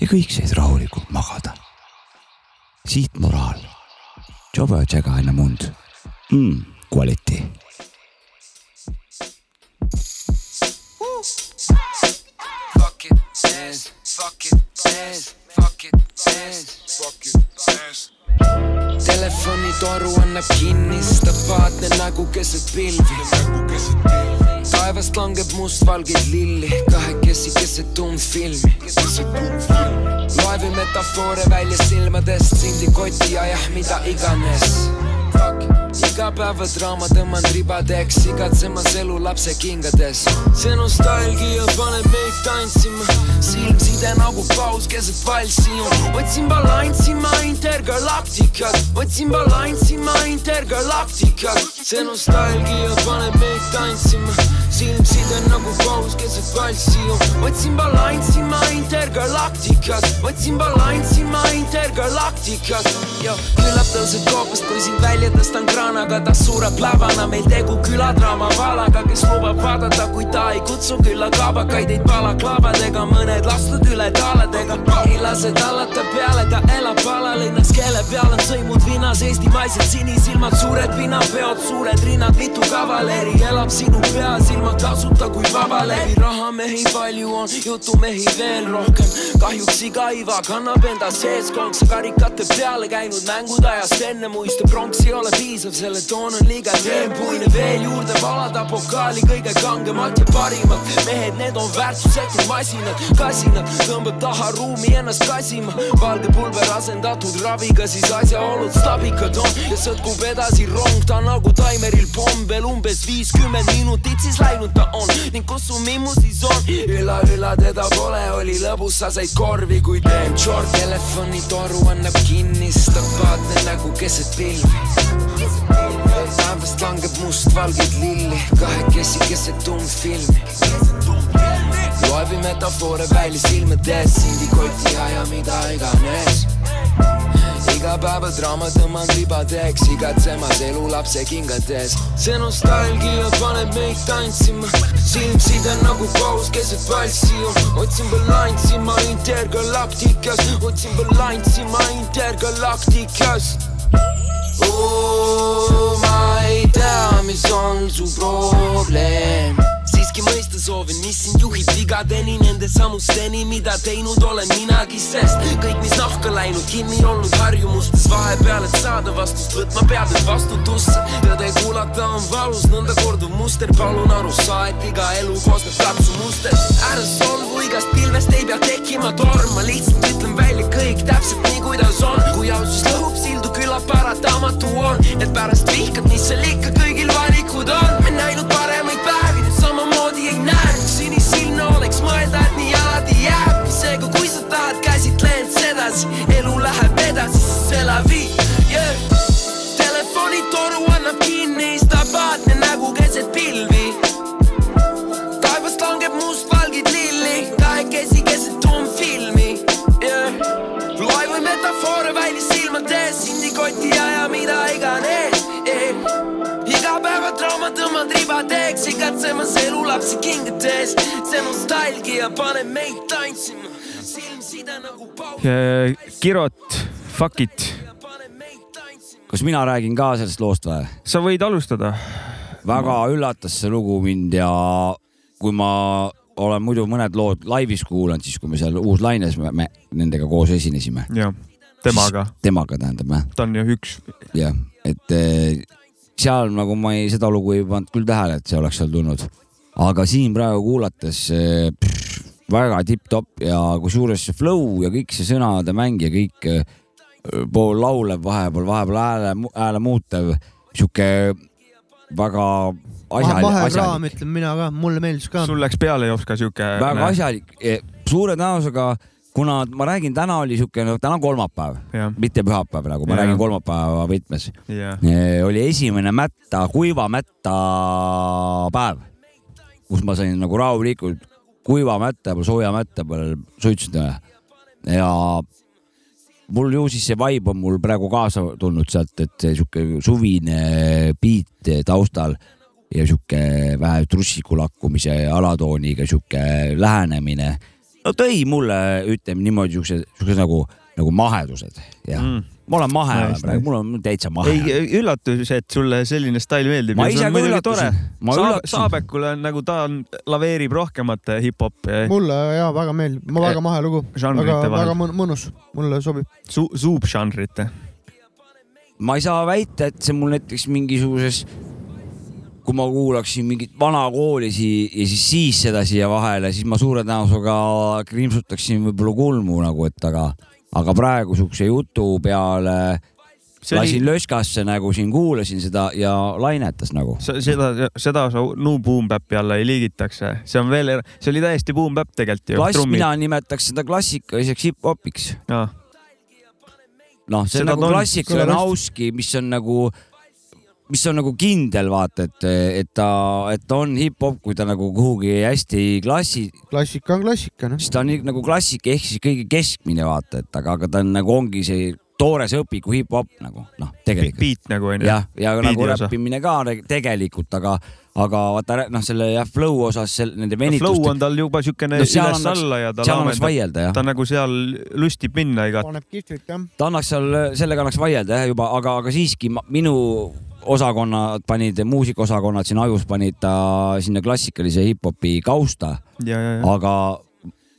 Speaker 2: ja kõik said rahulikult magada. siit moraal. Jobo Jaga enne mund mm,. Quality.
Speaker 9: Fuck it, dance, fuck it, dance, fuck it, dance, fuck it, dance. Telefonitoru annab kinnistab vaatne nägu keset pilvi. taevast langeb mustvalgeid lilli, kahekesi keset tummfilmi. loevi metafoore välja silmadest, sindi koti ajah, mida iganes. Igapäevadraama tõmban ribadeks, igatsemas elu lapse kingades. see nostalgia paneb meid tantsima, silmside nagu paus keset valssi. otsin balanssi ma intergalaktikas, otsin balanssi ma intergalaktikas. see nostalgia paneb meid tantsima, silmside nagu paus keset valssi. otsin balanssi ma intergalaktikas, otsin balanssi ma intergalaktikas. küllap tõuseb koopast, kui sind välja tõstan kraanaga, ta sureb lavana, meil tegu küladraama valaga, kes lubab vaadata, kui ta ei kutsu külla kaabakaid, ei balaklaavadega, mõned lastud üle taaladega. ei lase tallata peale, ta elab alalinnas, keele peal on sõimud vinas, eestimaised sinisilmad, suured pinnapeod, suured rinnad, mitu kavaleri elab sinu peas ilma tasuta kui vabalevi. rahamehi palju on, jutumehi veel rohkem. kahjuks iga iva kannab enda sees konkse karikate peale käinud mängude ajast enne muiste pronks ei ole piisav, selle toon on liiga tempuine, veel juurde valada pokaali kõige kangemat ja parimat. mehed, need on väärtusetud masinad, kasinad, tõmbab taha ruumi ennast kasima. valge pulber asendatud raviga, siis asjaolud stabikad on ja sõtkub edasi rong, ta nagu taimeril pomm veel umbes viiskümmend minutit, siis läinud ta on ning kus su mimmu siis on? üla, üla teda pole, oli lõbus, sa said korvi, kui teen short. telefonitoru annab kinnistab, vaatne nägu keset pilvi. Päevast langeb mustvalgeid lilli, kahekesi keset tummfilmi. loevi metafoore välja silmades, sindi koti aja mida iganes igapäevadraama tõmban ribadeks, igatsemas elu lapse kingades. see nostalgia paneb meid tantsima, silmside nagu paus keset valssi. otsin balanssi ma intergalaktikas, otsin balanssi ma intergalaktikas. Oh, ma ei tea, mis on su probleem siiski mõista soovin, mis sind juhib vigadeni, nende samusteni, mida teinud olen minagi, sest kõik, mis nahka läinud, kinni olnud harjumustes vahepeal, et saada vastust, võtma pead nüüd vastutusse. tõde kuulata on valus, nõnda korduv muster, palun aru saa, et iga elu koosneb katsumustest. ära solvu, igast pilvest ei pea tekkima torm, ma lihtsalt ütlen välja kõik täpselt nii, kuidas on. kui ausus lõhub sildu, küllap paratamatu on, et pärast vihkad, mis seal ikka kõigil valikud on. me näinud end sedasi, elu läheb edasi, siis c'est la vie yeah.. telefonitoru annab kinni, stabaatne nägu keset pilvi. taevast langeb mustvalgid lilli, kahekesi keset tummfilmi yeah.. loe või metafoore välja silmade ees, sindikoti aja mida iganes yeah.. igapäevatrauma tõmban ribateeks, igatsemas elu lapsi kingates. see nostalgia paneb meid tantsima.
Speaker 3: Kirot, fuck it.
Speaker 2: kas mina räägin ka sellest loost või?
Speaker 3: sa võid alustada.
Speaker 2: väga üllatas see lugu mind ja kui ma olen muidu mõned lood laivis kuulanud, siis kui me seal Uus-Laines me, me nendega koos esinesime.
Speaker 3: jah, temaga,
Speaker 2: temaga tähendab jah,
Speaker 3: ta on ju üks.
Speaker 2: jah, et eh, seal nagu ma ei, seda lugu ei pannud küll tähele, et see oleks seal tulnud. aga siin praegu kuulates eh, väga tipp-topp ja kusjuures see flow ja kõik see sõnade mäng ja kõik eh, pool laulev vahepeal, vahepeal hääle, hääle muutev, sihuke väga asjalik,
Speaker 1: mahekraam
Speaker 2: asjalik,
Speaker 1: ütlen mina ka, mulle meeldis ka.
Speaker 3: sul läks peale Jopska sihuke.
Speaker 2: väga asjalik, suure tõenäosusega, kuna ma räägin, täna oli sihuke, no täna on kolmapäev, mitte pühapäev nagu, ma
Speaker 3: Jaa.
Speaker 2: räägin kolmapäeva võtmes.
Speaker 3: jah,
Speaker 2: oli esimene mätta, kuiva mätta päev, kus ma sain nagu rahulikult kuiva mätta peal, sooja mätta peal suitsutada ja mul ju siis see vibe on mul praegu kaasa tulnud sealt, et see sihuke suvine beat taustal ja sihuke vähe trussiku lakkumise alatooniga sihuke lähenemine. no tõi mulle, ütleme niimoodi siukse, siukse nagu, nagu mahedused ja mm. Ma olen mahe
Speaker 3: nice,
Speaker 2: praegu, mul on täitsa mahe.
Speaker 3: ei, üllatus, et sulle selline stail meeldib.
Speaker 2: Ma ise ka üllatusin. Ma
Speaker 3: Saab,
Speaker 2: üllatusin.
Speaker 3: Saabekul on nagu ta on, laveerib rohkemat hip-hopi
Speaker 1: mulle ja väga meeldib, ma väga mahe lugu, väga, väga mõn- mõnus, mulle sobib.
Speaker 3: su,, suubžanrite.
Speaker 2: ma ei saa väita, et see mul näiteks mingisuguses, kui ma kuulaksin mingit vana kooli sii- ja siis, siis seda siia vahele, siis ma suure tõenäosusega krimpsutaksin võib-olla kulmu nagu, et aga, aga praegu siukse jutu peale
Speaker 3: see
Speaker 2: lasin
Speaker 3: oli,
Speaker 2: löskasse nagu siin kuulasin seda ja lainetas nagu.
Speaker 3: seda, seda sa no boom bap'i alla ei liigitaks, see on veel, see oli täiesti boom bap tegelikult ju.
Speaker 2: klass, mina nimetaks seda klassikaliseks hip-hopiks.
Speaker 3: no,.
Speaker 2: noh, see on
Speaker 3: Seda
Speaker 2: nagu klassikaline hauski, mis on nagu, mis on nagu kindel, vaata, et, et ta, et ta on hip-hop, kui ta nagu kuhugi hästi klassi,
Speaker 1: klassika on klassika, noh.
Speaker 2: siis ta on nii- nagu klassik ehk siis kõige keskmine, vaata, et aga, aga ta on nagu ongi see toores õpiku hip-hop nagu noh, tegelikult.
Speaker 3: beat nagu onju.
Speaker 2: jah, ja
Speaker 3: Beat'i
Speaker 2: nagu räppimine ka tegelikult, aga, aga vaata noh, selle jah, flow osas, nende
Speaker 3: flow
Speaker 2: venituste,
Speaker 3: on tal juba siukene
Speaker 2: No
Speaker 3: üles-alla ja ta laamendab,
Speaker 2: vaielda jah
Speaker 3: ta. nagu seal lustib minna igat.
Speaker 1: paneb kihvtit jah.
Speaker 2: ta annaks seal, sellega annaks vaielda jah juba, aga, aga siiski ma, minu osakonnad panid, muusikaosakonnad siin ajus panid ta sinna klassikalise hip-hopi kausta,
Speaker 3: ja, ja, ja.
Speaker 2: aga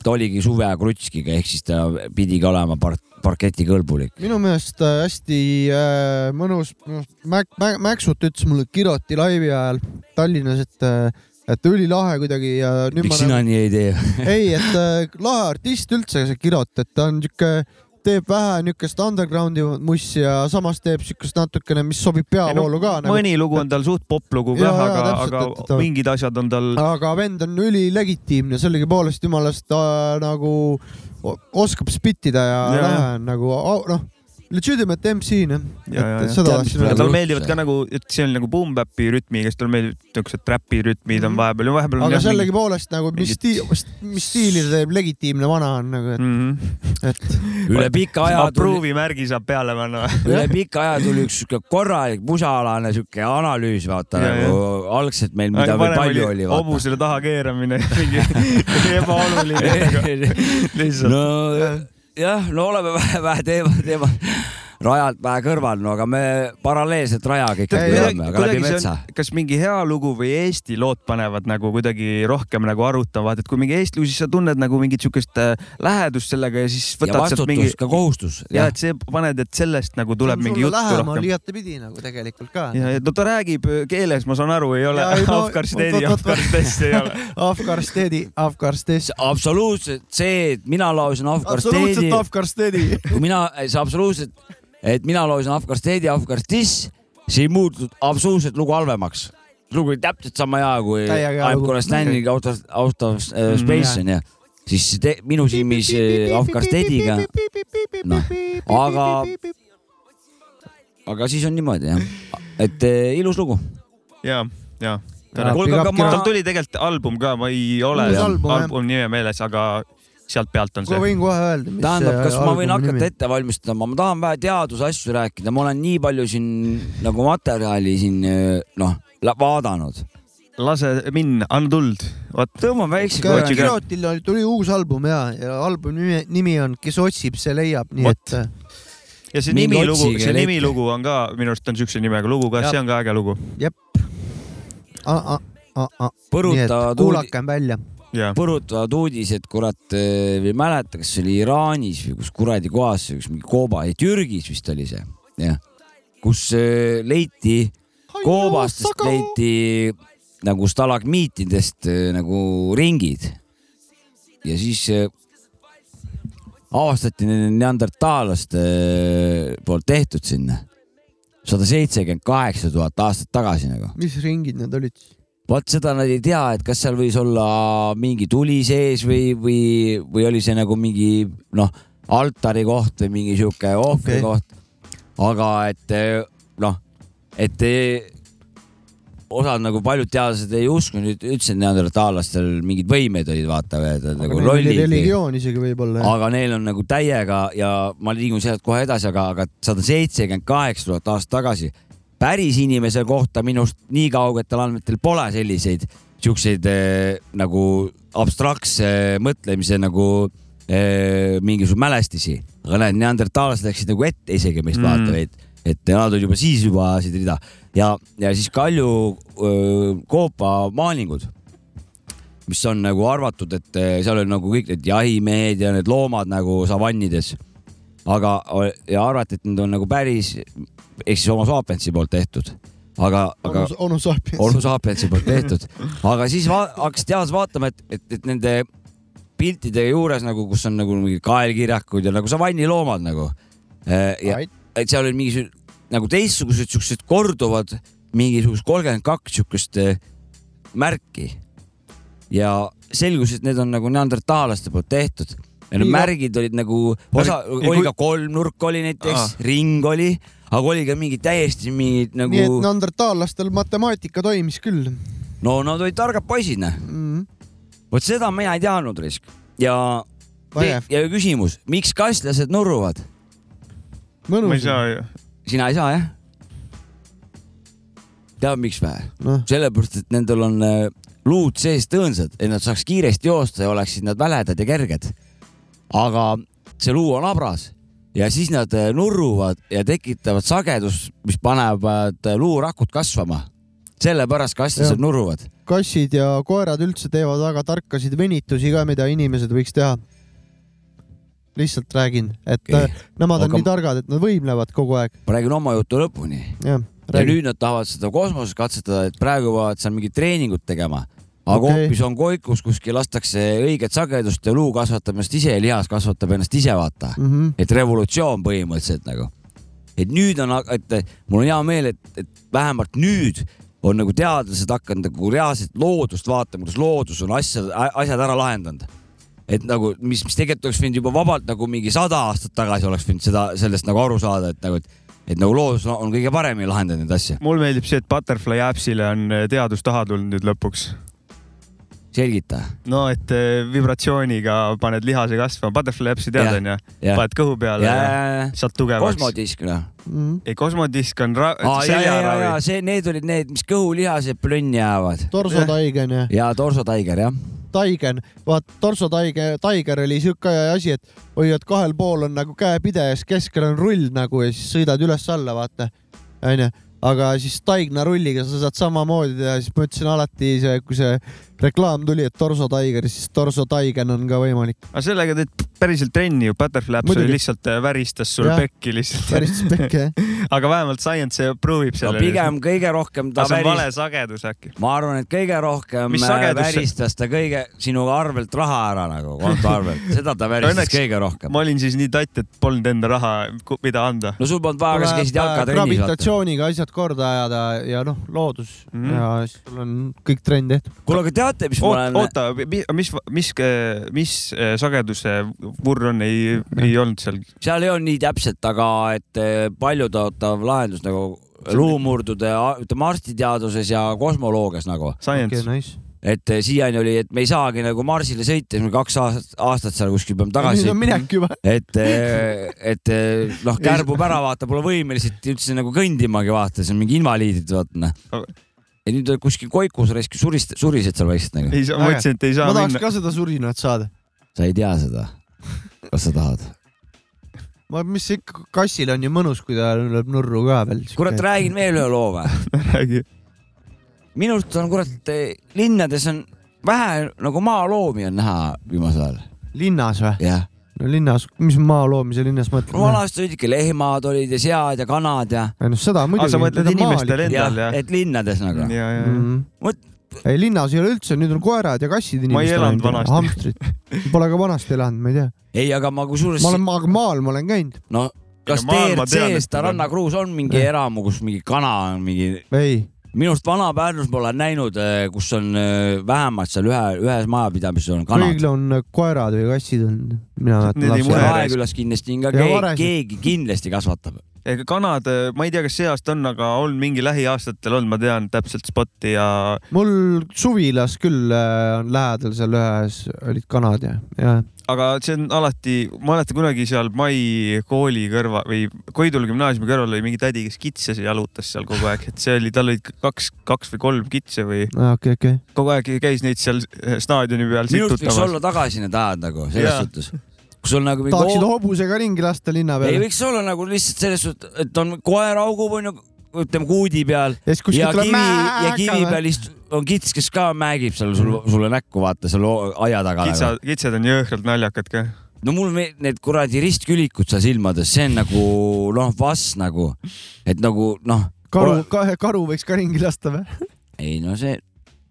Speaker 2: ta oligi suve krutskiga, ehk siis ta pidigi olema par-, parketikõlbulik.
Speaker 1: minu meelest äh, hästi äh, mõnus, Mäk-, Mäk-, Mäksut ütles mulle Kiroti laivi ajal Tallinnas, et, et ülilahe kuidagi ja nüüd
Speaker 2: miks
Speaker 1: ma
Speaker 2: sina nii ei tee?
Speaker 1: ei, et äh, lahe artist üldse see Kirot, et ta on siuke, teeb vähe niukest undergroundi mussi ja samas teeb siukest natukene, mis sobib peavoolu ka nagu..
Speaker 3: mõni lugu on tal suht kah,
Speaker 1: jaa,
Speaker 3: aga, aga
Speaker 1: et ta-
Speaker 3: mingid asjad on tal,
Speaker 1: aga vend on ülilegitiimne, sellegipoolest jumalast ta nagu oskab spittida ja
Speaker 3: Jaa,
Speaker 1: lahe on nagu noh, legitimate MC noh,
Speaker 3: Ja, ja,
Speaker 1: et
Speaker 3: ja.
Speaker 1: seda
Speaker 2: Tead,
Speaker 1: tahtsin
Speaker 2: mis
Speaker 3: ja
Speaker 1: öelda.
Speaker 3: tal meeldivad ka nagu, et see on nagu boom bap'i rütmiga, siis tal meeldivad niisugused trapi rütmid on
Speaker 1: Mhm.
Speaker 3: vahepeal ja vahepeal on
Speaker 1: aga sellegipoolest nagu mis stiil, mis stiili ta teeb, legitiimne vana on nagu, et,
Speaker 3: Mhm.
Speaker 1: et
Speaker 2: üle pika aja tuli,
Speaker 3: approve'i märgi saab peale panna.
Speaker 2: üle pika aja tuli üks siuke korralik musaalane siuke analüüs, vaata
Speaker 3: Ja,
Speaker 2: nagu algselt meil, mida veel palju oli,
Speaker 3: hobusele taha keeramine, mingi ebaoluline. lihtsalt
Speaker 2: no jah, no oleme vähe, vähe teema, teema. Rajalt vähe kõrval, no aga me paralleelselt rajaga ikkagi
Speaker 1: Ei,
Speaker 2: veame, aga läbi metsa.
Speaker 3: on, kas mingi hea lugu või Eesti lood panevad nagu kuidagi rohkem nagu arutama, vaata, et kui mingi Eesti lugu, siis sa tunned nagu mingit siukest äh, lähedust sellega ja siis võtad sealt
Speaker 2: vastutus
Speaker 3: mingi
Speaker 2: ka kohustus.
Speaker 3: ja et see paned, et sellest nagu tuleb mingi juttu rohkem.
Speaker 1: igatepidi nagu tegelikult ka.
Speaker 3: ja, ja no ta räägib keeles, ma saan aru, ei ole
Speaker 1: Ja ei, no,
Speaker 3: Afgar Steedi,
Speaker 1: vot, vot, vot.
Speaker 3: Afgar Stess ei ole.
Speaker 1: Afgar Steady, Afgar Stess.
Speaker 2: absoluutselt see, et mina laulsin Afgar Steedi
Speaker 1: absoluutselt, Afgar Steady.
Speaker 2: kui mina, see absoluutselt, et mina laulsin Afgar Steedi, Afgar Stiss, see ei muutnud absoluutselt lugu halvemaks. lugu oli täpselt sama hea kui I m gonna standing out of, out of uh, space onju. siis see te, minu silmis äh, Afgar Steediga, noh, aga, aga siis on niimoodi jah, et eh, ilus lugu.
Speaker 3: ja, ja.
Speaker 2: Kuulge, aga ma-
Speaker 3: tal tuli tegelikult album ka, ma ei ole albumi nime meeles, aga sealt pealt on
Speaker 1: ma
Speaker 3: see.
Speaker 1: võin kohe öelda, mis
Speaker 2: tähendab, kas ma võin hakata
Speaker 1: nimi.
Speaker 2: ette valmistama, ma tahan vähe teadusasju rääkida, ma olen nii palju siin nagu materjali siin noh vaadanud.
Speaker 3: lase minna, anna tuld. vot,
Speaker 2: tõmban väikse
Speaker 1: Ka
Speaker 3: Otsige-
Speaker 1: Kirotil oli- tuli uus album ja, ja albumi nimi, nimi on Kes otsib, see leiab, nii
Speaker 3: Vot.
Speaker 1: et äh,
Speaker 3: ja see nimilugu, see nimilugu on ka minu arust on siukse nimega lugu ka, see on ka äge lugu.
Speaker 1: jep.
Speaker 2: uudi-
Speaker 1: kuulakem välja.
Speaker 3: ja,
Speaker 2: põrutavad uudised, kurat, ei mäleta, kas see oli Iraanis või kus kuradi kohas, üks mingi kooba, Türgis vist oli see, jah, kus äh, leiti, koobastest leiti nagu stalagmiitidest äh, nagu ringid. ja siis avastati äh, poolt tehtud sinna. Sada seitsekümmend kaheksa tuhat aastat tagasi nagu.
Speaker 1: Mis ringid need olid?
Speaker 2: Vot seda nad ei tea, et kas seal võis olla mingi tuli sees või, või, või oli see nagu mingi noh, altari koht või mingi sihuke ohvri okay. koht. aga et noh, et osad nagu paljud teadlased ei uskunud üldse, et neandertaallastel mingid võimed olid, vaata, nagu lollid.
Speaker 1: religioon isegi võib-olla.
Speaker 2: aga neil on nagu täiega ja ma liigun sealt kohe edasi, aga, aga sada seitsekümmend kaheksa tuhat aastat tagasi päris inimese kohta minust nii kaugetel andmetel pole selliseid siukseid eh, nagu abstraktse mõtlemise nagu eh, mingisuguseid mälestisi, aga näed, neandertaallased läksid nagu ette isegi meist
Speaker 3: Mm.
Speaker 2: vaata, et, et nad olid juba siis juba ajasid rida ja, ja siis Kalju öö, koopamaalingud mis on nagu arvatud, et eh, seal oli nagu kõik need jahimehed ja need loomad nagu savannides. aga, ja arvati, et need on nagu päris, ehk siis Homo sapiensi poolt tehtud. aga, aga
Speaker 1: onu, onu Sapiens.
Speaker 2: Homo sapiensi poolt tehtud, aga siis hakkas teadlased vaatama, et, et, et nende piltide juures nagu, kus on nagu mingid kaelkirjakud ja nagu savanniloomad nagu. ja, et seal oli mingisugused nagu teistsugused siuksed korduvad mingisugused kolmkümmend kaks siukest eh, märki ja selgus, et need on nagu neandertaalaste poolt tehtud ja need märgid olid nagu, osa oli
Speaker 3: kui-
Speaker 2: ka kolmnurk oli näiteks ring oli, aga oli ka mingid täiesti mingid nagu
Speaker 1: nii et neandertaallastel matemaatika toimis küll
Speaker 2: no nad olid targad poisid, noh.
Speaker 1: mm,.
Speaker 2: vot seda mina ei teadnud risk ja, ja küsimus, miks kastlased nurruvad?
Speaker 3: ma ei saa ju.
Speaker 2: sina ei saa jah? tead, miks või?
Speaker 1: noh,
Speaker 2: sellepärast, et nendel on äh, luud sees tõõnsad, et nad saaks kiiresti joosta ja oleksid nad väledad ja kerged. Aga see luu on habras ja siis nad äh, nurruvad ja tekitavad sagedust, mis panevad äh, luurakud kasvama. sellepärast
Speaker 1: Jah.
Speaker 2: nurruvad.
Speaker 1: kassid ja koerad üldse teevad väga tarkasid venitusi ka, mida inimesed võiks teha. lihtsalt räägin, et okay. nemad on
Speaker 2: Aga-
Speaker 1: nii targad, et nad võimlevad kogu aeg.
Speaker 2: ma räägin oma jutu lõpuni ja nüüd nad tahavad seda kosmoses katsetada, et praegu peavad seal mingit treeningut tegema. Aga
Speaker 1: Okei.
Speaker 2: hoopis on koikus kuskil lastakse õiget sagedust ja luu kasvatab ennast ise ja lihas kasvatab ennast ise, vaata.
Speaker 1: Mm -hmm.
Speaker 2: et revolutsioon põhimõtteliselt nagu. et nüüd on, et mul on hea meel, et, et vähemalt nüüd on nagu teadlased hakanud nagu reaalselt loodust vaatama, kuidas loodus on asjad, asjad ära lahendanud. et nagu, mis, mis tegelikult oleks võinud juba vabalt nagu mingi sada aastat tagasi oleks võinud seda, sellest nagu aru saada, et nagu, et, et nagu loodus on kõige paremini lahendanud neid asju.
Speaker 3: mulle meeldib see, et Butterfly Appsile on teadus taha tulnud nüüd lõpuks.
Speaker 2: selgita.
Speaker 3: no et eh, vibratsiooniga paned lihase kasvama, Butterfly Appsi tead
Speaker 2: Jah,
Speaker 3: onju,
Speaker 2: jah.
Speaker 3: paned kõhu peale ja, ja saad tugevaks.
Speaker 2: kosmodisk noh.
Speaker 1: Mm.
Speaker 3: ei, kosmodisk on ra-
Speaker 2: aa, ja, ja, ja, ja
Speaker 3: seljaravi.
Speaker 2: see, need olid need, mis kõhulihased plönni jäävad
Speaker 1: torsotaigen ja
Speaker 2: ja torsotaiger jah.
Speaker 1: Taigen, vaat Torso Tiger, Tiger oli siuke asi, et hoiad kahel pool on nagu käepide ja siis keskel on rull nagu ja siis sõidad üles-alla, vaata, onju. Aga siis Taigna rulliga sa saad samamoodi teha, siis ma ütlesin alati see, kui see reklaam tuli, et Torso Tiger, siis Torso Taigen on ka võimalik.
Speaker 3: aga sellega teed päriselt trenni ju, oli
Speaker 1: Muidugi.
Speaker 3: lihtsalt äh, väristas sul
Speaker 1: Jah.
Speaker 3: pekki lihtsalt.
Speaker 1: päris spekk jah.
Speaker 3: aga vähemalt science prove ib
Speaker 2: no
Speaker 3: selle.
Speaker 2: pigem kõige rohkem ta
Speaker 3: aga see on vale
Speaker 2: väristas,
Speaker 3: sagedus äkki.
Speaker 2: ma arvan, et kõige rohkem
Speaker 3: Mis
Speaker 2: äh, väristas ta kõige sinu arvelt raha ära nagu konto arvelt, seda ta väristas
Speaker 3: Õnneks
Speaker 2: kõige rohkem.
Speaker 3: ma olin siis nii tatt, et polnud enda raha, mida anda.
Speaker 2: no sul polnud vaja, kas käisid vaata.
Speaker 1: gravitatsiooniga asjad korda ajada ja noh, loodus mm ja siis sul on kõik trenn tehtud.
Speaker 2: kuule, aga teate, mis ma olen,
Speaker 3: oota, mis, mis, mis äh, sageduse vurr on, ei, ei olnud seal.
Speaker 2: seal ei olnud nii täpselt, aga et eh, paljutõotav lahendus nagu luumurdude, ütleme arstiteaduses ja kosmoloogias nagu,
Speaker 3: Science
Speaker 1: okei, nice.
Speaker 2: et eh, siiani oli, et me ei saagi nagu Marsile sõita, siis me kaks aastat, aastat seal kuskil peame tagasi
Speaker 1: nüüd on minek juba.
Speaker 2: et, et eh, noh, kärbub ära, vaata, pole võimelised üldse nagu kõndimagi, vaata, see on mingi invaliidid, vaata noh. ja nüüd kuskil koikus raisk surist, surised seal vaikselt nagu.
Speaker 3: ei saa, ma ütlesin, et ei saa
Speaker 1: ma tahaks
Speaker 3: minna.
Speaker 1: ka seda surinat saada.
Speaker 2: sa ei tea seda. kas sa tahad?
Speaker 1: ma, mis ikka, kassil on ju mõnus, kui ta lööb nurru ka veel.
Speaker 2: kurat, räägin veel ühe loo või?
Speaker 3: räägi.
Speaker 2: minu arust on kurat, linnades on vähe nagu maaloomi on näha viimasel ajal.
Speaker 1: linnas või?
Speaker 2: jah,
Speaker 1: no linnas, mis maa loomise linnas mõtled?
Speaker 2: vanasti olid ikka lehmad olid ja sead ja kanad ja,
Speaker 1: ei noh, seda muidugi.
Speaker 3: sa mõtled inimestele
Speaker 2: ja
Speaker 3: endale, jah?
Speaker 2: et linnades nagu.
Speaker 3: ja, ja,
Speaker 1: mm..
Speaker 2: Mõt-
Speaker 1: ei, linnas ei ole üldse, nüüd on koerad ja kassid
Speaker 3: Ma ei elanud vanasti.
Speaker 1: hamstrid. Pole ka vanasti elanud, ma ei tea.
Speaker 2: ei, aga ma kusjuures
Speaker 1: ma, olen, aga maal ma olen käinud.
Speaker 2: no kas
Speaker 3: no maal ma tean,
Speaker 2: TRC-s
Speaker 3: et
Speaker 2: ta
Speaker 3: need on-
Speaker 2: Rannakruus on mingi
Speaker 1: Jah.
Speaker 2: eramu, kus mingi kana on mingi,
Speaker 1: ei,
Speaker 2: minu arust Vana-Pärnus ma olen näinud, kus on eh, vähemalt seal ühe, ühes majapidamises on kanad
Speaker 1: kõigil. on koerad või kassid on. mina
Speaker 3: Need ei
Speaker 1: mäletan lapsena.
Speaker 2: Raekülas kindlasti on ka keegi, keegi kindlasti kasvatab.
Speaker 3: Ega kanad, ma ei tea, kas see aasta on, aga on mingi lähiaastatel olnud, ma tean täpselt spotti ja
Speaker 1: mul suvilas küll äh, on lähedal seal ühes olid kanad ja, ja
Speaker 3: aga see on alati, ma mäletan kunagi seal Mai kooli kõrval või Koidula gümnaasiumi kõrval oli mingi tädi, kes kitse jalutas seal kogu aeg, et see oli, tal olid kaks, kaks või kolm kitse või
Speaker 1: okei, okei.
Speaker 3: kogu aeg käis neid seal staadioni peal
Speaker 2: minu arust võiks olla. tagasi need ajad nagu selles suhtes. Kus sul nagu mingi
Speaker 1: tahaksid hobusega ringi lasta linna
Speaker 2: ei
Speaker 1: peale.
Speaker 2: võiks olla nagu lihtsalt selles suhtes, et on koer augub onju, ütleme kuudi peal
Speaker 1: ja
Speaker 2: ja kivi ja kivi peal ist-, on kits, kes ka mägib seal sul, sulle näkku, vaata seal aia taga
Speaker 3: kitsa
Speaker 2: nagu..,
Speaker 3: kitsed on jõhkralt naljakad ka.
Speaker 2: no mul need kuradi ristkülikud seal silmades, see on nagu noh, vass nagu, et nagu noh,
Speaker 1: karu, karu võiks ka ringi lasta või?
Speaker 2: ei no see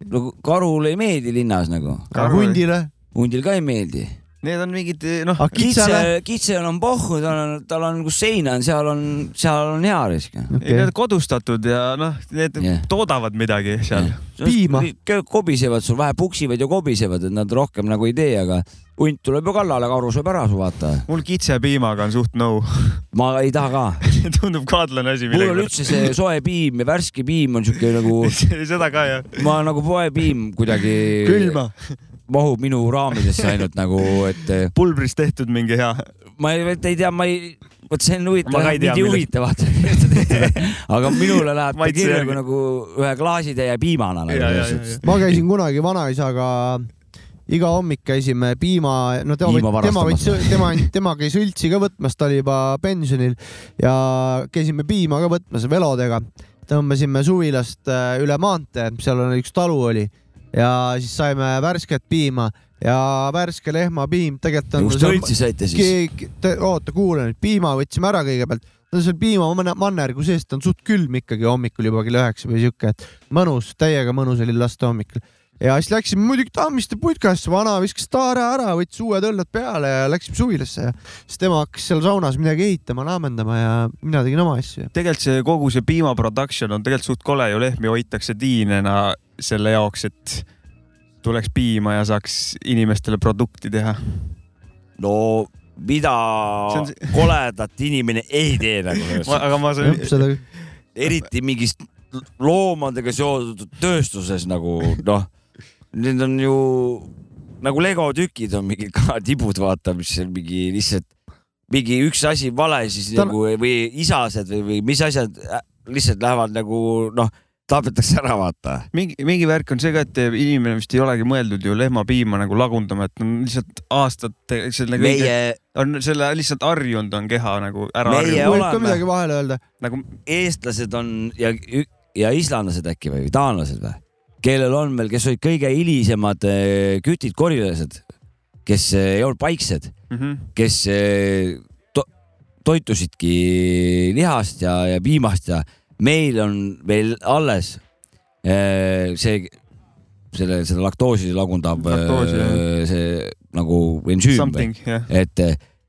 Speaker 2: nagu karule ei meeldi linnas nagu,
Speaker 1: hundile.
Speaker 2: hundil ka ei meeldi.
Speaker 3: Need on mingid noh,
Speaker 2: kitse, kitsel on pohhu, tal on, tal on, kus seina on, seal on, seal on hea risk.
Speaker 3: ei need kodustatud ja noh, need
Speaker 2: Jah.
Speaker 3: toodavad midagi seal.
Speaker 1: Piima..
Speaker 2: kobisevad sul, vähe puksivad ja kobisevad, et nad rohkem nagu ei tee, aga hunt tuleb ju kallale, karu sööb ära su vaata.
Speaker 3: mul kitsepiimaga on suht no.
Speaker 2: ma ei taha ka.
Speaker 3: tundub kaadlane asi
Speaker 2: mul on üldse see soe piim ja värske piim on siuke nagu,
Speaker 3: seda ka jah.
Speaker 2: ma nagu poepiim kuidagi
Speaker 3: külma,
Speaker 2: mahub minu raamidesse ainult nagu, et
Speaker 3: pulbrist tehtud mingi hea.
Speaker 2: ma ei, ei tea, ma ei, vot see on huvitav, mind ei huvita vaata. aga minule läheb ta kirja kui nagu ühe klaasitäie piimana nagu
Speaker 1: ma käisin kunagi vanaisaga iga hommik käisime piima, no tema tema tema, tema käis õltsi ka võtmas, ta oli juba pensionil ja käisime piima ka võtmas velodega. tõmbasime suvilast äh, üle maantee, seal on üks talu oli ja siis saime värsket piima ja värske lehmapiim tegelikult on.
Speaker 2: kust te õltsi saite siis?
Speaker 1: oota, kuula nüüd, piima võtsime ära kõigepealt, on seal piimamannergu sees, ta on suht külm ikkagi hommikul juba kell üheksa või siuke, et mõnus, täiega mõnus oli lasta hommikul. ja siis läksime muidugi Tammiste putkasse, vana viskas taare ära, võttis uued õlled peale ja läksime suvilasse ja siis tema hakkas seal saunas midagi ehitama, laamendama ja mina tegin oma asju.
Speaker 3: tegelikult see kogu see piima production on tegelikult suht kole ju, lehmi hoitakse tiinena selle jaoks, et tuleks piima ja saaks inimestele produkti teha.
Speaker 2: no mida
Speaker 3: See on see-
Speaker 2: koledat inimene ei tee nagu
Speaker 3: aga ma saan,
Speaker 1: seda
Speaker 2: eriti mingis loomadega seotud tööstuses nagu noh, need on ju nagu legotükid on mingid ka tibud, vaata, mis on mingi lihtsalt mingi üks asi vale siis
Speaker 1: Ta-
Speaker 2: Ta... nagu või isased või, või mis asjad äh, lihtsalt lähevad nagu noh, tapetakse ära, vaata.
Speaker 3: mingi, mingi värk on see ka, et inimene vist ei olegi mõeldud ju lehmapiima nagu lagundama, et on lihtsalt aastate, selle kõige,
Speaker 2: meie,
Speaker 3: on selle lihtsalt harjunud on keha nagu ära
Speaker 2: Meie
Speaker 3: harjunud.
Speaker 1: võib ka midagi vahele öelda.
Speaker 3: nagu
Speaker 2: eestlased on ja, ja islandlased äkki või taanlased või, kellel on veel, kes olid kõige hilisemad eh, kütid, korilased, kes eh, ei olnud paiksed,
Speaker 3: mm -hmm.
Speaker 2: kes eh, to, toitusidki lihast ja, ja piimast ja meil on veel alles eh, see, selle, seda laktoosi lagundav
Speaker 3: Laktoosi,
Speaker 2: eh, see nagu ensüüm, et,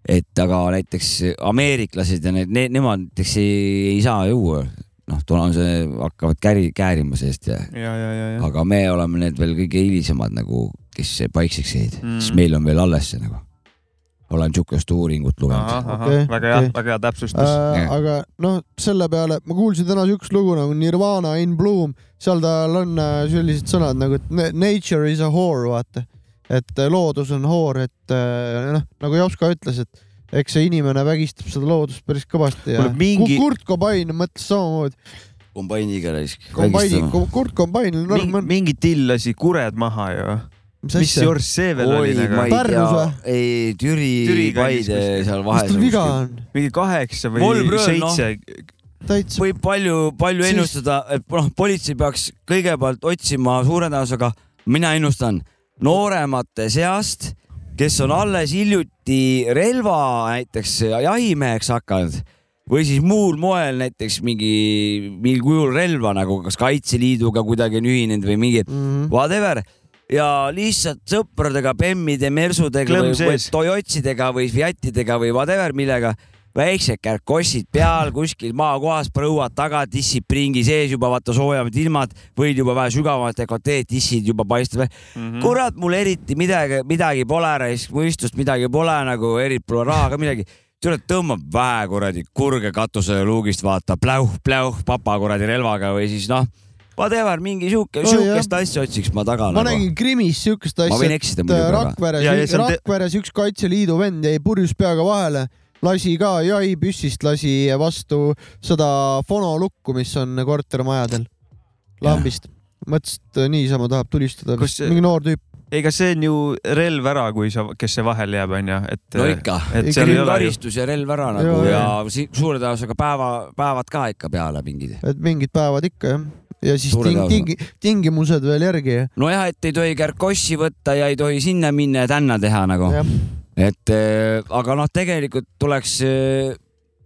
Speaker 2: et aga näiteks ameeriklased ja need, need, nemad näiteks ei, ei saa juua, noh, toona on see, hakkavad käri, käärima seest ja,
Speaker 3: ja, ja, ja, ja.
Speaker 2: aga me oleme need veel kõige hilisemad nagu, kes paikseks jäid Mm. siis meil on veel alles see nagu. Olen sihukest uuringut lugenud.
Speaker 3: okay,, väga hea okay., väga hea täpsustus
Speaker 1: Äh, aga noh, selle peale ma kuulsin täna siukest lugu nagu Nirvana in Bloom, seal tal on äh, sellised sõnad nagu, nature is a whore, vaata. et äh, loodus on hoor, et äh, noh, nagu Jops ka ütles, et eks see inimene vägistab seda loodust päris kõvasti ja
Speaker 3: mingi-
Speaker 1: Ku- Kurt Cobain mõtles samamoodi.
Speaker 2: kombainiga raisk.
Speaker 1: Combaini, Kurt
Speaker 3: mingi,
Speaker 1: norm on,
Speaker 3: mingi till lasi kured maha ju.
Speaker 1: Mis
Speaker 3: mis
Speaker 1: asja,
Speaker 3: George Sevel
Speaker 2: oi,
Speaker 3: oli nagu
Speaker 2: ei
Speaker 1: Pärnus või?,
Speaker 2: ei Türi,
Speaker 3: Türi
Speaker 2: Paide seal
Speaker 1: mis
Speaker 2: vahes
Speaker 1: tal. viga on?
Speaker 3: mingi kaheksa või
Speaker 2: noh.
Speaker 3: seitse.
Speaker 1: täitsa,
Speaker 2: võib palju, palju
Speaker 1: Siis-
Speaker 2: ennustada, et noh, politsei peaks kõigepealt otsima suure tõenäosusega, mina ennustan nooremate seast, kes on alles hiljuti relva näiteks jahimeheks hakanud või siis muul moel näiteks mingi, mingil kujul relva nagu kas Kaitseliiduga kuidagi on ühinenud või mingi
Speaker 1: Mhm.
Speaker 2: whatever ja lihtsalt sõpradega, bemmide, mersudega
Speaker 3: Klemm
Speaker 2: või, või. Toyotsidega või Fiatidega või whatever millega, väiksed kärkossid peal kuskil maakohas, põuad taga, tissid pringi sees juba vaata soojemad ilmad, võid juba vähe sügavamat dekoteed, tissid juba paistavad mm. -hmm. kurat, mul eriti midagi, midagi pole, mõistust midagi pole nagu, eriti pole raha ka midagi. tule tõmbab vähe kuradi kurge katuse luugist, vaata pläuh, pläuh, papa kuradi relvaga või siis noh, whatever, mingi sihuke
Speaker 1: Oh,
Speaker 2: oh,, sihukest asja otsiks ma taga
Speaker 1: ma
Speaker 2: nagu.
Speaker 1: nägin Krimis siukest
Speaker 2: ma
Speaker 1: asja, et
Speaker 2: muidugi, aga
Speaker 1: Rakveres Rakveres üks Kaitseliidu vend jäi purjus peaga vahele, lasi ka jahipüssist lasi vastu seda fonolukku, mis on kortermajadel lambist. mõtles, et niisama tahab tulistada mingi noor tüüp.
Speaker 3: ega see on ju relv ära, kui sa, kes see vahele jääb, onju, et.
Speaker 2: no ikka,
Speaker 3: ei
Speaker 2: karistus ja relv ära nagu ja, ja suure tõenäosusega päeva, päevad ka ikka peale mingid.
Speaker 1: et mingid päevad ikka jah. Ja siis ting, ting, tingimused veel järgi.
Speaker 2: nojah, et ei tohi kärkossi võtta ja ei tohi sinna minna ja tänna teha nagu,
Speaker 1: jah,
Speaker 2: et äh, aga noh, tegelikult tuleks äh,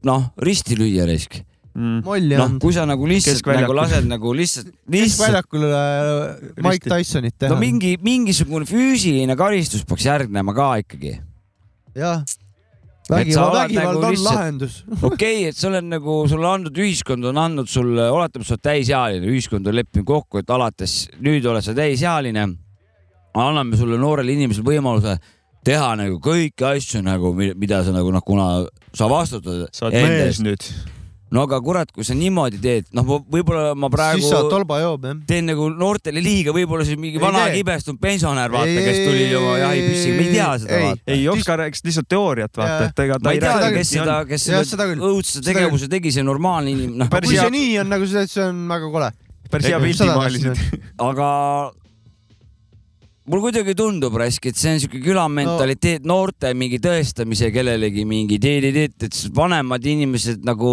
Speaker 2: noh, risti lüüa risk.
Speaker 3: Mm.
Speaker 2: noh, kui sa nagu lihtsalt nagu lased nagu lihtsalt, lihtsalt
Speaker 1: keskväljakul äh, Mike Tysonit teha
Speaker 2: no. mingi, mingisugune füüsiline karistus peaks järgnema ka ikkagi.
Speaker 1: jah, vägivald, vägivald
Speaker 2: nagu
Speaker 1: on
Speaker 2: lihtsalt-
Speaker 1: lahendus.
Speaker 2: okei okay,, et sa oled nagu, sulle andnud, ühiskond on andnud sulle, oletame, sa oled täisealine, ühiskond on leppinud kokku, et alates nüüd oled sa täisealine. anname sulle noorele inimesele võimaluse teha nagu kõiki asju nagu, mida sa nagu noh, kuna sa vastutad
Speaker 3: sa oled mees nüüd.
Speaker 2: No aga kurat, kui sa niimoodi teed, noh, võib-olla ma praegu
Speaker 1: siis saad tolba joob jah.
Speaker 2: teen nagu noortele liiga, võib-olla siis mingi
Speaker 1: Ei
Speaker 2: vana
Speaker 1: tee.
Speaker 2: kibestunud pensionär, vaata, kes tuli oma jahipüssiga, ma ei tea seda,
Speaker 1: ei.
Speaker 2: vaata.
Speaker 3: ei, Oskar rääkis lihtsalt teooriat, vaata, et ega ta
Speaker 2: ma ei tea kes seda, kes selle
Speaker 1: seda
Speaker 2: õudse
Speaker 1: Seda
Speaker 2: tegevuse tegi, see normaalne inimene, noh,
Speaker 3: Päris
Speaker 1: kui
Speaker 3: hea-
Speaker 1: see nii on nagu see, et see on väga kole.
Speaker 3: päris hea
Speaker 1: Ei,
Speaker 3: pildi maalisid
Speaker 2: aga mul kuidagi tundub raisk, et see on siuke külamentaliteet no., noorte mingi tõestamise kellelegi mingi teed-teed, et vanemad inimesed nagu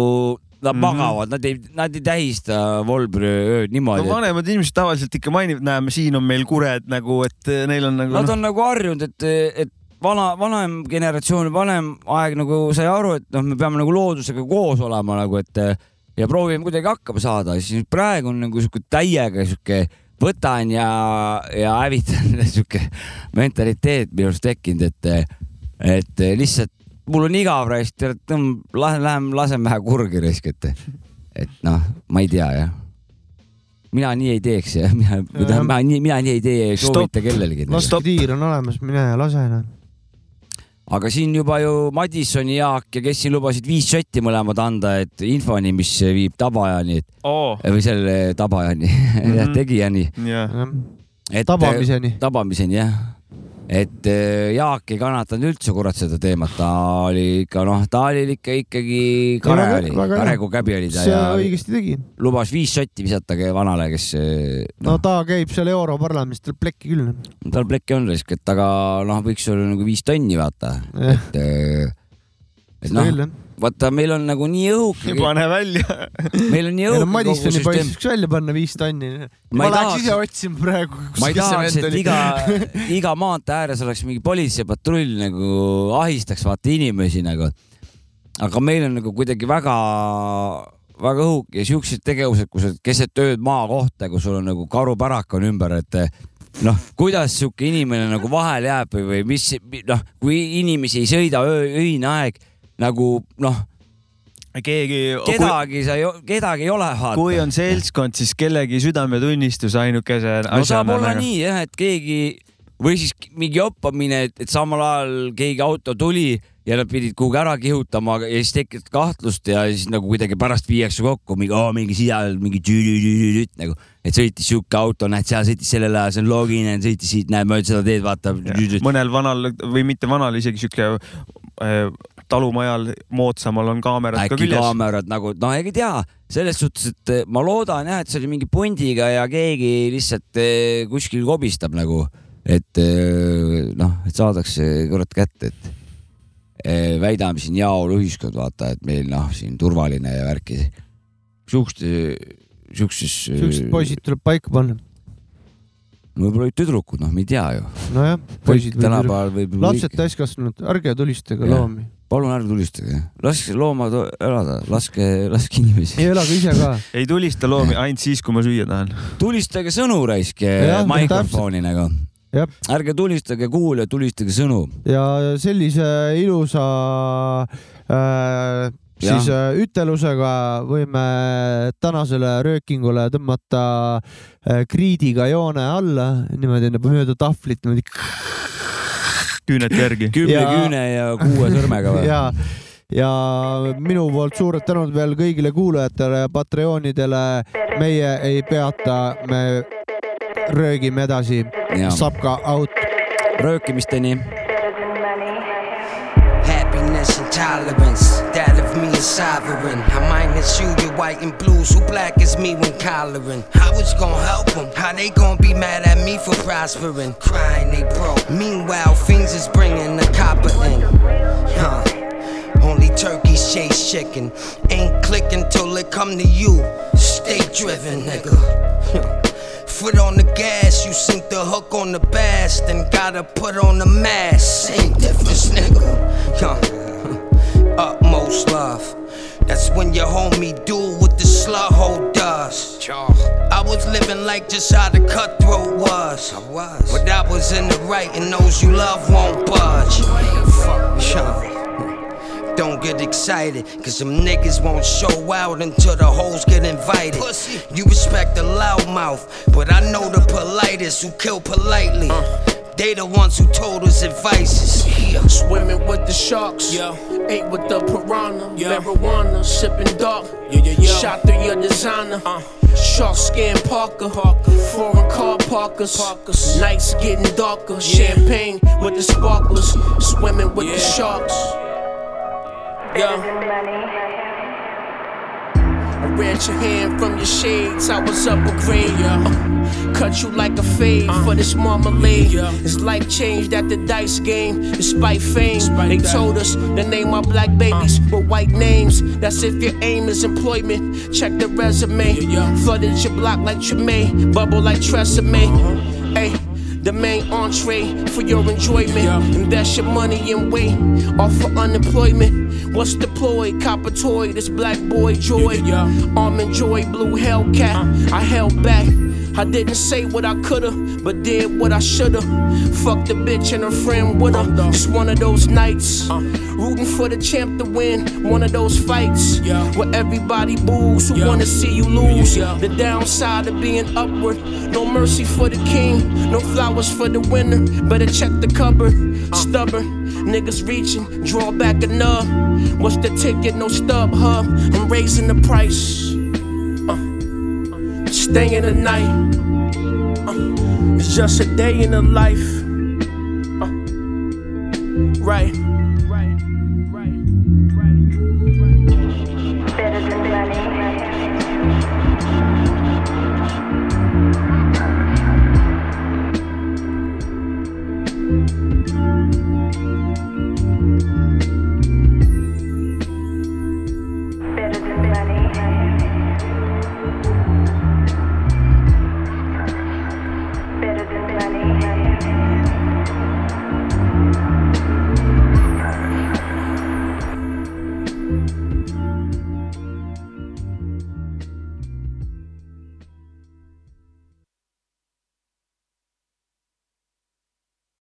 Speaker 2: nad mm. -hmm. magavad, nad ei, nad ei tähista Volbri ööd niimoodi no,.
Speaker 3: vanemad inimesed tavaliselt ikka mainivad, näeme, siin on meil kured nagu, et eh, neil on nagu
Speaker 2: Nad
Speaker 3: noh,
Speaker 2: on nagu harjunud, et, et vana, vanem generatsioon, vanem aeg nagu sai aru, et noh, me peame nagu loodusega koos olema nagu, et ja proovime kuidagi hakkama saada, siis praegu on nagu sihuke täiega sihuke võtan ja, ja hävitan sihuke mentaliteet minu arust tekkinud, et, et lihtsalt mul on igav raisk, lähen, lähen, lasen vähe kurgi raisk, et, et noh, ma ei tea jah mina nii ei teeks ja mina,
Speaker 1: Jah.
Speaker 2: mina nii, mina nii ei tee ja ei
Speaker 3: Stopp.
Speaker 2: soovita kellelegi.
Speaker 1: lasketiir on olemas, mine ja lase noh.
Speaker 2: aga siin juba ju Madissoni Jaak ja kes siin lubasid viis šotti mõlemad anda, et infoni, mis viib tabajani,
Speaker 3: oo,
Speaker 2: või selle tabajani mm, -hmm. Tegijani, et
Speaker 1: tabamiseni.
Speaker 2: tabamiseni jah. Et äh, Jaak ei kannatanud üldse kurat seda teemat, ta oli ikka noh, ta oli ikka ikkagi kare
Speaker 1: väga-
Speaker 2: oli, kare kui käbi oli ta
Speaker 1: see
Speaker 2: ja
Speaker 1: õigesti tegi.
Speaker 2: lubas viis sotti visata vanale, kes äh,
Speaker 1: no
Speaker 2: noh,
Speaker 1: ta käib seal Europarlamendis, tal plekki küll.
Speaker 2: tal plekki on risk, et aga noh, võiks olla nagu viis tonni vaata, et äh, et
Speaker 1: seda
Speaker 2: noh vaata, meil on nagu nii õhuke,
Speaker 3: pane välja.
Speaker 2: meil on nii õhuke
Speaker 1: Madissoni poiss, võiks välja panna viis tonni.
Speaker 2: Ma
Speaker 1: läheks ise otsima praegu.
Speaker 2: ma ei tahaks, et iga, iga maantee ääres oleks mingi politseipatrull nagu ahistaks vaata inimesi nagu. aga meil on nagu kuidagi väga, väga õhuke ja siuksed tegevused, kui oled keset ööd maakohta, kus sul on nagu karupärak on ümber, et noh, kuidas sihuke inimene nagu vahele jääb või, või mis noh, kui inimesi ei sõida öö, öine aeg nagu noh,
Speaker 3: keegi,
Speaker 2: kedagi sa ei, kedagi ei ole vaata.
Speaker 3: kui on seltskond, siis kellegi südametunnistus ainukese
Speaker 2: no saab
Speaker 3: asjana
Speaker 2: olla
Speaker 3: nagu.
Speaker 2: nii jah, et keegi või siis mingi joppamine, et, et samal ajal keegi auto tuli ja nad pidid kuhugi ära kihutama ja siis tekkis kahtlust ja siis nagu kuidagi pärast viiakse kokku mingi, mingi seal mingi tüüdüüdüüdüüt nagu, et sõitis sihuke auto, näed, seal sõitis sellel ajal, see on loogiline, sõitis siit, näed mööda seda teed, vaata.
Speaker 3: mõnel vanal või mitte vanal, isegi sihuke äh, talumajal moodsamal on kaamerad ka
Speaker 2: äkki
Speaker 3: küljes.
Speaker 2: kaamerad nagu, noh, ega ei tea, selles suhtes, et eh, ma loodan jah, et see oli mingi pundiga ja keegi lihtsalt eh, kuskil kobistab nagu, et eh, noh, et saadakse kurat kätte, et väidame siin heaoluühiskond, vaata, et meil noh, siin turvaline ja värki. siukeste, siukses.
Speaker 1: siuksed poisid tuleb paika panna.
Speaker 2: võib-olla olid tüdrukud, noh, me ei tea ju.
Speaker 1: nojah, poisid.
Speaker 2: tänapäeval võib.
Speaker 1: lapsed, täiskasvanud, ärge tulistage loomi.
Speaker 2: Palun ärge tulistage, laske loomad elada, laske, laske inimesi.
Speaker 1: ja elagu ise ka.
Speaker 3: ei tulista loomi ainult siis, kui ma süüa tahan.
Speaker 2: tulistage sõnu raisk mikrofoni nagu. ärge tulistage kuule, tulistage sõnu.
Speaker 1: ja sellise ilusa äh, siis äh, ütelusega võime tänasele röökingule tõmmata äh, kriidiga joone alla, niimoodi nagu mööda tahvlit niimoodi.
Speaker 3: Küünete järgi.
Speaker 2: kümne
Speaker 1: Ja-
Speaker 2: küüne ja kuue sõrmega või?
Speaker 1: ja, ja minu poolt suured tänud veel kõigile kuulajatele ja Patreonidele. meie ei peata, me röögime edasi. Sapka out.
Speaker 2: röökimisteni.
Speaker 10: Happiness and tolerance, that is sovereign. I minus you, you're white and blues. Who black as me when collaring? How it's gonna help them? How they gonna be mad at me for prospering? Crying they broke. Meanwhile, fiends is bringing the copper in. Huh. Only turkeys chase chicken. Ain't clicking till it come to you. Stay driven, nigga. Foot on the gas, you sink the hook on the bass, then gotta put on the mask. Same difference, nigga. Huh. Utmost love. That's when your homie do what the slut hole does. I was living like just how the cutthroat was. I was. But I was in the right, and those you love won't budge. Don't get excited, cause them niggas won't show out until the hoes get invited. Pussy. You respect the loudmouth, but I know the politest who kill politely. Uh. They the ones who told us advices. Yeah.
Speaker 11: Swimming with the sharks, yeah. ate with the piranha, marijuana, sipping dark. Yeah, yeah, yeah. Shot through your designer. Uh. Shark skin Parker, foreign car parkers. Nights getting darker, champagne with the sparklers, swimming with the sharks. Yeah. Read your hand from your shades, I was up a grade. Uh, cut you like a fade for this marmalade. It's life changed at the dice game, despite fame. They told us to name our black babies with white names. That's if your aim is employment. Check the resume. Flooded your block like Treme, bubble like Tresemme. Hey. The main entree for your enjoyment. Invest your money and weight off for unemployment. What's deployed? Copper toy, this black boy joy. Almond joy, blue Hellcat. Uh. I held back. I didn't say what I coulda, but did what I shoulda. Fuck the bitch and her friend with her. It's one of those nights. Uh. Rooting for the champ to win. One of those fights where everybody boos who wanna see you lose. The downside of being upward. No mercy for the king. No flowers for the winner. Better check the cupboard. Uh. Stubborn. Niggas reaching, draw back a nub. What's the ticket? No stub hub. I'm raising the price just staying the night. Uh, it's just a day in the life. Uh, right.